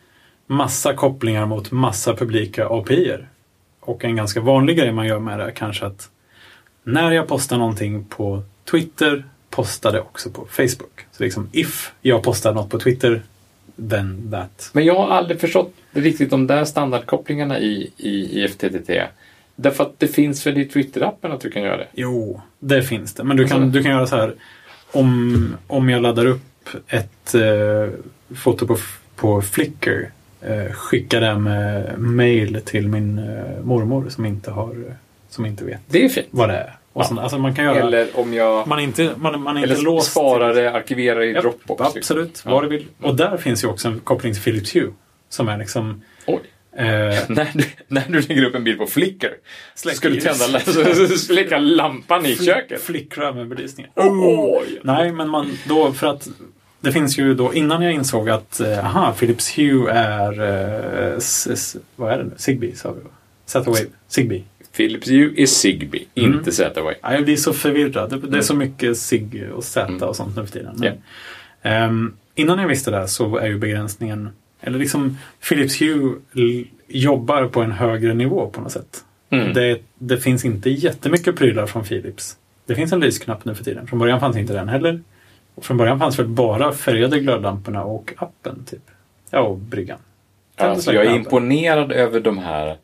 massa kopplingar mot massa publika API-er. Och en ganska vanlig grej man gör med det är kanske att när jag postar någonting på Twitter postar det också på Facebook. Så liksom if jag postar något på Twitter, then that. Men jag har aldrig förstått riktigt de där standardkopplingarna i, i, i FTTT. Därför att det finns väl i Twitter-appen att du kan göra det? Jo, det finns det. Men du kan, Alltså- du kan göra så här. Om, om jag laddar upp ett eh, foto på, på Flickr. Eh, skicka det med mail till min eh, mormor som inte, har, som inte vet Det är fint. vad det är. Och Ja. alltså man kan göra... Eller om jag... man inte, man, man är inte Eller låst. spara det, arkivera det i Japp, Dropbox. liksom. Absolut, Ja. vad du vill. Och där finns ju också en koppling till Philips Hue. Som är liksom... Oj. Eh, [laughs] När du, när du lägger upp en bild på Flickr så ska du tända [laughs] [laughs] släcka lampan i köket. Flickra med belysningen. Oj! Nej, men man, då för att det finns ju då innan jag insåg att eh, aha, Philips Hue är eh, s, vad är det nu? Zigbee sa vi va? Z-Wave? Zigbee. Philips Hue är Zigbee, Mm. inte Z-Wave. Ja, jag blir så förvirrad. Det, det är Mm. så mycket SIG och Z Mm. och sånt nu för tiden. Men, ehm, innan jag visste det så är ju begränsningen, eller liksom Philips Hue jobbar på en högre nivå på något sätt. Mm. Det, det finns inte jättemycket prylar från Philips. Det finns en lysknapp nu för tiden. Från början fanns inte den heller. Och från början fanns väl bara färgade glödlamporna och appen typ. Ja, och bryggan. Alltså, jag är imponerad över de här...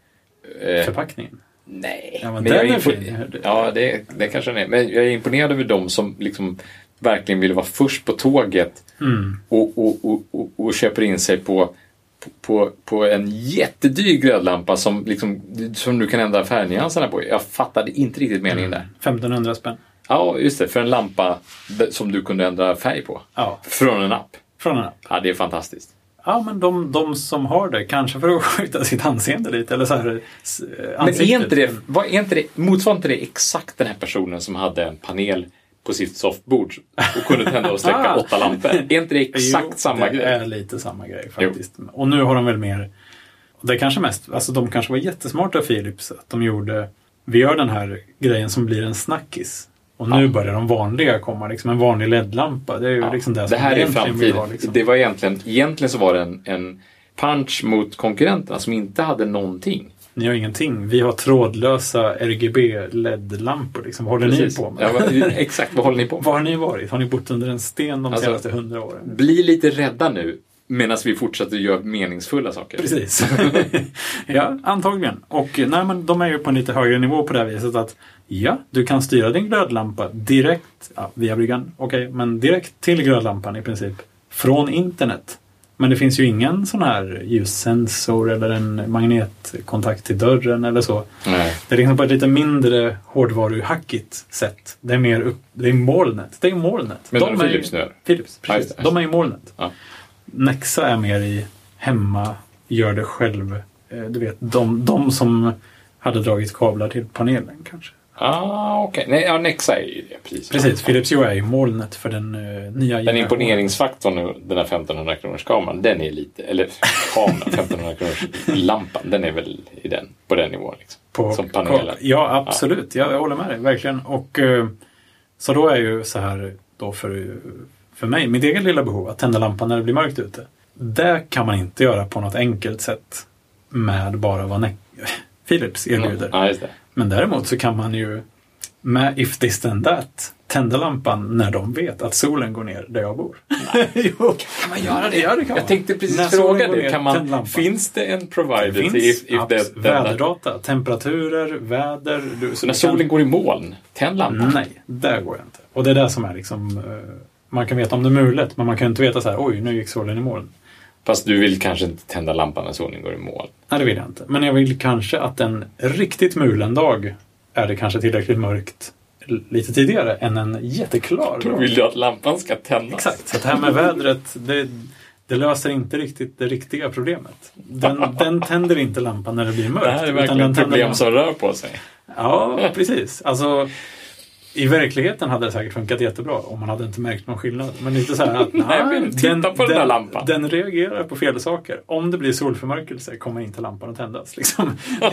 Eh, Förpackningen. nej, Ja, men men den jag är fin. Ja, det, det kanske den är. Men jag är imponerad över de som liksom verkligen vill vara först på tåget Mm. och, och, och, och, köper in sig på, på, på en jättedyr glödlampa som, liksom, som du kan ändra färgnyanserna på. Jag fattade inte riktigt meningen där. 1500 spänn. Ja, just det. För en lampa som du kunde ändra färg på. Ja, Från en app. från en app. Ja, det är fantastiskt. Ja, men de, de som har det, kanske för att [laughs] skjuta sitt anseende lite. Eller så här, s- Men är ansiktet. inte det, vad, är inte det, motsvarar inte det exakt den här personen som hade en panel på sitt softboard och kunde tända och släcka Ah. åtta lampor? Är inte det exakt Jo, samma det grej? är lite samma grej faktiskt. Och nu har de väl mer... Det kanske mest, alltså de kanske var jättesmarta Philips. Att de gjorde, vi gör den här grejen som blir en snackis. Och nu Ja. börjar de vanliga komma, liksom en vanlig LED-lampa. Det är ju Ja, liksom det, det som här är framtiden. ha, liksom. Det var egentligen, egentligen så var det en, en punch mot konkurrenterna som inte hade någonting. Ni har ingenting. Vi har trådlösa RGB LED-lampor. Liksom. Vad håller Precis. ni på med? Ja, exakt, vad håller ni på med? Var har ni varit? Har ni bott under en sten de Alltså, senaste hundra åren? Bli lite rädda nu medan vi fortsätter göra meningsfulla saker. Precis. [laughs] ja, antagligen. Och nej, men de är ju på en lite högre nivå på det här viset att ja, du kan styra din glödlampa direkt, ja, via bryggan, okej, men direkt till glödlampan i princip. Från internet. Men det finns ju ingen sån här ljussensor eller en magnetkontakt till dörren eller så. Nej. Det är liksom på ett lite mindre hårdvaruhackigt sätt. Det är mer upp, det är molnet. Det är molnet. Menar du är Philips nu? Philips, precis. De är i molnet. Ja. Nexa är mer i hemma, gör det själv. Eh, Du vet, de, de som hade dragit kablar till panelen kanske. Ah, okej. Nej, ja, Nexa är ju det. Precis. Precis, Philips Hue är ju molnet för den uh, nya Den imponeringsfaktorn den här 1500 kronors kameran, den är lite, eller kameran, [laughs] 1500 kronors lampan, den är väl i den, på den nivån. Liksom. på som panelen. Ja, absolut. Ja, jag håller med dig, verkligen. Och eh, Så då är ju så här då för, för mig, mitt eget lilla behov, att tända lampan när det blir mörkt ute. Det kan man inte göra på något enkelt sätt med bara vad ne- [laughs] Philips erbjuder. Ja, just det. Men däremot så kan man ju med If This Then That tända lampan när de vet att solen går ner där jag bor. [laughs] jo, Kan man göra det? Ja, det kan jag man. tänkte precis När solen fråga det. Kan man, finns det en provider det finns till if, if that, väderdata, temperaturer, väder. Du, Så när du kan- solen går i moln, tänd lampan. Nej, där går jag inte. Och det är det som är liksom... eh, man kan veta om det är mulet, men man kan inte veta så här, oj, nu gick solen i moln. Fast du vill kanske inte tända lampan när solen går i moln. Nej, det vill jag inte. Men jag vill kanske att en riktigt mulen dag är det kanske tillräckligt mörkt lite tidigare än en jätteklar Då dag. vill du att lampan ska tändas. Exakt, så det här med vädret, det, det löser inte riktigt det riktiga problemet. Den, den tänder inte lampan när det blir mörkt. Det här är verkligen den ett problem lampan- som rör på sig. Ja, precis. Alltså, I verkligheten hade det säkert funkat jättebra om man hade inte märkt någon skillnad. Men inte så här att [laughs] Nej, men titta på den där lampan. Den reagerar på fel saker. Om det blir solförmörkelse kommer inte lampan att tändas. Liksom. [laughs]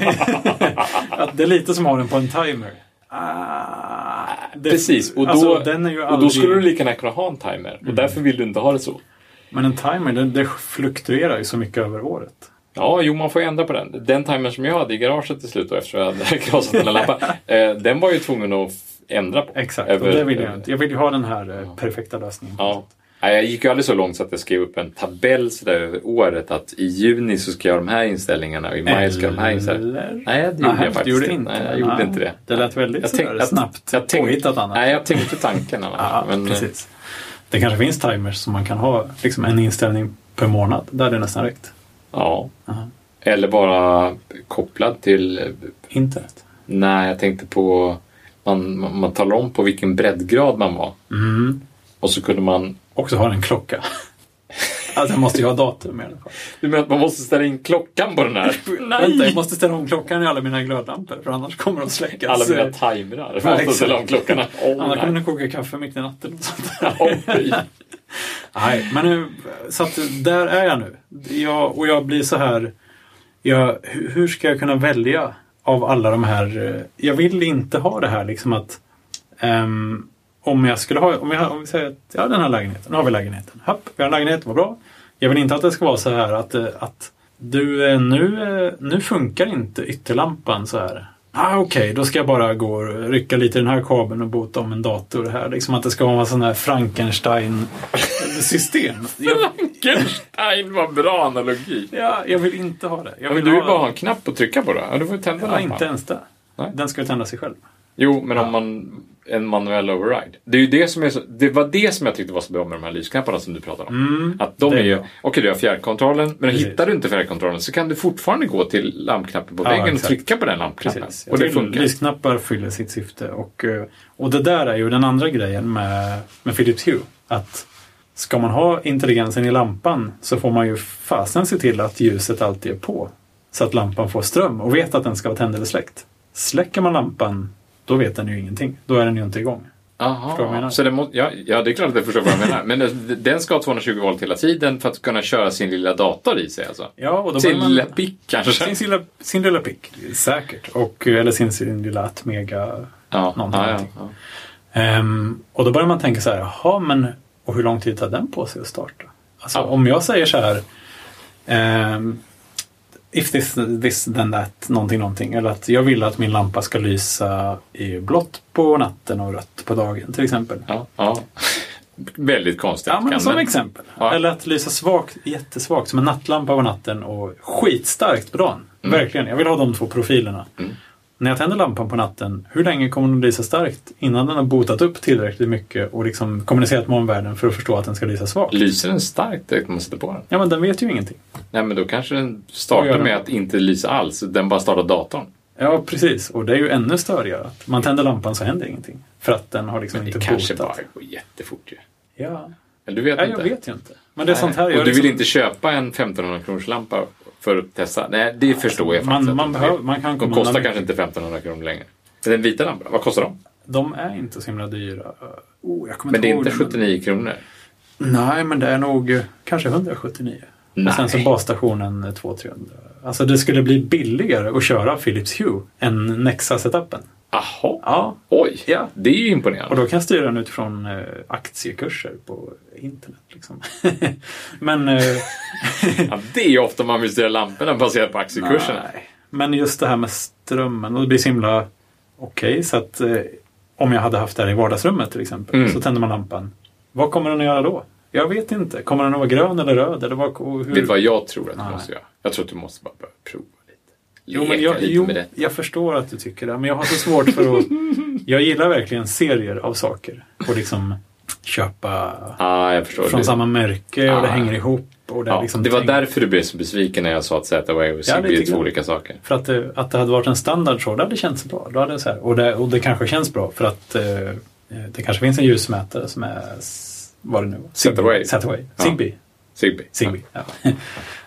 att det är lite som att ha den på en timer. Ah, det- Precis, och då, alltså, den är ju och då aldrig- skulle du lika gärna kunna ha en timer. Och därför vill du inte ha det så. Men en timer, det, det fluktuerar ju så mycket över året. Ja, jo, man får ändra på den. Den timern som jag hade i garaget till slut då, efter att jag hade [laughs] krossat den lampan, eh, den var ju tvungen att ändra på. Exakt, Över- och det vill jag inte. Jag vill ju ha den här eh, perfekta lösningen. Ja. Nej, jag gick ju aldrig så långt så att jag skrev upp en tabell så där över året att i juni så ska jag ha de här inställningarna och i maj ska jag ha de här inställningarna. Nej, det gjorde Nej, jag faktiskt gjorde inte. Nej, jag gjorde Nej, inte det. Det lät väldigt Jag sådär tänkte- snabbt jag tänkte- påhittat annars. Nej, jag tänkte tanken [laughs] Ja. Men, eh, precis. Det kanske finns timers som man kan ha liksom en inställning per månad. Där är det nästan räckt. Ja. Aha. Eller bara kopplad till... Internet. Nej, jag tänkte på... Man, man, man talar om på vilken breddgrad man var. Mm. Och så kunde man... Också ha en klocka. [laughs] alltså jag måste ju ha datum i alla fall. Du menar att man måste ställa in klockan på den här? [laughs] Vänta, jag måste ställa om klockan i alla mina glödlampor för annars kommer de släckas. Alla mina timrar. Ja, måste ställa om klockorna. [laughs] Åh, annars kommer nej. den koka kaffe mitt i natten. Och sånt där. Nej, men nu, så att där är jag nu. Jag, och jag blir så här, jag, hur ska jag kunna välja av alla de här? Eh, jag vill inte ha det här liksom att um, om jag skulle ha, om, jag, om vi säger att ja, den här lägenheten, nu har vi lägenheten. Hopp, vi har en lägenhet, vad bra. Jag vill inte att det ska vara så här att, eh, att du, eh, nu, nu funkar inte ytterlampan så här. Ah, Okej, då ska jag bara gå och rycka lite i den här kabeln och bota om en dator här. Liksom att det ska vara en sån här Frankenstein... [laughs] Jag, Frankenstein, vad bra analogi. ja, jag vill inte ha det. Jag Ja, men vill du vill ha, bara ha en knapp att trycka på då. Ja, du får tända Ja, lampan. inte ens det. Nej. Den ska ju tända sig själv. Jo, men om man... En manuell override. Det, är ju det, som är så, det var det som jag tyckte var så bra med de här lysknapparna som du pratade om. att de Mm. är ju... Okej, du har fjärrkontrollen, men Precis. hittar du inte fjärrkontrollen så kan du fortfarande gå till lampknappen på Ja, väggen och exakt. trycka på den lampknappen. Precis. Och det funkar. Lysknappar fyller sitt syfte. Och, eh, och det där är ju den andra grejen med, med Philips Hue. Att ska man ha intelligensen i lampan så får man ju fasen se till att ljuset alltid är på. Så att lampan får ström och vet att den ska vara tänd eller släckt. Släcker man lampan, då vet den ju ingenting. Då är den ju inte igång. Du? Aha, så det må, ja, ja, det är klart att jag förstår vad jag menar. Men det- den ska ha 220 volt hela tiden för att kunna köra sin lilla dator i sig alltså. Ja, och då Sin man- lilla pick kanske. Sin lilla, sin lilla pick, säkert. Och, eller sin, sin lilla Atmega Ja, någonting. ja, ja, ja. Ehm, och då börjar man tänka så här, jaha, men och hur lång tid tar den på sig att starta? Alltså om jag säger så här, ehm, if this, this then that, någonting, någonting. Eller att jag vill att min lampa ska lysa i blått på natten och rött på dagen till exempel. Ja, ja. Väldigt konstigt. Ja, men som man- exempel. Ja. Eller att lysa svagt, jättesvagt som en nattlampa på natten och skitstarkt på dagen. Mm. Verkligen, jag vill ha de två profilerna. När jag tänder lampan på natten, hur länge kommer den lysa starkt innan den har botat upp tillräckligt mycket och liksom kommunicerat med omvärlden för att förstå att den ska lysa svagt? Lyser den starkt direkt när man sätter på den? Ja, men den vet ju ingenting. Nej, men då kanske den startar med att inte lysa alls. Den bara startar datorn. Ja, precis. Och det är ju ännu störigare. Att man tänder lampan så händer ingenting. För att den har liksom Men inte det kanske botat. bara går jättefort ju. Ja. Eller du vet ja, inte? jag vet ju inte. Men det är sånt här och du vill liksom- inte köpa en 1500 kronors lampa för att testa? Nej, det förstår jag Man- faktiskt. att man du behöver- man kan De kostar kanske inte 1500 kronor längre. Men den vita lampan, vad kostar de? De är inte så himla dyra. Oh, Men det är inte 79 kronor. Nej, men det är nog kanske 179. Nej. Och sen så basstationen eh, 200-300. Alltså det skulle bli billigare att köra Philips Hue än Nexa-setupen. Jaha, Ja, oj. Ja. Det är ju imponerande. och då kan jag styra den utifrån eh, aktiekurser på internet. Liksom. [laughs] men, eh, [laughs] Ja, det är ju ofta man vill styra lamporna baserat på aktiekurserna. nej. men just det här med strömmen. Och det blir så himla okej. så att eh, om jag hade haft det här i vardagsrummet till exempel. Mm. Så tänder man lampan. Vad kommer den att göra då? Jag vet inte. Kommer den att vara grön eller röd? Eller vad, hur? Vet du vad jag tror att du måste göra? Jag tror att du måste bara börja prova. Jo, men jag, lite jo, med det. jag förstår att du tycker det. Men jag har så svårt för att... [laughs] jag gillar verkligen serier av saker. Och liksom köpa förstår. från det. samma märke och det Ja. hänger ihop. Och det, Ja, liksom det var tänk- därför du blev så besviken när jag sa att Z-Wave och Zigbee lite är två olika saker. För att det, att det hade varit en standard så, det hade känts bra. Då hade det så här, och, det, och det kanske känns bra för att eh, det kanske finns en ljusmätare som är, vad det nu var? Z-Wave. Z-Wave. Ja. Zigbee. Zigbee. Zigbee. Ja. [laughs]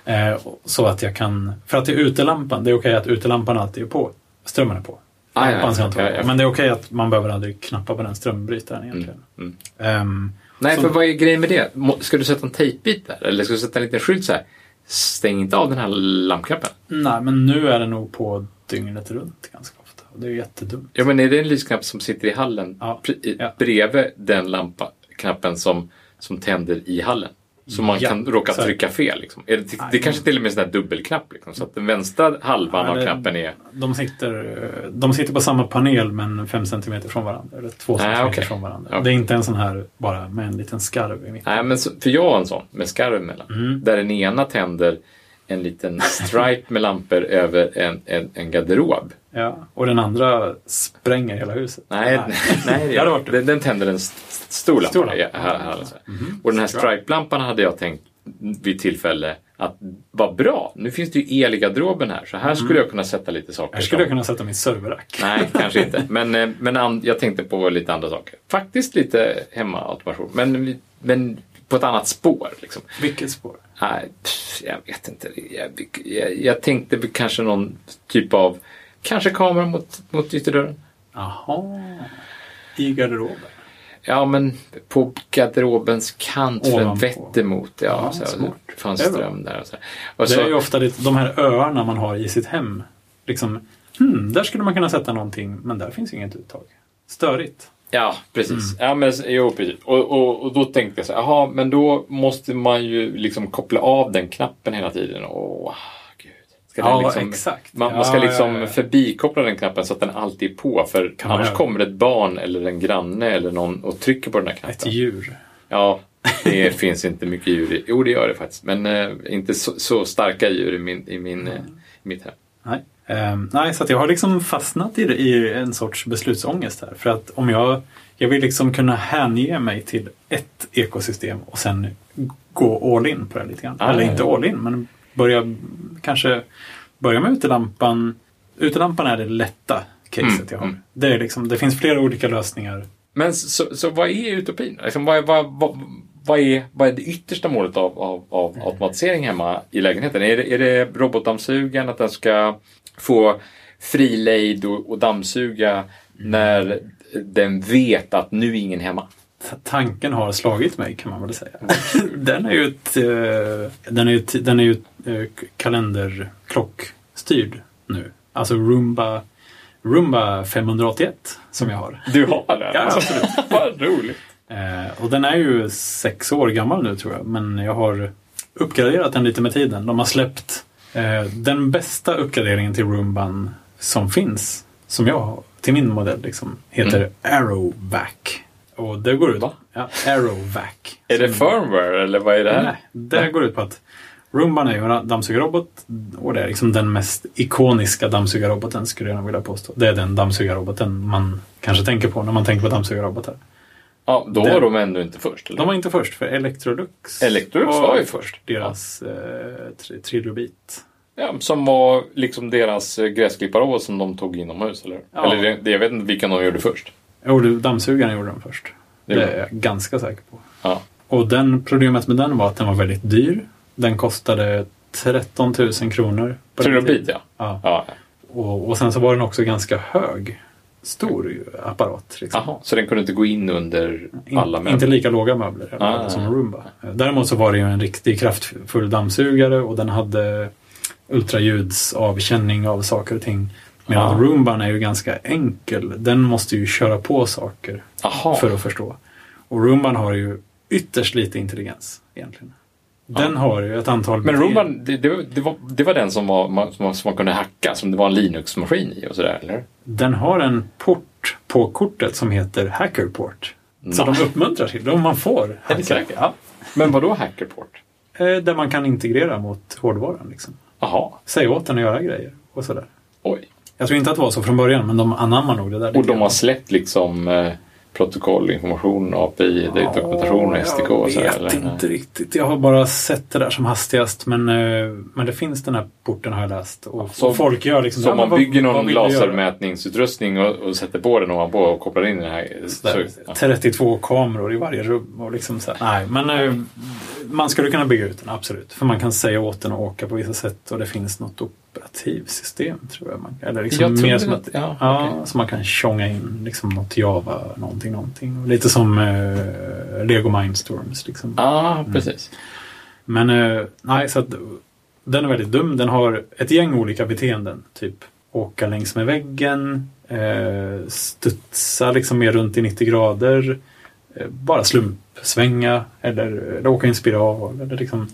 Eh, så att jag kan, för att det är utelampan, det är okej att utelampan alltid är på. Strömmen är på. Ah, ja, ja, ja. Men det är okej att man behöver aldrig knappa på den strömbrytaren egentligen. Mm. Ehm, Nej, Så- för vad är grejen med det? Ska du sätta en tejpbit där? Eller ska du sätta en liten skylt så här? Stäng inte av den här lampknappen. nej, men nu är det nog på dygnet runt ganska ofta. Det är ju jättedumt. Ja, men är det en lysknapp som sitter i hallen ja. bredvid den lampknappen som, som tänder i hallen? Så man Ja, kan råka det. trycka fel. Liksom. Är det, det Nej. kanske till och med är en dubbelknapp. Liksom, så att den vänstra halvan Ja, av det- knappen är... De sitter, de sitter på samma panel men fem centimeter från varandra. Eller två Nej, centimeter okej. från varandra. Okej. Det är inte en sån här bara med en liten skarv i mitten. Nej, men så, för jag har en sån med skarv emellan. Mm. Där den ena tänder en liten stripe med lampor över en, en, en garderob. Ja. Och den andra spränger hela huset. Nej, nej, [laughs] Det hade varit den, den tänder en st- stor lampa. Stor lampa. Ja, här, här, alltså. Mhm. Och den här stripe-lampan hade jag tänkt vid tillfälle att vad bra, nu finns det ju el i garderoben här så här skulle jag kunna sätta lite saker. Mm. Här skulle jag kunna sätta min serverrack. Nej, [laughs] kanske inte. Men, eh, men jag tänkte på lite andra saker. Faktiskt lite hemmaautomation, men, men på ett annat spår. Liksom. Vilket spår? Nej, pff, jag vet inte. Jag, jag, jag tänkte kanske någon typ av, kanske kamera mot, mot ytterdörren. Jaha. I garderoben. Ja, men på garderobens kant för Ovanpå. vettemot. Ja, Ja, så, smart. det fanns ström där. Och så. Och Det så, är ju ofta det, de här öarna man har i sitt hem. Liksom, hmm, där skulle man kunna sätta någonting, men där finns inget uttag. Störigt. Ja, precis. Mm. Ja, men, jo, precis. Och, och, och då tänkte jag så här, jaha, men då måste man ju liksom koppla av den knappen hela tiden. Åh, gud. Ska den Ja, liksom, exakt. Man, Ja, man ska liksom ja, ja. förbikoppla den knappen så att den alltid är på. För Kan annars kommer ett barn eller en granne eller någon och trycker på den här Ett knappen. djur. Ja, det [laughs] finns inte mycket djur i. Jo, det gör det faktiskt. Men eh, inte så, så starka djur i, min, i, min, eh, i mitt hem. Nej. Ehm, nej, så jag har liksom fastnat i, i en sorts beslutsångest här. För att om jag, jag vill liksom kunna hänge mig till ett ekosystem och sen gå all in på det lite grann. Ah, Eller inte all in, men börja kanske börja med utelampan. Utelampan är det lätta caset Mm, jag har. mm. Det, är liksom, det finns flera olika lösningar. Men så, så vad är utopin? Liksom, vad, vad, vad, vad, är, vad är det yttersta målet av, av, av automatisering hemma i lägenheten? Är det, är det robotdammsugaren, att den ska få fri lejd och, och dammsuga när den vet att nu är ingen hemma? Tanken har slagit mig kan man väl säga. [laughs] den är ju ett, eh, den är ju, ett- den är ju eh, kalenderklockstyrd nu. Alltså Roomba, Roomba 581 som jag har. Du har det? Ja, absolut. [laughs] vad roligt. Eh, och den är ju sex år gammal nu tror jag. Men jag har uppgraderat den lite med tiden. De har släppt eh, den bästa uppgraderingen till Roomban som finns. Som jag har. Till min modell liksom. Heter Arrowvac. Och det går ut... Va? Ja, Arrowvac. Är det firmware eller vad är det här? Nej, det går ut på att Roomban är ju en dammsugarrobot och det är liksom den mest ikoniska dammsugarroboten skulle jag vilja påstå. Det är den dammsugarroboten man kanske tänker på när man tänker på dammsugarrobotar. Ja, då Den- var de ändå inte först. Eller? De var inte först för Electrolux. Electrolux var ju först. Deras eh, tri- trilobit. Ja, som var liksom deras eh, gräsklipparrobot som de tog inomhus, eller? Ja. Eller det, jag vet inte vilken de gjorde först. Jo, dammsugaren gjorde de först. Det Det, är jag ganska säker på. Ja. Och den problemet med den var att den var väldigt dyr. Den kostade 13 000 kronor. Trilobit, ja. ja. ja. Och, och sen så var den också ganska hög. Stor apparat. Liksom. Jaha, så den kunde inte gå in under In, alla inte möbler? lika låga möbler Ah. som Roomba. Däremot så var det ju en riktigt kraftfull dammsugare och den hade ultraljudsavkänning av saker och ting. Medan Ah. Roomban är ju ganska enkel. Den måste ju köra på saker Jaha. för att förstå. Och Roomban har ju ytterst lite intelligens egentligen. Den har ju ett antal... Men Roomban, det, det, det, var, det var den som, var, man- som, man- kunde hacka, som det var en Linux-maskin i och sådär, eller? Den har en port på kortet som heter Hackerport. Så Nej. de uppmuntrar till det. Om man får. Hacka. Ja. Men vad då hackerport? Eh, Där man kan integrera mot hårdvaran. Liksom. Jaha, Säga åt den att göra grejer och sådär. oj. Jag tror inte att det var så från början, men de anammar nog det där. Och de har släppt liksom protokoll, information, API, Ja, dokumentation och SDK och så Jag här, vet eller? inte riktigt. Jag har bara sett det där som hastigast. Men, eh, men det finns den här porten har jag läst. Och, Så- och folk gör liksom... Så om man bygger någon lasermätningsutrustning och, och sätter på den ovanpå och kopplar in den här. Så, Där, ja. 32 kameror i varje rum. Och liksom så här. Nej, men eh, man skulle kunna bygga ut den, absolut. För man kan säga åt den att åka på vissa sätt och det finns något operativsystem, tror jag. Man, eller liksom Jag mer som att- ja, ja, okej. så man kan tjonga in liksom något Java, någonting, någonting. Lite som eh, Lego Mindstorms. Liksom. Ja, precis. Men eh, nej, så att den är väldigt dum. Den har ett gäng olika beteenden. Typ åka längs med väggen, eh, studsa liksom mer runt i 90 grader, eh, bara slumpsvänga eller, eller åka i en spiral. Eller liksom,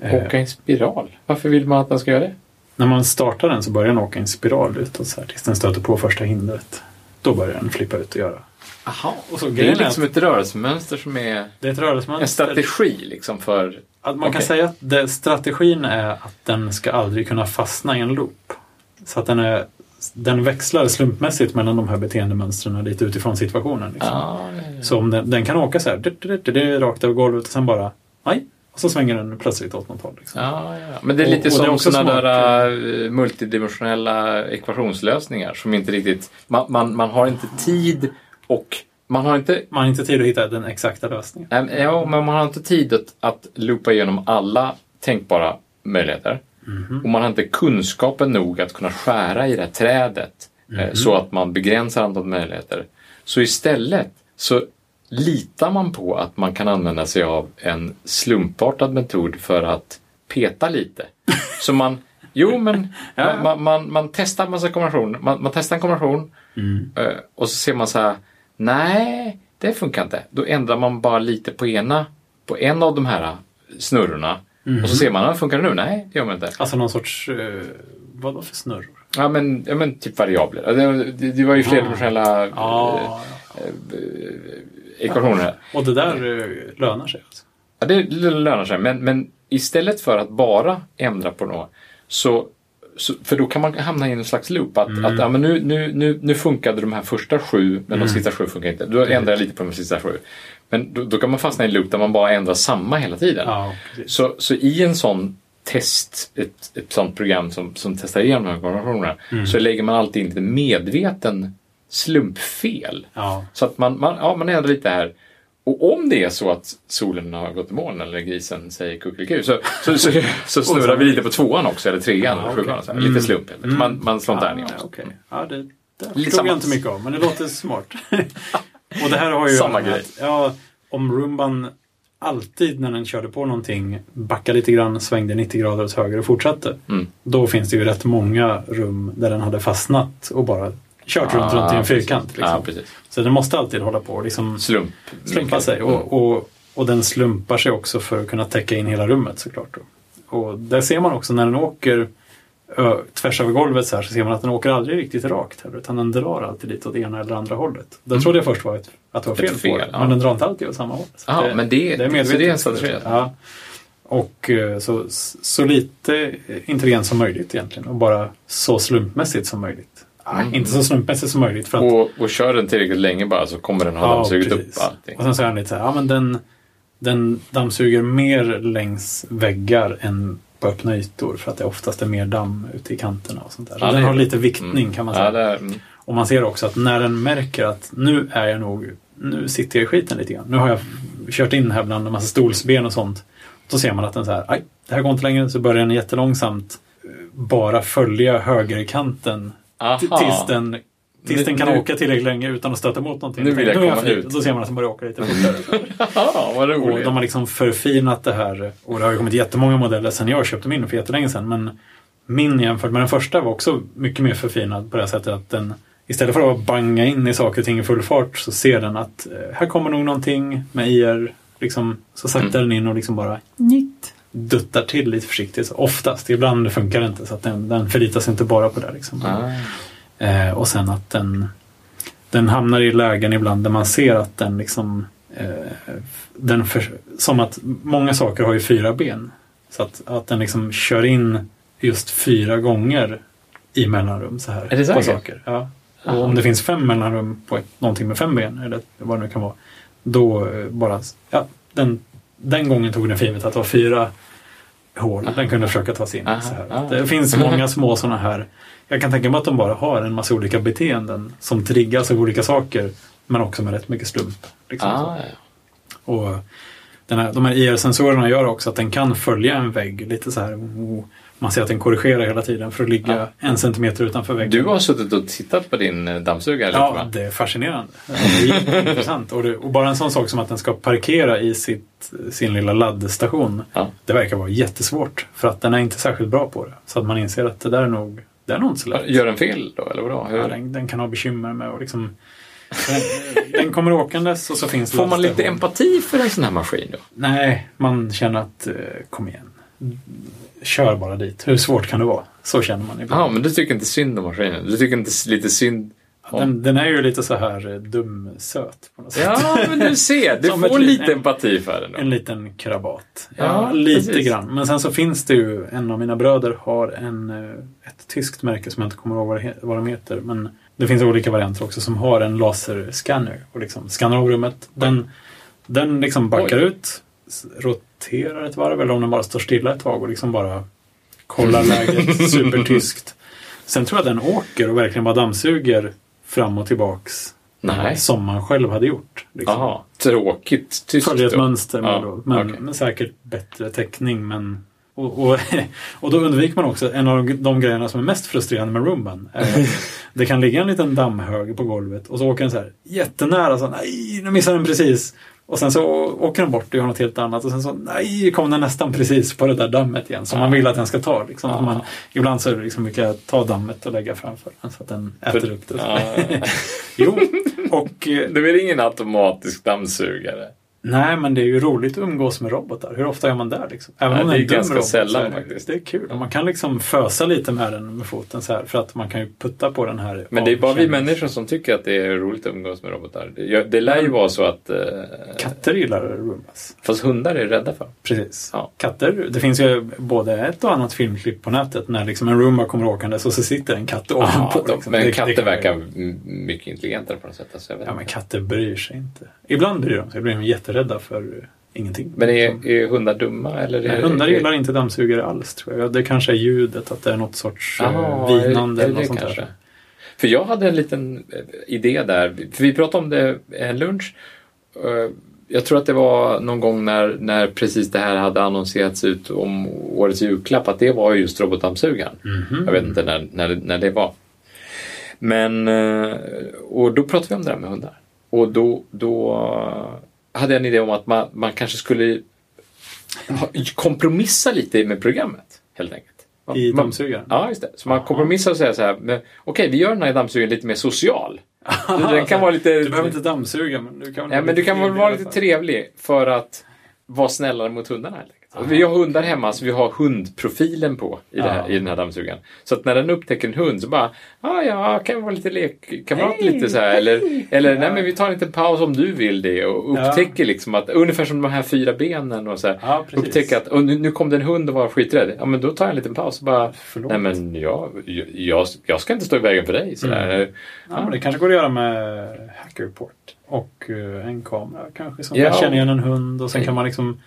eh, Åka i en spiral. Varför vill man att den ska göra det? När man startar den så börjar den åka i en spiral utåt så här, tills den stöter på första hindret. Då börjar den flippa ut och göra. Aha. Och så Det är liksom att ett rörelsemönster som är det är ett rörelsemönster. en strategi liksom för... Att man kan Okej. säga att det, strategin är att den ska aldrig kunna fastna i en loop. Så att den, är, den växlar slumpmässigt mellan de här beteendemönstren lite utifrån situationen. Liksom. Ah, ja, ja. Så om den, den kan åka så här, det, det, det, det, rakt över golvet och sen bara, nej, och så svänger den plötsligt åt något håll. Liksom. Ja, ja. Men det är lite och som också sådana smart. där eh, multidimensionella ekvationslösningar som inte riktigt... Man, man, man har inte tid och man har inte... Man har inte tid att hitta den exakta lösningen. Nej, men- Ja, men man har inte tid att, att loopa igenom alla tänkbara möjligheter. Mhm. Och man har inte kunskapen nog att kunna skära i det här trädet Mhm. eh, så att man begränsar antalet möjligheter. Så istället så litar man på att man kan använda sig av en slumpartad metod för att peta lite? [laughs] Så man, jo men man, man, man, man testar massa kombinationer, man, man testar en kombination eh, och så ser man så här, nej, det funkar inte. Då ändrar man bara lite på ena, på en av de här snurrorna och så ser man, ah, funkar det nu? Nej, det gör man inte. Alltså någon sorts, eh, vad för snurror? Ja men, ja, men typ variabler. Det, det, det var ju flerdimensionella eh, Ja, ekvationer. och det där eh, lönar sig alltså? Ja, det lönar sig, men, men istället för att bara ändra på något så, så för då kan man hamna i en slags loop. Att, att ja, men nu, nu, nu, nu funkade de här första sju, men de sista sju funkar inte. Då ändrar jag lite på de sista sju. Men då, då kan man fastna i en loop där man bara ändrar samma hela tiden. Ja. Så, så i en sån test, ett, ett sånt program som, som testar igenom de här kombinationerna, så lägger man alltid in lite medveten slumpfel. Ja. Så att man, man, ja, man ändrar lite här. Och om det är så att solen har gått i moln eller grisen säger kuckeliku så, så, så, så snurrar vi lite på tvåan också, eller trean eller sjuan. Här, Lite slump. helt enkelt. Man, man slår tärning ja, också. okej. Ja, det, det förstod jag inte mycket om, men det låter smart. [laughs] och det här har ju Samma grej. Att, ja, om rumban alltid när den körde på någonting backade lite grann, svängde 90 grader åt höger och fortsatte. Mm. Då finns det ju rätt många rum där den hade fastnat och bara kört runt, runt i en fyrkant. Liksom. Precis. Så den måste alltid hålla på och liksom Slump. slumpa sig. Mm. Och, och, och den slumpar sig också för att kunna täcka in hela rummet såklart. Och där ser man också när den åker ö, tvärs över golvet så här så ser man att den åker aldrig riktigt rakt heller utan den drar alltid lite åt ena eller andra hållet. Det trodde jag först var ett, att det var fel, Mm. Fel, på det, ja. men den drar inte alltid åt samma håll. Så Ja, men det- det är så medvetet. det är. Ja. Och eh, så, så lite intelligens som möjligt egentligen och bara så slumpmässigt som möjligt. Mm. Inte så slumpmässigt som möjligt för att Och, och kör den tillräckligt länge bara så kommer den ha dammsugit upp precis. allting. Och sen så är han lite så här, ja men den, den dammsuger mer längs väggar än på öppna ytor för att det oftast är mer damm ute i kanterna och sånt där. Så Ja, den det- har lite viktning Mm. kan man Ja, säga. det är, mm. Och man ser också att när den märker att nu är jag nog, nu sitter jag i skiten lite grann. Nu har jag kört in här bland en massa stolsben och sånt. Då ser man att den så här, aj, det här går inte längre. Så börjar den jättelångsamt eh, bara följa högerkanten tills den, tills Nu- den kan nu- åka tillräckligt länge utan att stöta mot någonting. Nu vill jag är komma ut. Då ser man att den börjar åka lite [laughs] fortare. Vad Och roligt. de har liksom förfinat det här. Och det har ju kommit jättemånga modeller sedan jag köpte min för jättelänge sedan. Men min jämfört med den första var också mycket mer förfinad på det här sättet att den istället för att banga in i saker och ting i full fart så ser den att eh, här kommer nog någonting med IR. Liksom, så saktar den in och liksom bara nitt, duttar till lite försiktigt. Så oftast, ibland funkar det inte så att den, den förlitar sig inte bara på det. Liksom. Ah. Eh, och sen att den, den hamnar i lägen ibland där man ser att den liksom eh, den för, som att många saker har ju fyra ben. Så att, att den liksom kör in just fyra gånger i mellanrum så här. Är det på saker. Ja. Och om det finns fem mellanrum på ett, någonting med fem ben eller vad det nu kan vara. Då eh, bara, ja, den, den gången tog den för givet att det var fyra hål. Den kunde försöka ta sig in. Aha, Så här. aha. Det finns [laughs] många små sådana här. Jag kan tänka mig att de bara har en massa olika beteenden som triggas av olika saker. Men också med rätt mycket slump. Liksom. Ah, ja. Och här, de här IR-sensorerna gör också att den kan följa en vägg lite så här. Man ser att den korrigerar hela tiden för att ligga Ja. en centimeter utanför väggen. Du har suttit och tittat på din eh, dammsugare lite Ja, va? det är fascinerande. Det är jätteintressant. Och, det, och bara en sån sak som att den ska parkera i sitt, sin lilla laddstation. Ja. Det verkar vara jättesvårt. För att den är inte särskilt bra på det. Så att man inser att det där är nog, det är nog inte så lätt. Gör den fel då, eller vadå? Hur? Ja, den, den kan ha bekymmer med att liksom... Den, den kommer åkandes och så finns Får man lite empati för en sån här maskin då? Nej, man känner att eh, kom igen. Kör bara dit. Hur svårt kan det vara? Så känner man ibland. Ja, men du tycker inte synd om maskinen? Du tycker inte lite synd om... Den, den är ju lite så här eh, dum-söt på något sätt. Ja, men du ser. Du [laughs] ett får li- lite en- empati för den då. En liten krabat. Ja, Ja, lite precis. grann. Men sen så finns det ju, en av mina bröder har en, eh, ett tyskt märke som jag inte kommer ihåg vad, det he- vad de heter. Men det finns olika varianter också som har en laserscanner och liksom skannar av rummet. Den, den liksom backar Oj. ut, roterar ett varv eller om den bara står stilla ett tag och liksom bara kollar läget [laughs] supertyskt. Sen tror jag den åker och verkligen bara dammsuger fram och tillbaks Nej. som man själv hade gjort. Liksom Jaha, tråkigt tyskt följer ett då. mönster. Ja, då, men, okej. men säkert bättre täckning. Men, Och, och, [laughs] och då undviker man också en av de, de grejerna som är mest frustrerande med att [laughs] Det kan ligga en liten dammhög på golvet och så åker den så här jättenära. Så, nej, nu missar den precis. Och sen så åker den bort och gör något helt annat och sen så nej, kom den nästan precis på det där dammet igen som man vill att den ska ta. Liksom. Att Man, ibland så är det liksom mycket ta dammet och lägga framför den så att den äter upp det. Ja. [laughs] Jo, och Det är ingen automatisk dammsugare? Nej men det är ju roligt att umgås med robotar. Hur ofta är man där liksom? Även Nej, om det är dum ganska robot, sällan är det, faktiskt. Det är kul. Och man kan liksom fösa lite med den med foten så här för att man kan ju putta på den här. Men det är bara vi människor som tycker att det är roligt att umgås med robotar. Det, det lär ju vara så att... Eh, Katter gillar Roombas. fast hundar är rädda för. Precis. Ja. Katter, det finns ju både ett och annat filmklipp på nätet när liksom en Roomba kommer åkandes och så sitter en katt ovanpå. Ja, liksom. men Det- katter verkar mycket intelligentare på något sätt. Alltså, Ja, men katter bryr sig inte. Ibland bryr de sig. Ibland är de jätterädda för ingenting. men är, är hundar dumma? Eller är, Nej, hundar gillar inte dammsugare alls tror jag. Det kanske är ljudet, att det är något sorts eh, Jaha, vinande eller något sånt kanske? där. För jag hade en liten eh, idé där. För vi pratade om det en lunch. Eh, Jag tror att det var någon gång när, när precis det här hade annonserats ut om årets julklapp att det var just robotdammsugaren. Mhm. Jag vet inte när, när, när det var. Men, och då pratade vi om det där med hundar. Och då, då hade jag en idé om att man, man kanske skulle kompromissa lite med programmet. Helt enkelt. I dammsugaren? Ja, just det. Så man kompromissar och säger så här, okej, vi gör den här dammsugaren lite mer social. [laughs] Den kan vara lite... Du behöver inte dammsuga, men du kan Ja, men du kan väl vara lite trevlig för att vara snällare mot hundarna enkelt. Och Vi har hundar hemma så vi har hundprofilen på i, det här, Ja. i den här dammsugaren. Så att när den upptäcker en hund så bara, ah, ja, kan vara lite lekkamrat Hej, lite så här. Eller, eller nej men vi tar en liten paus om du vill det och Ja. upptäcker liksom att, ungefär som de här fyra benen och så här. Ja, upptäcker att, och nu, nu kom det en hund och var skiträdd. Ja men då tar jag en liten paus och bara, Förlåt. nej men jag, jag, jag ska inte stå i vägen för dig. Så. Mm. Ja, men det kanske går att göra med Hackerport och eh, en kamera kanske som Ja. känna igen en hund och sen kan man liksom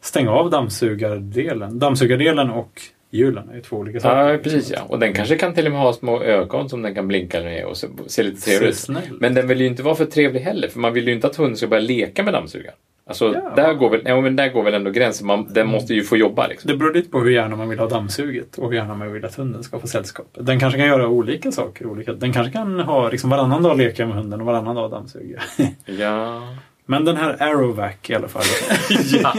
stänga av dammsugardelen. Dammsugardelen och hjulen är ju två olika saker. Ja, precis ja. Och den kanske kan till och med ha små ögon som den kan blinka med och se, lite trevlig ut. Men den vill ju inte vara för trevlig heller, för man vill ju inte att hunden ska börja leka med dammsugaren. Alltså, Ja. där, går väl, ja, men där går väl ändå gränsen. Man, den måste ju få jobba liksom. Det beror lite på hur gärna man vill ha dammsuget och hur gärna man vill att hunden ska få sällskap. Den kanske kan göra olika saker. Olika. Den kanske kan ha liksom varannan dag leka med hunden och varannan dag dammsuga. [laughs] Ja. Men den här Arrowvac i alla fall. [laughs] [laughs] ja.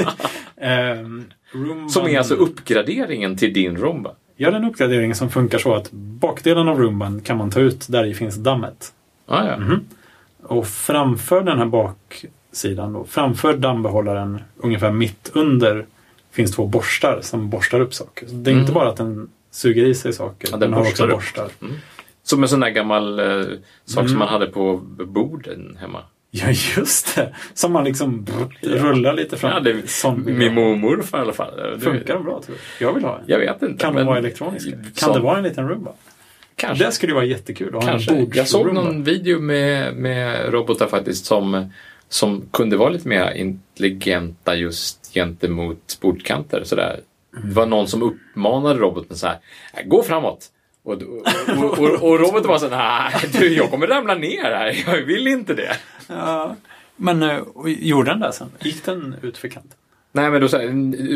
Roomban- Som är alltså uppgraderingen till din Roomba. Gör en uppgradering som funkar så att bakdelen av Roomban kan man ta ut där i finns dammet. Ah, ja. Mhm. Och framför den här baksidan, då, framför dammbehållaren, ungefär mitt under, finns två borstar som borstar upp saker. Så det är inte Mm. bara att den suger i sig saker, Ja, den, den har också borstar. Som en sån där gammal eh, sak Mm. som man hade på borden hemma. Ja, just det! Som man liksom rullar lite fram. Ja, det, vill min mormor i alla fall. Funkar de bra tror jag? Jag vill ha en. Jag vet inte. Kan de vara elektroniska? Kan Sån- det vara en liten Roomba? Kanske. Det skulle vara jättekul att ha Kanske. en Jag såg någon video med, med robotar faktiskt som, som kunde vara lite mer intelligenta just gentemot bordkanter. Sådär. Det var någon som uppmanade roboten så här, "Äh, gå framåt. Och, och, och, och, roboten var så nej du jag kommer ramla ner här, jag vill inte det. Ja. Men eh, gjorde den det sen? Gick den ut för kanten? Nej men då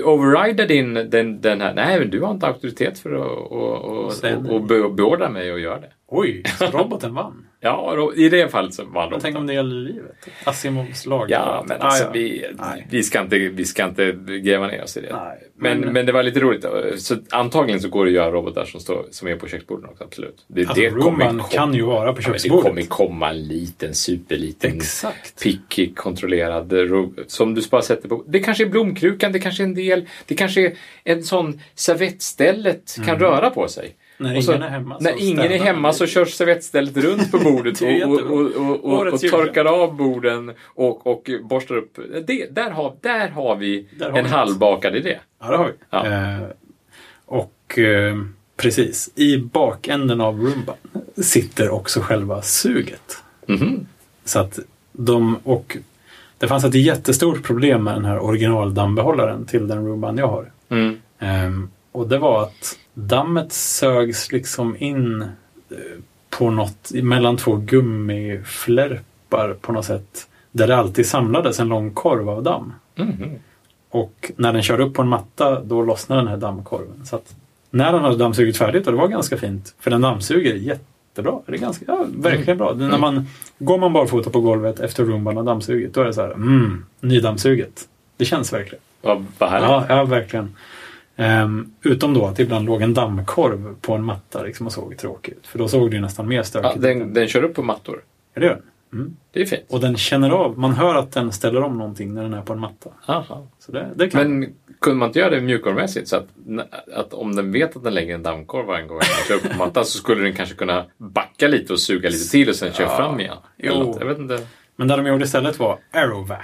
overrida din den, den här, nej men du har inte auktoritet för att och, och, och, och be- beordra mig att göra det. Oj, så [laughs] roboten vann? Ja, i det fallet så var roboten. tänk om det gäller livet? Asimovs lag? Ja, men alltså Ah, ja. Vi, Nej. vi, ska inte, vi ska inte gräva ner oss i det. Nej, men, men- men, det var lite roligt. Så antagligen så går det att göra robotar som, står, som är på köksborden också, absolut. Det, Alltså, det Roomban kan ju vara på Ja, men det köksbordet. kommer komma en liten, superliten, Exakt. picky, kontrollerad ro- som du bara sätter på. Det kanske är blomkrukan, det kanske är en del, det kanske är en sån servettstället kan röra på sig. Mm. När så- ingen är hemma. så När ingen är hemma så körs servettstället runt på bordet [laughs] och, och, och, och, och, torkar av borden och, och borstar upp. Det, där, har, där har vi Där har en vi halvbakad idé. Ja, det har vi. Ja. Eh, och eh, precis, i bakänden av Roomban sitter också själva suget. Mhm. Så att de, och det fanns ett jättestort problem med den här originaldammbehållaren till den Roomban jag har. Mm. Ehm, och det var att dammet sögs liksom in eh, på något mellan två gummiflärpar på något sätt. Där det alltid samlades en lång korv av damm. Mhm. Och när den körde upp på en matta då lossnade den här dammkorven. Så när den hade dammsugit färdigt, och det var ganska fint, för den dammsuger jättebra. Det är ganska, ja, verkligen bra. Det, när man, går man barfota på golvet efter rumban har dammsugit, då är det så här, mm, nydammsuget. Det känns verkligen. Vad härligt. Ja, ja verkligen. Ehm, utom då att ibland låg en dammkorv på en matta liksom, och såg tråkigt ut. För då såg det ju nästan mer stökigt Ja, ut. den, den kör upp på mattor. Ja, det gör den. Mm. Det är fint. Och den känner av, man hör att den ställer om någonting när den är på en matta. Aha. Så det, det kan Men kunde man inte göra det mjukvarumässigt? Så att, att om den vet att den lägger en dammkorv varje gång den kör upp på mattan så skulle den kanske kunna backa lite och suga lite till och sen köra fram igen. Jo. Jag vet inte. Men det de gjorde istället var Aerovac.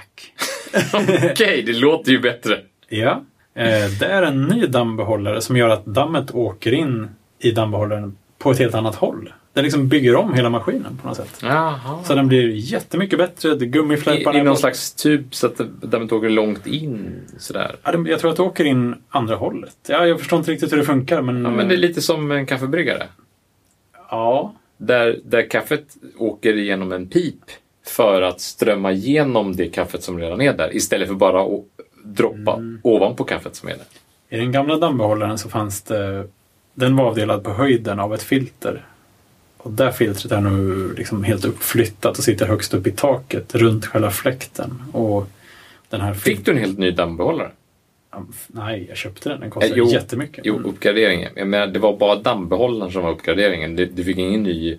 [laughs] Okej, det låter ju bättre. Ja. Eh, det är en ny dammbehållare som gör att dammet åker in i dammbehållaren på ett helt annat håll. Den liksom bygger om hela maskinen på något sätt. Jaha. Så den blir jättemycket bättre. Det I, I någon slags tub så att dammet åker långt in sådär. Ja, jag tror att det åker in andra hållet. Ja, jag förstår inte riktigt hur det funkar men... Ja, men det är lite som en kaffebryggare. Ja, Där, där kaffet åker igenom en pip för att strömma igenom det kaffet som redan är där istället för bara att droppa Mm. ovanpå kaffet som är där. I den gamla dammbehållaren så fanns det... Den var avdelad på höjden av ett filter. Och det filtret är nu liksom helt uppflyttat och sitter högst upp i taket runt själva fläkten. Och den här Fick du en helt ny dammbehållare? Nej, jag köpte den. Den kostar Eh, jo. jättemycket. Jo, Mm. uppgraderingen. Jag menar, det var bara dammbehållaren som var uppgraderingen. Du, du fick ingen ny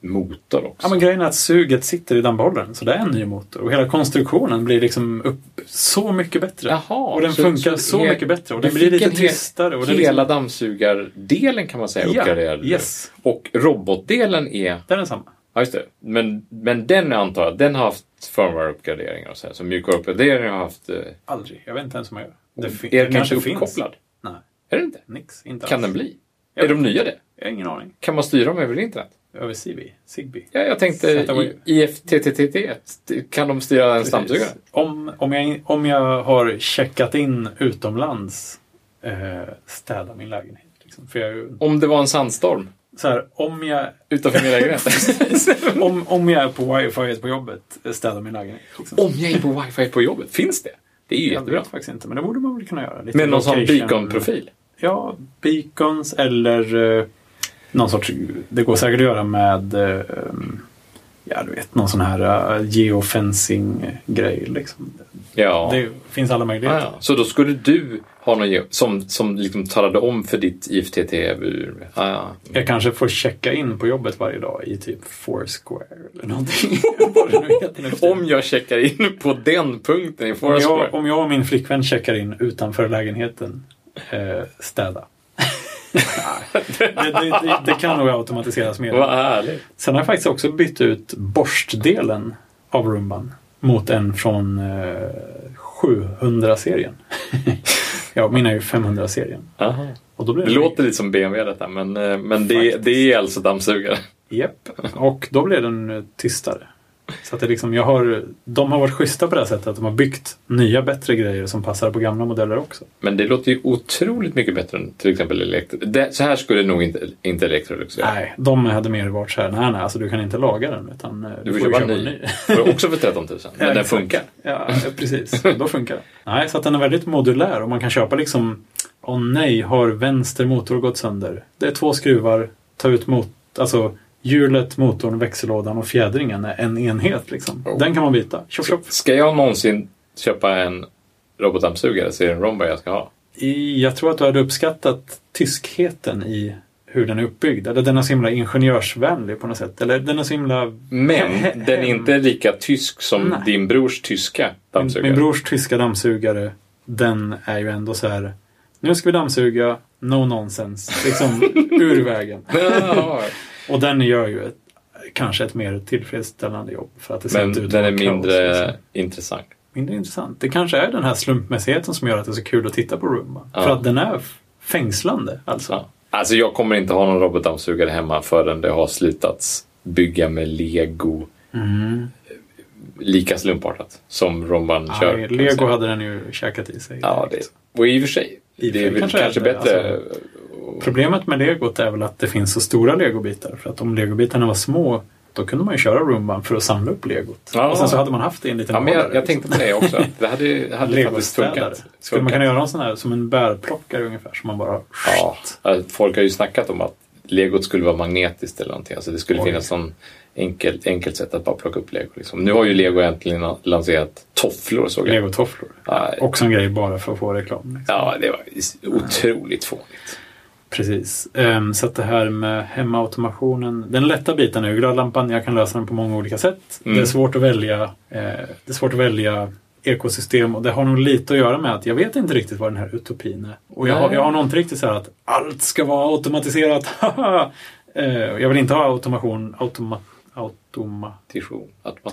motor också. Ja, men grejen är att suget sitter i dammbehållaren, så det är en ny motor. Och hela konstruktionen blir liksom upp så mycket bättre. Jaha, och den så- funkar så så, mycket bättre. Och den blir lite tristare. Och det är Hela liksom, dammsugardelen kan man säga Ja, uppgraderad. yes. Och robotdelen är... det är densamma. Ja, just det. Men, men den antar jag, den har haft firmware-uppgraderingar och så här. Så mjukvaruuppgraderingar har haft... eh, Aldrig. Jag vet inte ens om jag gör. Det, fin- är det den kanske inte finns. uppkopplad? Nej, Är den inte? nix. Inte Kan alls. den bli? Ja. Är de nya det? Jag har ingen aning. Kan man styra dem över internet? Över CB. Zigbee. Ja, jag tänkte IFTTT. Kan de styra en stamsugare? Precis. Om, om, jag, om jag har checkat in utomlands, eh, städa min lägenhet. Liksom. Jag, Om det var en sandstorm så här, om jag utanför min lägenhet. [laughs] om, om jag är på wifi på jobbet, eh, städa min lägenhet. Liksom. Om jag är på wifi på jobbet, finns det? Det är ju jag jättebra. vet faktiskt inte, men det borde man väl kunna göra. Lite Med någon sån beacon-profil. Ja, beacons eller eh, någon sorts... Det går säkert att göra med eh, ja, du vet, någon sån här uh, geofencing-grej. Liksom. Ja. Det finns alla möjligheter. ja. Så då skulle du ha någon som, som liksom talade om för ditt IFTT-ur? Ja, ja. Jag kanske får checka in på jobbet varje dag i typ Foursquare eller någonting. [laughs] Om jag checkar in på den punkten i om, Foursquare. jag, om jag och min flickvän checkar in utanför lägenheten, eh, städa. Det, det, det, det kan nog automatiseras mer. Vad härligt. Sen har jag faktiskt också bytt ut borstdelen av rumban mot en från eh, 700-serien. [laughs] ja, min är ju 500-serien. Aha. Och då blir Det låter lite som BMW detta, men, eh, men det, det är alltså dammsugare. Japp. Och då blir den eh, tystare. Så att det liksom, jag har, de har varit schyssta på det här sättet att de har byggt nya bättre grejer som passar på gamla modeller också. Men det låter ju otroligt mycket bättre än till exempel Elektro. Det, så här skulle nog inte, inte Electrolux göra. Nej, de hade mer varit så här, nej nej, alltså du kan inte laga den utan eh, Du får ju köpa en ny. [laughs] För också för 13 000. Men Ja, den funkar. Ja, precis. Då funkar det. [laughs] Nej, så att den är väldigt modulär och man kan köpa liksom Åh nej, har vänster motor gått sönder? Det är två skruvar, ta ut mot, alltså hjulet, motorn, växellådan och fjädringen är en enhet. Liksom. Oh. Den kan man byta. Tjoff, tjoff. Ska jag någonsin köpa en robotdammsugare så är det en Romba jag ska ha. I, jag tror att du hade uppskattat tyskheten i hur den är uppbyggd. Eller den är så himla ingenjörsvänlig på något sätt. Eller den är så himla... Men [laughs] den är inte lika tysk som Nej. din brors tyska Min, dammsugare. min brors tyska dammsugare, den är ju ändå så här... Nu ska vi dammsuga, no nonsense. Liksom [laughs] ur vägen. Och den gör ju ett, kanske ett mer tillfredsställande jobb. För att det men ut den är vara kaos, mindre liksom. intressant. mindre intressant. Det kanske är den här slumpmässigheten som gör att det är så kul att titta på Roomba. Ja. För att den är fängslande. Alltså. Ja. Alltså jag kommer inte ha någon robotdammsugare hemma förrän det har slutats bygga med lego Mm. lika slumpartat som Romban kör. Kan man Lego hade den ju käkat i sig. Ja, direkt. det, och i och för sig. I det är väl kanske kanske, bättre. Problemet med legot är väl att det finns så stora legobitar. För att om legobitarna var små Då kunde man ju köra Roomban för att samla upp legot. Ja. Och sen så hade man haft det i en liten Ja, men jag, jag tänkte på det också. [laughs] Det hade, det hade faktiskt funkat. Skulle man kunna göra en sån här som en bärplockare ungefär? Som man bara... Ja, folk har ju snackat om att legot skulle vara magnetiskt eller någonting. Alltså det skulle Oj. finnas någon enkelt, enkelt sätt att bara plocka upp lego. Liksom. Nu har ju lego äntligen lanserat tofflor såg jag. Legotofflor. Ja, Också en grej bara för att få reklam. Liksom. ja, det var otroligt fånigt. Precis. Ehm, så att det här med hemautomationen. Den lätta biten är ju glödlampan. Jag kan lösa den på många olika sätt. Mm. Det är svårt att välja. Eh, det är svårt att välja ekosystem och det har nog lite att göra med att jag vet inte riktigt vad den här utopin är. Och jag, har, jag har nog inte riktigt så här att allt ska vara automatiserat. [laughs] eh, jag vill inte ha automation. Automa, automa, Automation. Automa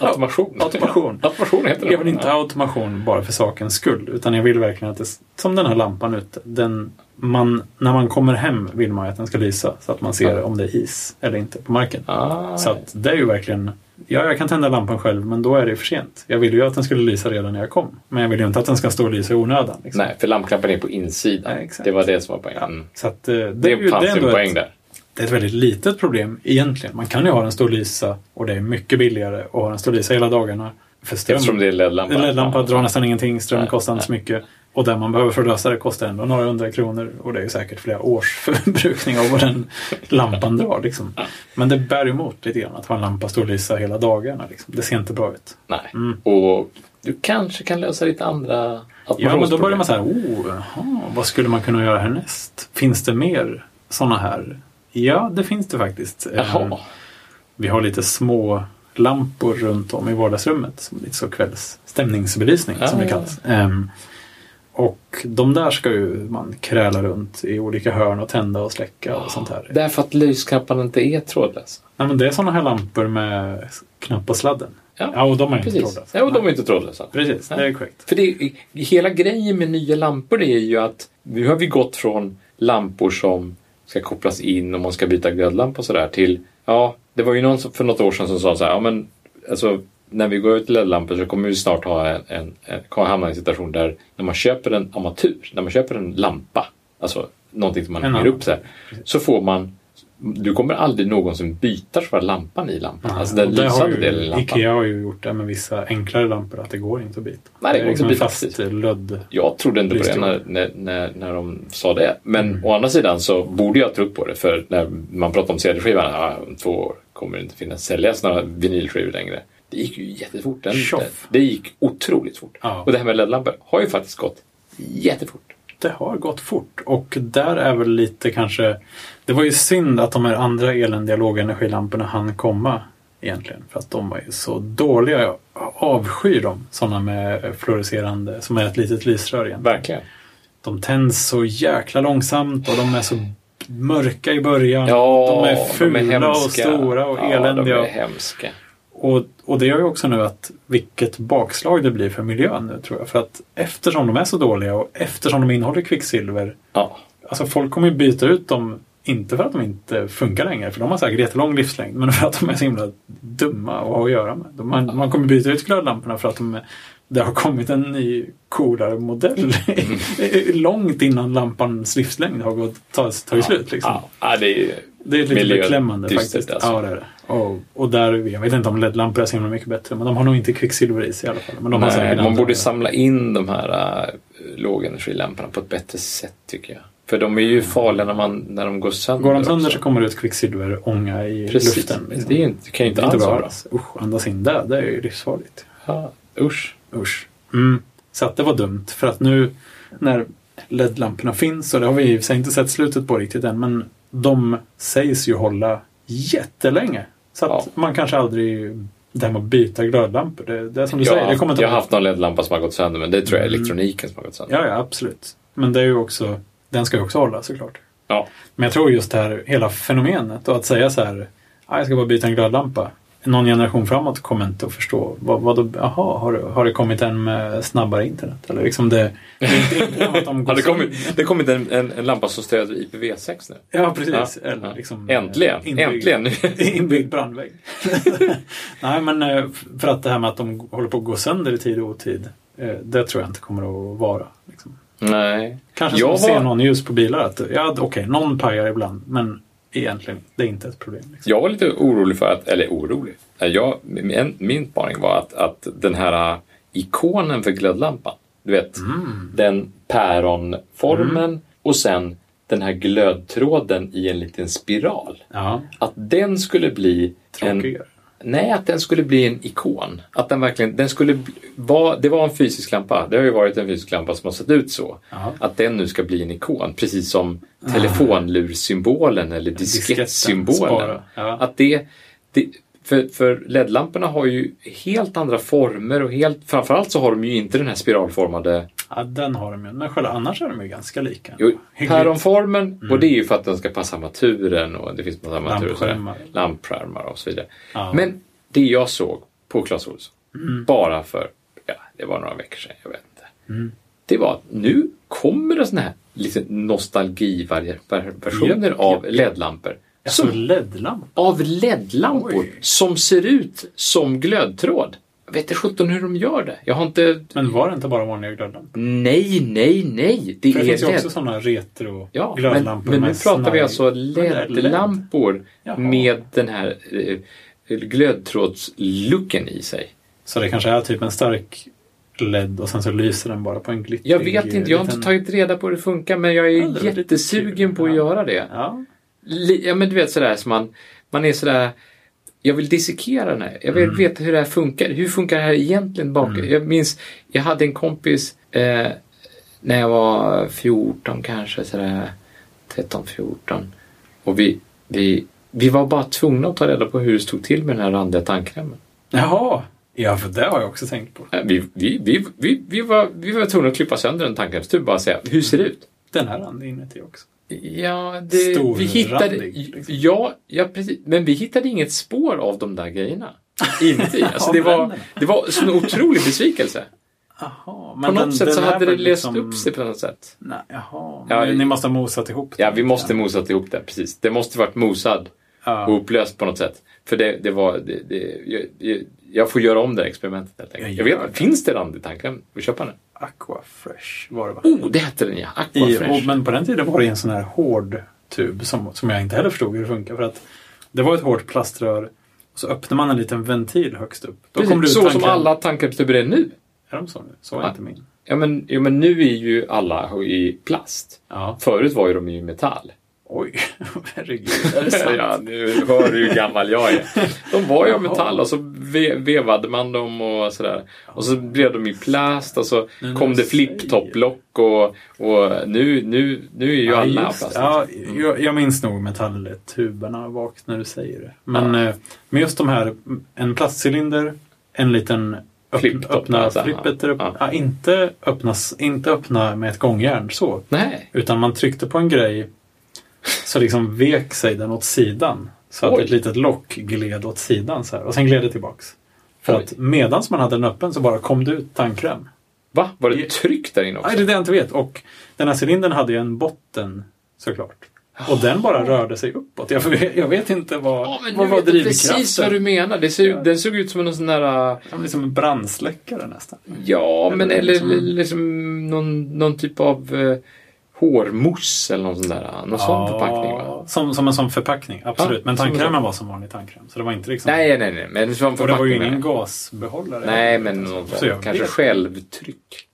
[laughs] automation. automation. automation heter det. Jag vill inte ha automation bara för sakens skull. Utan jag vill verkligen att det, som den här lampan ute. Den, man, när man kommer hem vill man ju att den ska lysa så att man ser Ja. om det är is eller inte på marken. Ah, Så att det är ju verkligen Ja, jag kan tända lampan själv men då är det för sent. Jag ville ju att den skulle lysa redan när jag kom. Men jag vill ju inte att den ska stå och lysa i onödan. Liksom. Nej, för lampknappen är på insidan. Nej, det var det som var poängen. Mm. Så att, eh, det, Det, är ju, fanns det är ju en poäng ett, där. det är ett väldigt litet problem egentligen. Man kan ju ha den stå och lysa och det är mycket billigare att ha den stå och lysa hela dagarna. För ström, Eftersom det är LED-lampa. En LED-lampa drar nästan ingenting, ström kostar inte så mycket. Och det man behöver för att lösa det kostar ändå några hundra kronor. Och det är säkert flera års [laughs] förbrukning av vad den lampan drar. Liksom. Men det bär emot lite grann att ha en lampa stå och lysa hela dagarna. Liksom. Det ser inte bra ut. Nej. Mm. Och du kanske kan lösa lite andra Ja, men då börjar man så här, oh, jaha, vad skulle man kunna göra härnäst? Finns det mer sådana här? Ja, det finns det faktiskt. Eh, Jaha. Vi har lite små lampor runt om i vardagsrummet. Som lite så kvälls stämningsbelysning som det ja. kallas. Och de där ska ju man kräla runt i olika hörn och tända och släcka och sånt här. Därför att lysknapparna inte är trådlösa. Nej, men det är sådana här lampor med knapp på sladden. Ja, Ja, och de är inte Precis. trådlösa. Ja, och de är inte trådlösa. Precis, det är korrekt. För det, hela grejen med nya lampor är ju att nu har vi gått från lampor som ska kopplas in och man ska byta glödlampa och sådär till, ja, det var ju någon som för något år sedan som sa så här, ja men alltså när vi går ut till LED-lampor så kommer vi snart ha en, en, en, hamna i en situation där när man köper en armatur, när man köper en lampa, alltså någonting som man hänger upp så här, så får man du kommer aldrig någonsin byta själva lampan i lampan. Alltså den lysande delen i lampan. Ikea har ju gjort det med vissa enklare lampor att det går inte att byta. Nej, det går inte att byta, fast lödd. Jag trodde inte på det när, när, när, när de sa det. Men Mm. å andra sidan så borde jag trott på det. För när man pratar om CD-skivan, ja, om två år kommer det inte finnas säljas några vinylskivor längre. Det gick ju jättefort. Den, det gick otroligt fort. Ja. Och det här med LED-lampor har ju faktiskt gått jättefort. Det har gått fort och där är väl lite kanske... Det var ju synd att de här andra eländiga lågenergilamporna hann komma egentligen. För att de var ju så dåliga. Jag avskyr dem. Sådana med fluorescerande, som är ett litet lysrör igen. Verkligen. De tänds så jäkla långsamt och de är så mörka i början. Ja, de är fula och stora och ja, eländiga. de är hemska. Och, och det gör ju också nu att vilket bakslag det blir för miljön nu tror jag. För att eftersom de är så dåliga och eftersom de innehåller kvicksilver. Ja. Alltså folk kommer ju byta ut dem, inte för att de inte funkar längre, för de har säkert jättelång livslängd, men för att de är så himla dumma att ha att göra med. De, man, man kommer byta ut glödlamporna för att de, det har kommit en ny coolare modell [laughs] långt innan lampans livslängd har gått, tagit, tagit slut. Liksom. Ja, ja, det är. Det är lite beklämmande faktiskt. alltså. Ja, det är det. Och, och där, jag vet inte om LED-lampor är så mycket bättre, men de har nog inte kvicksilver i sig i alla fall. Men de har Nej, säkert man andra- borde samla in de här äh, lågenergilamporna på ett bättre sätt tycker jag. För de är ju farliga när, man, när de går sönder. Går de sönder också. så kommer det ut kvicksilverånga i Precis. luften. liksom. Det, är inte, kan ju inte är alls vara bra. Usch, andas in det. Det är ju livsfarligt. Ja, usch. Usch. Mm. Så att det var dumt. För att nu när LED-lamporna finns, och det har vi i och för sig inte sett slutet på riktigt än, men de sägs ju hålla jättelänge. Så att Ja. man kanske aldrig... Det här med att byta glödlampor, det, det är som du Jag, säger. har Det kommer haft, inte jag har haft någon LED-lampa som har gått sönder men det tror jag är Mm. elektroniken som har gått sönder. Ja, ja, absolut. Men det är ju också... Den ska ju också hålla såklart. Ja. Men jag tror just det här hela fenomenet och att säga så här, "Ah, jag ska bara byta en glödlampa. Någon generation framåt kommer inte att förstå. Vad, vad då, aha, har, har det kommit en med snabbare internet? Eller liksom det, det inte, de Har [laughs] det kommit, det kommit en, en, en lampa som stöder IPv6 nu? Ja, precis. Ja, Eller ja. liksom, Äntligen! inbyggd- Äntligen! [laughs] Inbyggd brandvägg. [laughs] Nej, men eh, för att det här med att de håller på att gå sönder i tid och otid. eh, Det tror jag inte kommer att vara. Liksom. Nej. Kanske Jag som var- ser någon ljus på bilar. Att, ja, okej, någon pajar ibland. Men egentligen, det är inte ett problem. Liksom. Jag var lite orolig för att, eller orolig, jag, min, min spaning var att, att den här ikonen för glödlampan, du vet, Mm. den päronformen och sen den här glödtråden i en liten spiral. Ja, Att den skulle bli en, tråkigare. Nej, att den skulle bli en ikon. Att den verkligen, den skulle bli, var, det var en fysisk lampa. Det har ju varit en fysisk lampa som har sett ut så. Ja. Att den nu ska bli en ikon. Precis som telefonlursymbolen eller diskettsymbolen. Ja. Att det, det, för, för LED-lamporna har ju helt andra former och helt, framförallt så har de ju inte den här spiralformade ja, den har de ju. Men själva annars är de ju ganska lika. Jo, päronformen och det är ju för att den ska passa armaturen och det finns massa sådär. Lampskärmar. och så vidare. Ja. Men det jag såg på Clas Ohlson, Mm. bara för, ja, det var några veckor sedan, jag vet inte. Det var att nu kommer det sådana här lite nostalgiversioner av. LED-lampor. Alltså Som, LED-lampa. av LED-lampor som ser ut som glödtråd. Jag vet inte sjutton hur de gör det. Jag har inte... Men var det inte bara vanliga glödlampor? Nej, nej, nej. Det det är finns ju LED. också sådana retro Ja, men, glödlampor men nu med pratar vi alltså Men LED. LED-lampor Jaha. med den här eh, glödtrådslooken i sig. Så det kanske är typ en stark LED och sen så lyser den bara på en glittrig... Jag vet inte, jag har inte tagit reda på hur det funkar men jag är Ja, jättesugen på att Ja. göra det. Ja. Ja men du vet sådär som man, man är sådär jag vill dissekera den här. Jag vill Mm. veta hur det här funkar. Hur funkar det här egentligen bak? Jag minns, jag hade en kompis eh, när jag var 14 kanske, sådär 13, 14. Och vi, vi, vi var bara tvungna att ta reda på hur det stod till med den här randiga tandkrämen. Jaha! Ja, för det har jag också tänkt på. Eh, Vi, vi, vi, vi, vi, var, vi var tvungna att klippa sönder en tandkrämstub bara säga, hur ser det ut? Den här randig inuti också. Ja, det, vi hittade... randig, liksom. Ja, ja, precis. Men vi hittade inget spår av de där grejerna inuti. [laughs] Alltså, det, var, det var en otrolig besvikelse. Jaha, På något sätt så här hade det löst liksom- upp sig på något sätt. Nej, jaha. Ja, ni måste ha mosat ihop Ja, den vi måste grann. mosat ihop det, precis. Det måste varit mosad Ja. och upplöst på något sätt. För det, det var... Det, det, jag, jag, får göra om det här experimentet helt enkelt. Jag Jag vet, det. finns det randig tandkräm? Vi köpa den? Aqua Fresh var det va? Oh, det hette den ja! I, Aquafresh. och, men på den tiden var det en sån här hård tub som, som jag inte heller förstod hur det funkar. För att det var ett hårt plaströr och så öppnade man en liten ventil högst upp. Då kom det Precis, ut så som tandkräm. alla tandkrämstuber är nu. Är de så nu? Så var Ja. inte min. Ja men, ja, men nu är ju alla i plast. Ja. Förut var ju de i metall. Oj, [laughs] herregud. [laughs] Är det sant? ja, nu hör du hur gammal jag är. De var ju av metall och så ve vevade man dem och sådär. Och så blev de i plast och så när kom det säger flip-top-lock och, och nu, nu, nu är ju alla av just, plast. ja, jag, jag minns nog metalltuberna bak när du säger det. Men eh, med just de här, en plastcylinder, en liten öpp, öppna alltså, flippet uppe. ja. Ja, inte, öppnas, inte öppna med ett gångjärn så. Nej. Utan man tryckte på en grej så liksom vek sig den åt sidan. Så att Oj. ett litet lock gled åt sidan så här. Och sen gled det tillbaks. För Oj. att medans man hade den öppen så bara kom det ut tandkräm. Va? Var det tryck där inne också? Nej, det är det jag inte vet. Och den här cylindern hade ju en botten såklart. Och den bara rörde sig uppåt. Jag, jag vet inte vad, Ja, men vad var drivkraften. precis vad du menar. Det ser, Ja. Den såg ut som en sån där... Var liksom en brandsläckare nästan. Ja, men Eller eller liksom- liksom, någon, någon typ av eh, hårmousse eller någon sån där. Någon sån förpackning va? Som, som en sån förpackning, absolut. Ja, men tandkrämen var som vanlig tandkräm. Så det var inte liksom... Nej, nej, nej. Men som och det var förpackning. ju ingen gasbehållare. Nej, men någon kanske vet. självtryck.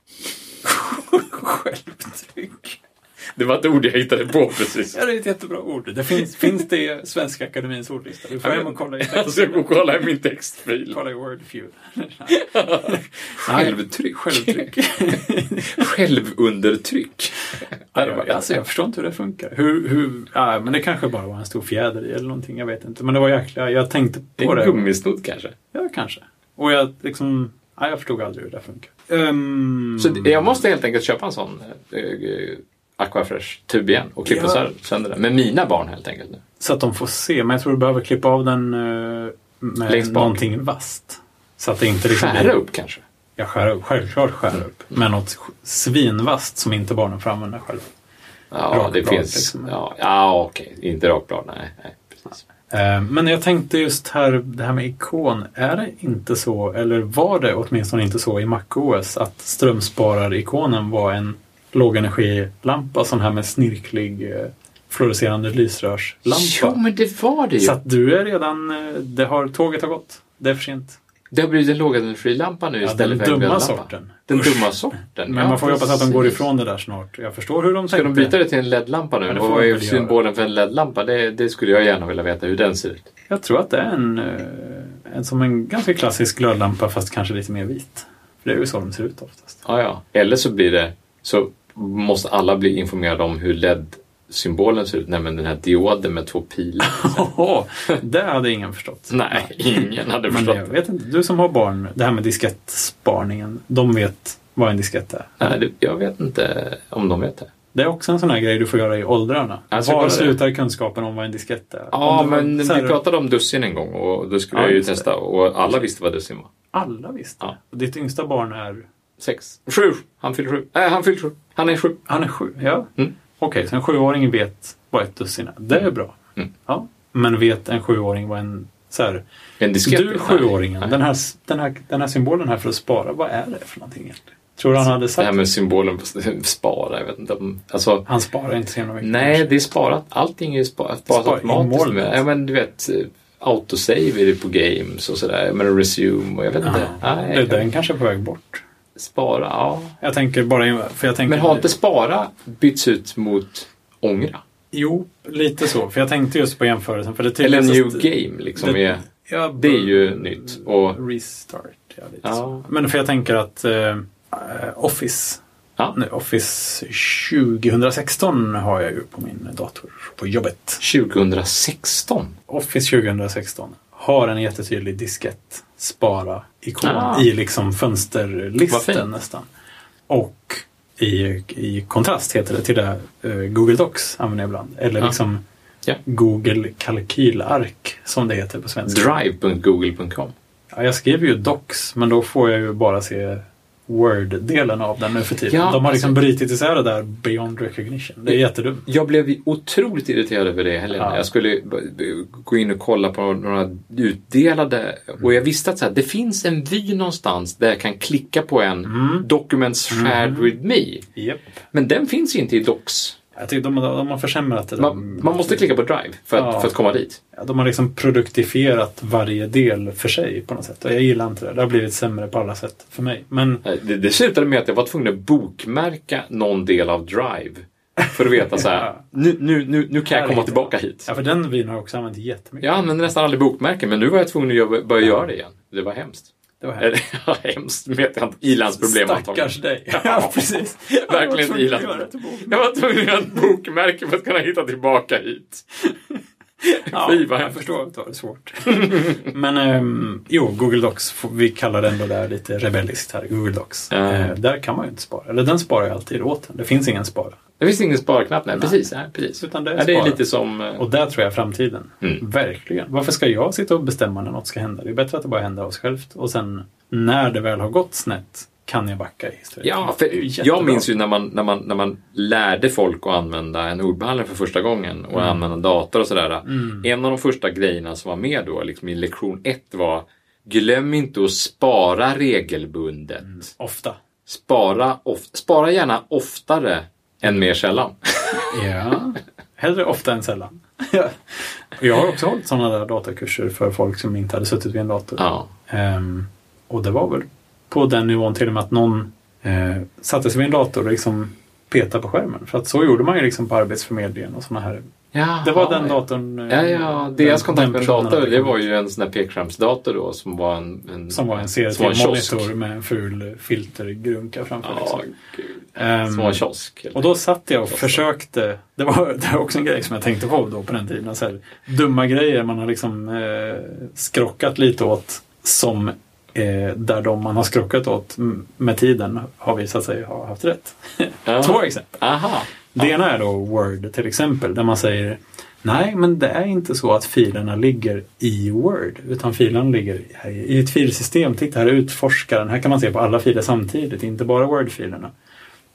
[laughs] Självtryck. Det var ett ord jag hittade på precis. Ja, det är ett jättebra ord. Det finns, finns det i Svenska Akademins ordlista? Du får hem och kolla i Jag ska gå och kolla i min textfil. Kolla i Wordfeud. [laughs] Självtryck. Självtryck. [laughs] Självundertryck. Ja, alltså, jag förstår inte hur det funkar. Hur, hur, ja, men det kanske bara var en stor fjäder i eller någonting. Jag vet inte. Men det var jäkla... Jag tänkte på En det. gummisnodd kanske. Ja, kanske. Och jag liksom... Ja, jag förstod aldrig hur det funkar. Ehm, Så jag måste helt enkelt köpa en sån Aquafresh tub igen och klippa Ja. sönder den. Med mina barn helt enkelt. Nu. Så att de får se. Men jag tror du behöver klippa av den eh, med Längst bak. någonting vasst. Så att det inte liksom Skära blir- upp kanske. Ja, skära upp. Självklart skära upp. Men något svinvast som inte barnen får använda själva. Ja, Rakblad, det finns. liksom. Ja, ja okej. Inte rakblad. Nej, nej precis. Eh, Men jag tänkte just här, det här med ikon. Är det inte så, eller var det åtminstone inte så i MacOS att strömsparar-ikonen var en lågenergilampa sån här med snirklig eh, fluorescerande lysrörslampa. Jo, men det var det ju. Så att du är redan, eh, det har, tåget har gått. Det är för sent. Det har blivit en lågenergilampa nu Ja, istället den för en dumma glödlampa. sorten. Den Usch. dumma sorten. Men ja, man får hoppas att de går ifrån det där snart. Jag förstår hur de Ska tänkte. de byta det till en LED-lampa nu? Vad är symbolen för en LED-lampa? Det, det skulle jag gärna vilja veta hur den ser ut. Jag tror att det är en, eh, en som en ganska klassisk glödlampa fast kanske lite mer vit. För det är ju så de ser ut oftast. Ja, ja. Eller så blir det så måste alla bli informerade om hur LED-symbolen ser ut, nämligen den här dioden med två pilar. [laughs] Det hade ingen förstått. Nej, ingen hade Men förstått jag det. vet inte, du som har barn, det här med diskettsparningen, de vet vad en diskett är. Nej, det, jag vet inte om de vet det. Det är också en sån här grej du får göra i åldrarna. Jag ska Var det. slutar kunskapen om vad en diskett är? Ja, var men här- vi pratade om dussin en gång och då skulle Ja, jag ju testa och alla visste vad dussin var. Alla visste. Ja. Och ditt yngsta barn är, Sex. Sju! Han fyller sju. Nej, han fyller sju. Han är sju. han är sju. Ja. Mm. Okej, så en sjuåring vet vad ett dussin är. Det är bra. Mm. Ja. Men vet en sjuåring vad en... Så här, En diskett. du Nej, sjuåringen, nej. den här, den, här, den här symbolen här för att spara, vad är det för någonting egentligen? Tror du han hade Det sagt? här med symbolen spara, jag vet inte. Alltså, Han sparar inte så jävla mycket. nej, det är sparat. Allting är sparat, sparat Spar- automatiskt. molnet. Ja, men du vet, eh, autosave är det på games och sådär. Men resume och jag vet inte. Ja, Nej, det, den kanske är på väg bort. Spara, ja. Jag tänker bara... För jag tänker, Men har inte spara bytts ut mot ångra? Jo, lite så. För jag tänkte just på jämförelsen. För det Eller new game liksom. det- är, Ja, det är ju nytt. Och, Restart, ja, lite Ja. så. Men för jag tänker att eh, Office, ja, nej, Office 2016 har jag ju på min dator på jobbet. 2016. Office 2016 har en jättetydlig diskett spara-ikon Ah. i liksom fönsterlisten nästan. Och i, i kontrast heter det till det eh, Google Docs använder jag ibland. Eller Ja. liksom Ja. Google kalkylark som det heter på svenska. Drive.google.com. Ja, jag skriver ju Docs, men då får jag ju bara se Word-delen av den nu för tiden. Ja, De har liksom alltså- brutit isär det där beyond recognition. Det är jättedumt. Jag blev otroligt irriterad över det Helena. Ja. Jag skulle gå in och kolla på några utdelade och jag visste att så här, det finns en vy någonstans där jag kan klicka på en Mm. Documents shared with me. Japp. Men den finns inte i Docs. Jag tycker de, de har försämrat det. Man, man måste klicka på Drive för att, Ja. för att komma dit. Ja, de har liksom produktifierat varje del för sig på något sätt. Och jag gillar inte det. Det har blivit sämre på alla sätt för mig. Men Det, det slutade med att jag var tvungen att bokmärka någon del av Drive. För att veta så här, [laughs] Ja. nu, nu, nu, nu kan jag komma tillbaka hit. ja, för den vyn har jag också använt jättemycket. Jag använder nästan aldrig bokmärken men nu var jag tvungen att börja göra det igen. Det var hemskt. Det var. Eller [laughs] ja, hemskt vet jag inte. Ilandsproblem Stackars dig. [laughs] Ja, precis. [laughs] Verkligen ilandsproblem. boken. Jag var tvungen att göra ett bokmärke för att kunna hitta tillbaka hit. [laughs] Ja, Fy, vad jag förstår att det var svårt. [laughs] Men ehm, jo, Google Docs, vi kallar den då där lite rebelliskt här, Google Docs. Eh, där kan man ju inte spara. Eller den sparar jag alltid åt en. Det finns ingen spara. Det finns ingen sparknapp, nej, precis. Nej, precis. Utan det är ja, det är lite som... eh, Och där tror jag framtiden. Mm. Verkligen. Varför ska jag sitta och bestämma när något ska hända? Det är bättre att det bara händer av sig självt. Och sen när det väl har gått snett kan jag backa i historien. Ja, för jag minns ju när man, när, man, när man lärde folk att använda en ordbehandlare för första gången och Mm. använda dator och sådär. En av de första grejerna som var med då, liksom i lektion ett var Glöm inte att spara regelbundet. Ofta. Spara, of, spara gärna oftare än mer sällan. [laughs] Ja. Hellre ofta än sällan. Jag har också hållit sådana där datakurser för folk som inte hade suttit vid en dator. Ja. Ehm, och det var väl på den nivån till och med att någon eh, satte sig vid en dator och liksom petade på skärmen. För att så gjorde man ju liksom på Arbetsförmedlingen och sådana här. Jaha, Det var den datorn. eh, Ja, ja, deras kontakt med en dator, det var ju en sån där pekskärmsdator då som var en... en Som var en kiosk. CRT-monitor med en ful filtergrunka framför. Ja, liksom. gud. Ehm, Som var en kiosk. helt Och då satt jag och försökte, det var, [laughs] det var också en grej som jag tänkte på då på den tiden. Så här, dumma grejer man har liksom eh, skrockat lite åt som där de man har skrockat åt med tiden har visat sig ha haft rätt. Ja. [laughs] Två exempel. Aha. Det ena är då Word till exempel där man säger Nej, men det är inte så att filerna ligger i Word utan filerna ligger i ett filsystem. Titta, här är utforskaren. Här kan man se på alla filer samtidigt, inte bara Word-filerna.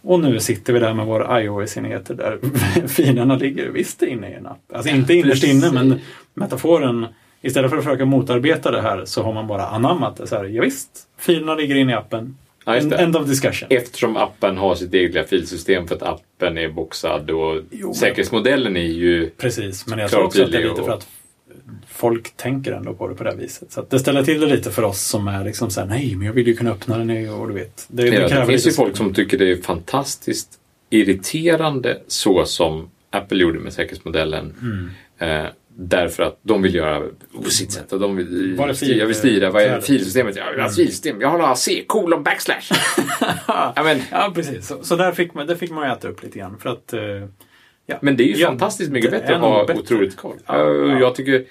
Och nu sitter vi där med våra iOS-enheter där [laughs] filerna ligger visst inne i en app. Alltså inte innerst inne, men metaforen Istället för att försöka motarbeta det här så har man bara anammat det. Så här, ja, visst, filerna ligger inne i appen. Ja. End of discussion. Eftersom appen har sitt egna filsystem för att appen är boxad och Jo, säkerhetsmodellen är ju... Precis, men jag tror också att det är lite för att folk tänker ändå på det på det viset. Så det ställer till det lite för oss som är liksom såhär, nej men jag vill ju kunna öppna den nu och du vet. Det, Ja, det finns ju folk som tycker det är fantastiskt irriterande så som Apple gjorde med säkerhetsmodellen. Mm. Eh, därför att de vill göra på sitt sätt. Och de vill, Var är fil- jag vill styra, vad är filsystemet? Jag vill ha ett filsystem. Jag vill ha C, kolon, backslash. [laughs] ja, men, Ja, precis. Så, så där fick man, det fick man äta upp lite grann. För att, eh, ja. men det är ju Ja, fantastiskt mycket det bättre att ha bättre. otroligt koll. Ja, Ja, ja. Jag tycker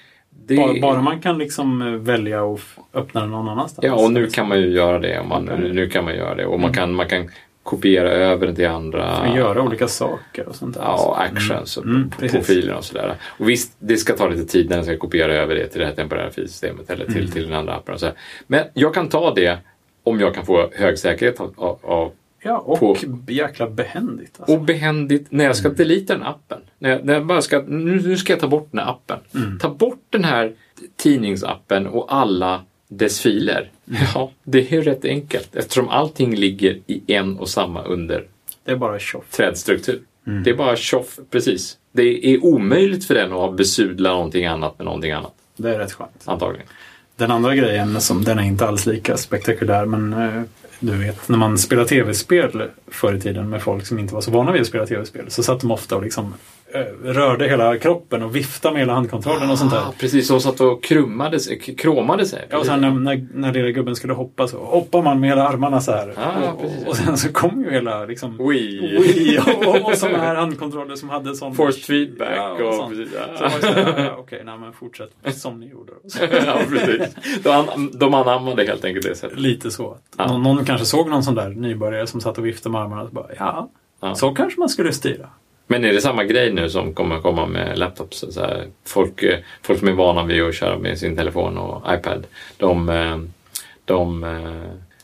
det bara, bara man kan liksom eh, välja att öppna den någon annanstans. Ja, och nu kan man ju göra det. Man, Mm. Nu kan man göra det. Och man kan, man kan kopiera över till andra. Man kan göra olika saker och sånt där. Ja, actions och Mm, precis. profiler och sådär. Och visst, det ska ta lite tid när den ska kopiera över det till det här temporära filsystemet eller till, Mm. till den andra appen. Och så här. Men jag kan ta det om jag kan få hög säkerhet av, av, Ja, och på- jäkla behändigt. Alltså. och behändigt när jag ska delita den appen. När jag, när jag bara ska, nu, nu ska jag ta bort den här appen. Mm. Ta bort den här tidningsappen och alla dess filer. Ja, det är ju rätt enkelt eftersom allting ligger i en och samma under Det är bara tjoff. trädstruktur. Mm. Det är bara tjoff, precis. Det är omöjligt för den att besudla någonting annat med någonting annat, Det är rätt skönt. antagligen. Den andra grejen, som, den är inte alls lika spektakulär, men eh, du vet, när man spelar tv-spel förr i tiden med folk som inte var så vana vid att spela tv-spel så satt de ofta och liksom rörde hela kroppen och viftade med hela handkontrollen och sånt där. Ah, precis, de satt och krummade sig, kromade sig. Ja, och sen när, när, när lilla gubben skulle hoppa så hoppar man med hela armarna så här. Ah, och, och, och sen så kom ju hela liksom Wii. Wii och, och, och sådana här handkontroller som hade sån... Forced feedback Ja, och och, sånt. precis. Så var det så här, ja, okej, nej men fortsätt som ni gjorde. Och [laughs] ja, precis. De, de anammade helt enkelt det sättet. Lite så. Att Ja. någon, någon kanske såg någon sån där nybörjare som satt och viftade med armarna och bara, ja, Ja. så kanske man skulle styra. Men är det samma grej nu som kommer komma med laptops? Så här, folk, eh, folk som är vana vid att köra med sin telefon och iPad, de, eh, de, eh,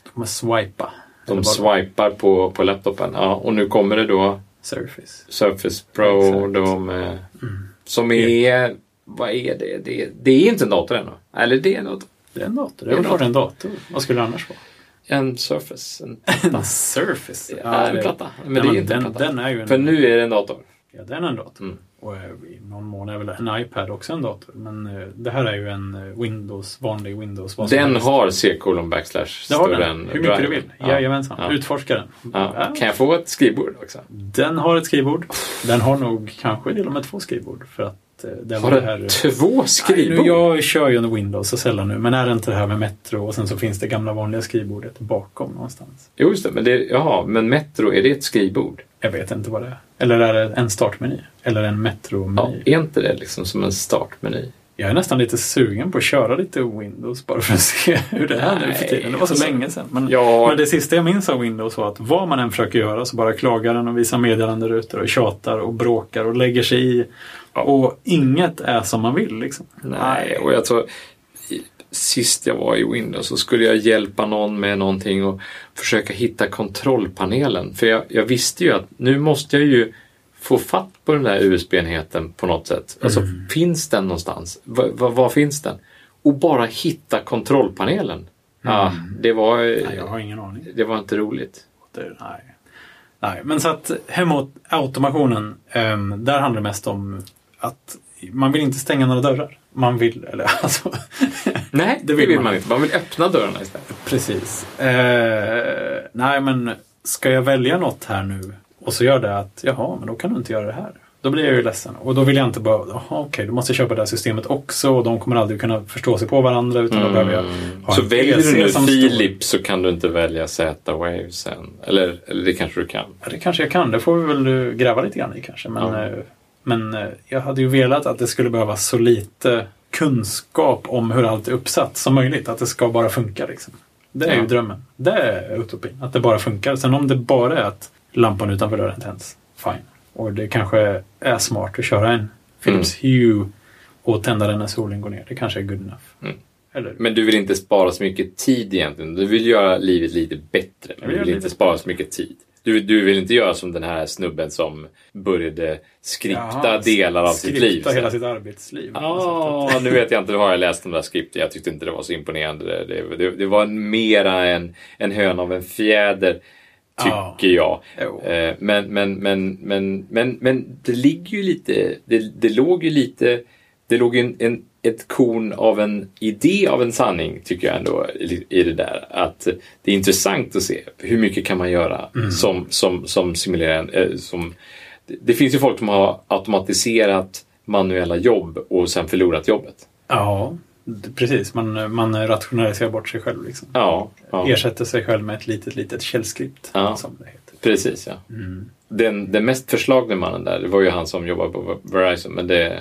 De kommer swipa. de swipar på, på laptopen. Ja, och nu kommer det då Surface. Surface Pro, de, eh, som är, vad är det? det? Det är inte en dator ännu. Eller det är en dator. Det är en dator. Det är är en dator. Vad skulle det annars vara? En Surface. En, En Surface. ja, en det- platta. Men Nej, det är men inte en den, platta. den är ju en... För nu är det en dator. Ja, den är en dator. Mm. Och eh, i någon mån är väl en iPad också en dator. Men eh, det här är ju en eh, Windows, vanlig Windows. Den har C-colon backslash större än Hur mycket du vill. Ja. Jajamensan. Ja. Utforska den. Ja. Ja. Kan jag få ett skrivbord också? Den har ett skrivbord. Den har nog kanske till och med två skrivbord. För att eh, det Har var det den här... två Nej, skrivbord? nu, jag kör ju under Windows så sällan nu, men är det inte det här med Metro och sen så finns det gamla vanliga skrivbordet bakom någonstans? Jo, just det. Men det, jaha, men Metro, är det ett skrivbord? Jag vet inte vad det är. Eller är det en startmeny? Eller en Ja, Metro-meny? är inte det liksom som en startmeny? Jag är nästan lite sugen på att köra lite Windows bara för att se hur det är nu för Nej, tiden. Det var så alltså, länge sedan. Men, Ja. men det sista jag minns av Windows var att vad man än försöker göra så bara klagar den och visar meddelanderutor och tjatar och bråkar och lägger sig i. Och inget är som man vill liksom. Nej, och jag tror sist jag var i Windows så skulle jag hjälpa någon med någonting och försöka hitta kontrollpanelen. För jag, jag visste ju att nu måste jag ju få fatt på den där USB-enheten på något sätt. Alltså, finns den någonstans? Va, va, var finns den? Och bara hitta kontrollpanelen. Ja, det var, Nej, jag har ingen aning. det var inte roligt. Det, nej. nej, men så att hemautomationen, um, där handlar det mest om att man vill inte stänga några dörrar. Man vill, eller [laughs] alltså... Nej, det vill, man inte. Man vill öppna dörrarna istället. Precis. Eh, nej, men ska jag välja något här nu och så gör det att jaha, men då kan du inte göra det här. Då blir jag ju ledsen. Och då vill jag inte bara, jaha okej, då måste jag köpa det här systemet också och de kommer aldrig kunna förstå sig på varandra utan då behöver jag ha Mm. Så en väljer PC du nu Philips så kan du inte välja Z-Wave sen. Eller, eller det kanske du kan. Ja, det kanske jag kan. Det får vi väl eh, gräva lite grann i kanske. Men, Ja. Men eh, jag hade ju velat att det skulle behövas så lite kunskap om hur allt är uppsatt som möjligt. Att det ska bara funka liksom. Det är Ja. ju drömmen. Det är utopin. Att det bara funkar. Sen om det bara är att lampan utanför dörren tänds. Fine. Och det kanske är smart att köra en Philips Hue och tända den när solen går ner. Det kanske är good enough. Mm. Eller? Men du vill inte spara så mycket tid egentligen. Du vill göra livet lite bättre. Men du vill inte spara så mycket tid. Du, du vill inte göra som den här snubben som började skripta Jaha, delar av sitt liv. Skripta hela sitt arbetsliv. Ja, nu vet jag inte, nu har jag läst de där skripten. Jag tyckte inte det var så imponerande. Det, det, det, var mera en, en hön av en fjäder, tycker jag. Jo. Eh, Men, men, men, men, men, men det ligger ju lite, det, det låg ju lite, det låg en, en, ett korn av en idé av en sanning, tycker jag ändå, i, det där. Att det är intressant att se hur mycket kan man göra som, som, som simulerar, eh, som, det, finns ju folk som har automatiserat manuella jobb och sen förlorat jobbet. Ja, precis. Man, man rationaliserar bort sig själv. Liksom. Ja, ja Ersätter sig själv med ett litet, litet källskript. Ja. Som det heter. precis ja. Den, den mest förslagne mannen där, det var ju han som jobbade på Verizon, men det,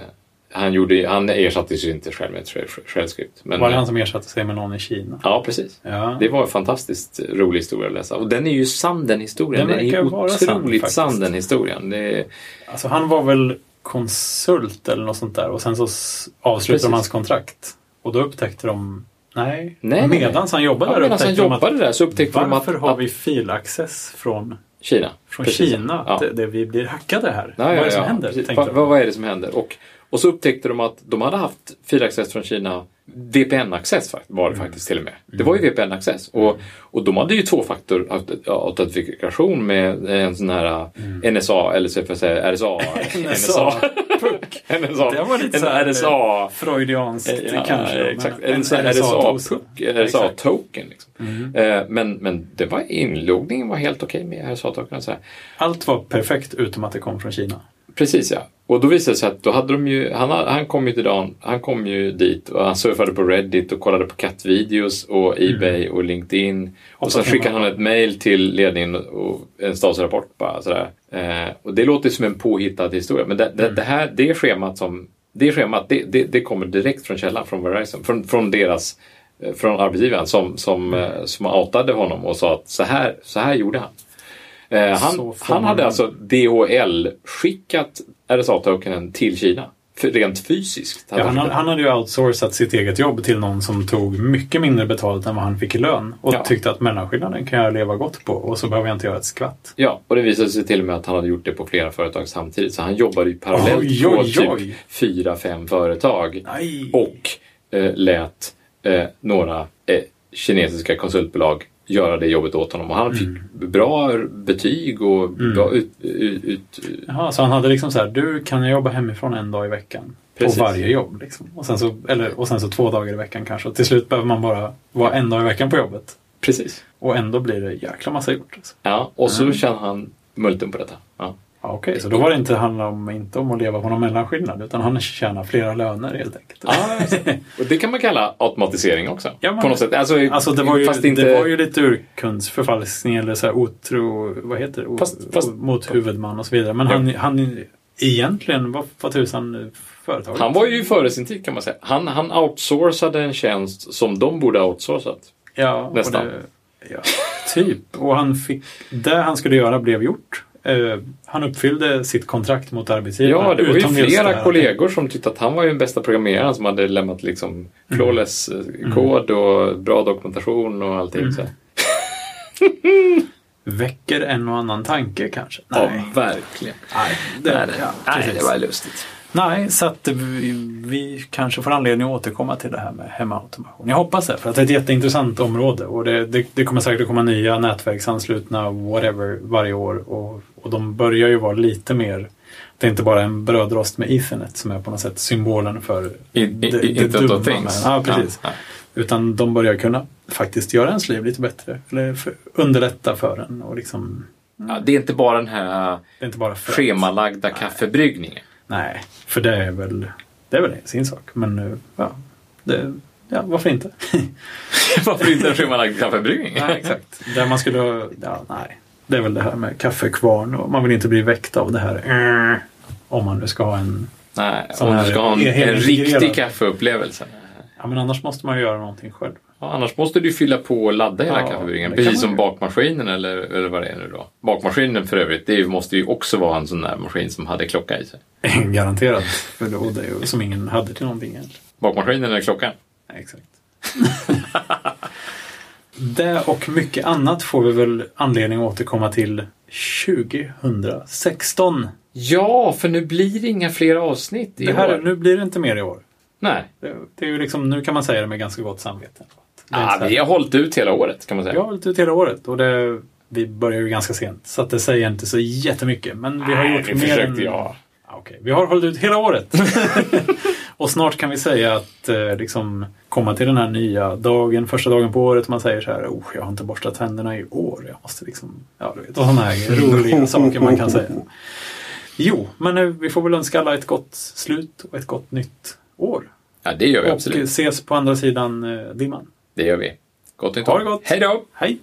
han, gjorde, han ersatte sig inte själv med ett själv- självskript. Men, Var det han som ersatte sig med någon i Kina? Ja, precis. Ja. Det var en fantastiskt rolig historia att läsa. Och den är ju sann den historien. Den Den, är sann, otroligt faktiskt. sann den historien. Det Alltså han var väl konsult eller något sånt där och sen så avslutade de hans kontrakt. Och då upptäckte de Nej, Nej, medans han jobbade ja, där medan han upptäckte de att jobbade där så upptäckte de att, varför har att vi filaccess från, Kina. från Precis. Kina? Ja. Det, det, vi blir hackade här. Ja, vad är det som händer? vad, vad är det som händer? Och, och så upptäckte de att de hade haft filaccess från Kina VPN-access var det Mm. faktiskt till och med. Det var ju VPN-access. Och, och de hade ju tvåfaktor autentikation med en sån här Mm. NSA, eller så får jag säga RSA. NSA. NSA. Det var lite en RSA. Freudianskt Ja, kanske. men exakt. en. Mm. RSA-token. Liksom. Eh, Men, men det var, inloggningen var helt okej med RSA-token. Allt var perfekt utom att det kom från Kina. Precis ja. Och då visade det sig att då hade de ju, han, han kom ju till dagen, han kom ju dit och han surfade på Reddit och kollade på kattvideos och Ebay och LinkedIn. Och sen skickade han- ett mail till ledningen och en statsrapport bara sådär. Eh, och det låter som en påhittad historia. Men det, det, det här, det schemat som, det schemat, det, det, det kommer direkt från källan, från Verizon, från, från deras, eh, från arbetsgivaren som, som, eh, som outade honom och sa att så här, så här gjorde han. Eh, Så han, han hade alltså DHL skickat RSA-tokenen till Kina. Rent fysiskt. Ja, han, han hade ju outsourcat sitt eget jobb till någon som tog mycket mindre betalt än vad han fick i lön. Och Ja. tyckte att mellanskillnaden kan jag leva gott på och så behöver jag inte göra ett skvatt. Ja, och det visade sig till och med att han hade gjort det på flera företag samtidigt. Så han jobbade ju parallellt Oj, på oj, oj. typ fyra, fem företag. Nej! Och eh, lät eh, några eh, kinesiska konsultbolag göra det jobbet åt honom. Och han fick Mm. bra betyg och bra ut, ut, ut, Jaha, så han hade liksom så här, du kan jobba hemifrån en dag i veckan. Precis. På varje jobb. Liksom. Och, sen så, eller, och sen så två dagar i veckan kanske. Och till slut behöver man bara vara en dag i veckan på jobbet. Precis. Och ändå blir det jäkla massa gjort. Alltså. Ja, och så Mm. tjänade han multum på detta. Ja. Okej, så då var det inte handla om, inte om att leva på någon mellanskillnad utan han tjänar flera löner helt enkelt. Det. [laughs] och det kan man kalla automatisering också. Ja, men- på något sätt. Alltså, Alltså det var ju, fast inte... det var ju lite urkundsförfalskning eller så här otro, vad heter det? Fast- fast- mot huvudman och så vidare. Men Ja. han, han egentligen, vad, vad tusan företaget? Han var ju före sin tid kan man säga. Han, han outsourcade en tjänst som de borde ha outsourcat. ja, nästan. Det, ja, typ. Och han fick, det han skulle göra blev gjort. Eh, han uppfyllde sitt kontrakt mot arbetsgivaren. Ja, det var ju det flera kollegor som tyckte att han var ju den bästa programmeraren som hade lämnat liksom flawless Mm. eh, kod och bra dokumentation och allting. Så. här. [laughs] Väcker en och annan tanke kanske? Ja, verkligen. Nej, det, Nej, ja, nej, det var lustigt. Nej, så att vi, vi kanske får anledning att återkomma till det här med hemautomation. Jag hoppas det, för att det är ett jätteintressant område och det, det, det kommer säkert att komma nya nätverksanslutna whatever varje år och, och de börjar ju vara lite mer det är inte bara en brödrost med Ethernet som är på något sätt symbolen för I, i, det- i, det dumma Things. med- Ja, precis. Ja, Utan de börjar kunna faktiskt göra ens liv lite bättre. Eller för, underlätta för en. Och liksom, ja, det är inte bara den här schemalagda kaffebryggningen. Nej, för det är väl, det är väl sin sak. Men eh, ja, det, ja varför inte? [laughs] Varför inte en schemalagd kaffebryggning? nej, exakt. Där man skulle, ja, nej. Det är väl det här med kaffekvarn och man vill inte bli väckt av det här. eh, Om man nu ska ha en... Nej, Sån om du ska ha en, en riktig kaffeupplevelse. Ja, men annars måste man ju göra någonting själv. Ja, annars måste du fylla på och ladda hela Ja, kan Precis som bakmaskinen eller, eller vad det är nu då. Bakmaskinen för övrigt, det måste ju också vara en sån där maskin som hade klocka i sig. [laughs] Garanterat. För då, det ju som ingen hade till någonting egentligen. Bakmaskinen eller klockan? Nej, exakt. [laughs] Det och mycket annat får vi väl anledning att återkomma till 2016. Ja, för nu blir det inga fler avsnitt i Det här, år. nu blir det inte mer i år. Nej. Det, det är ju liksom, nu kan man säga det med ganska gott samvete. Här- vi har hållit ut hela året kan man säga. Jag har hållit ut hela året och det, vi börjar ju ganska sent. Så att det säger inte så jättemycket. Men vi har Nej, gjort mer än... jag. Ja, Okej, vi har hållit ut hela året. [laughs] och snart kan vi säga att eh, liksom komma till den här nya dagen, första dagen på året. Man säger så här, oh, jag har inte borstat tänderna i år. Jag måste liksom, ja du vet, sådana här roliga [laughs] saker man kan säga. Jo, men vi får väl önska alla ett gott slut och ett gott nytt år. Ja, det gör vi Och absolut. ses på andra sidan eh, dimman. Det gör vi. Gott nytt Ha år. det gott. Hej då! Hej!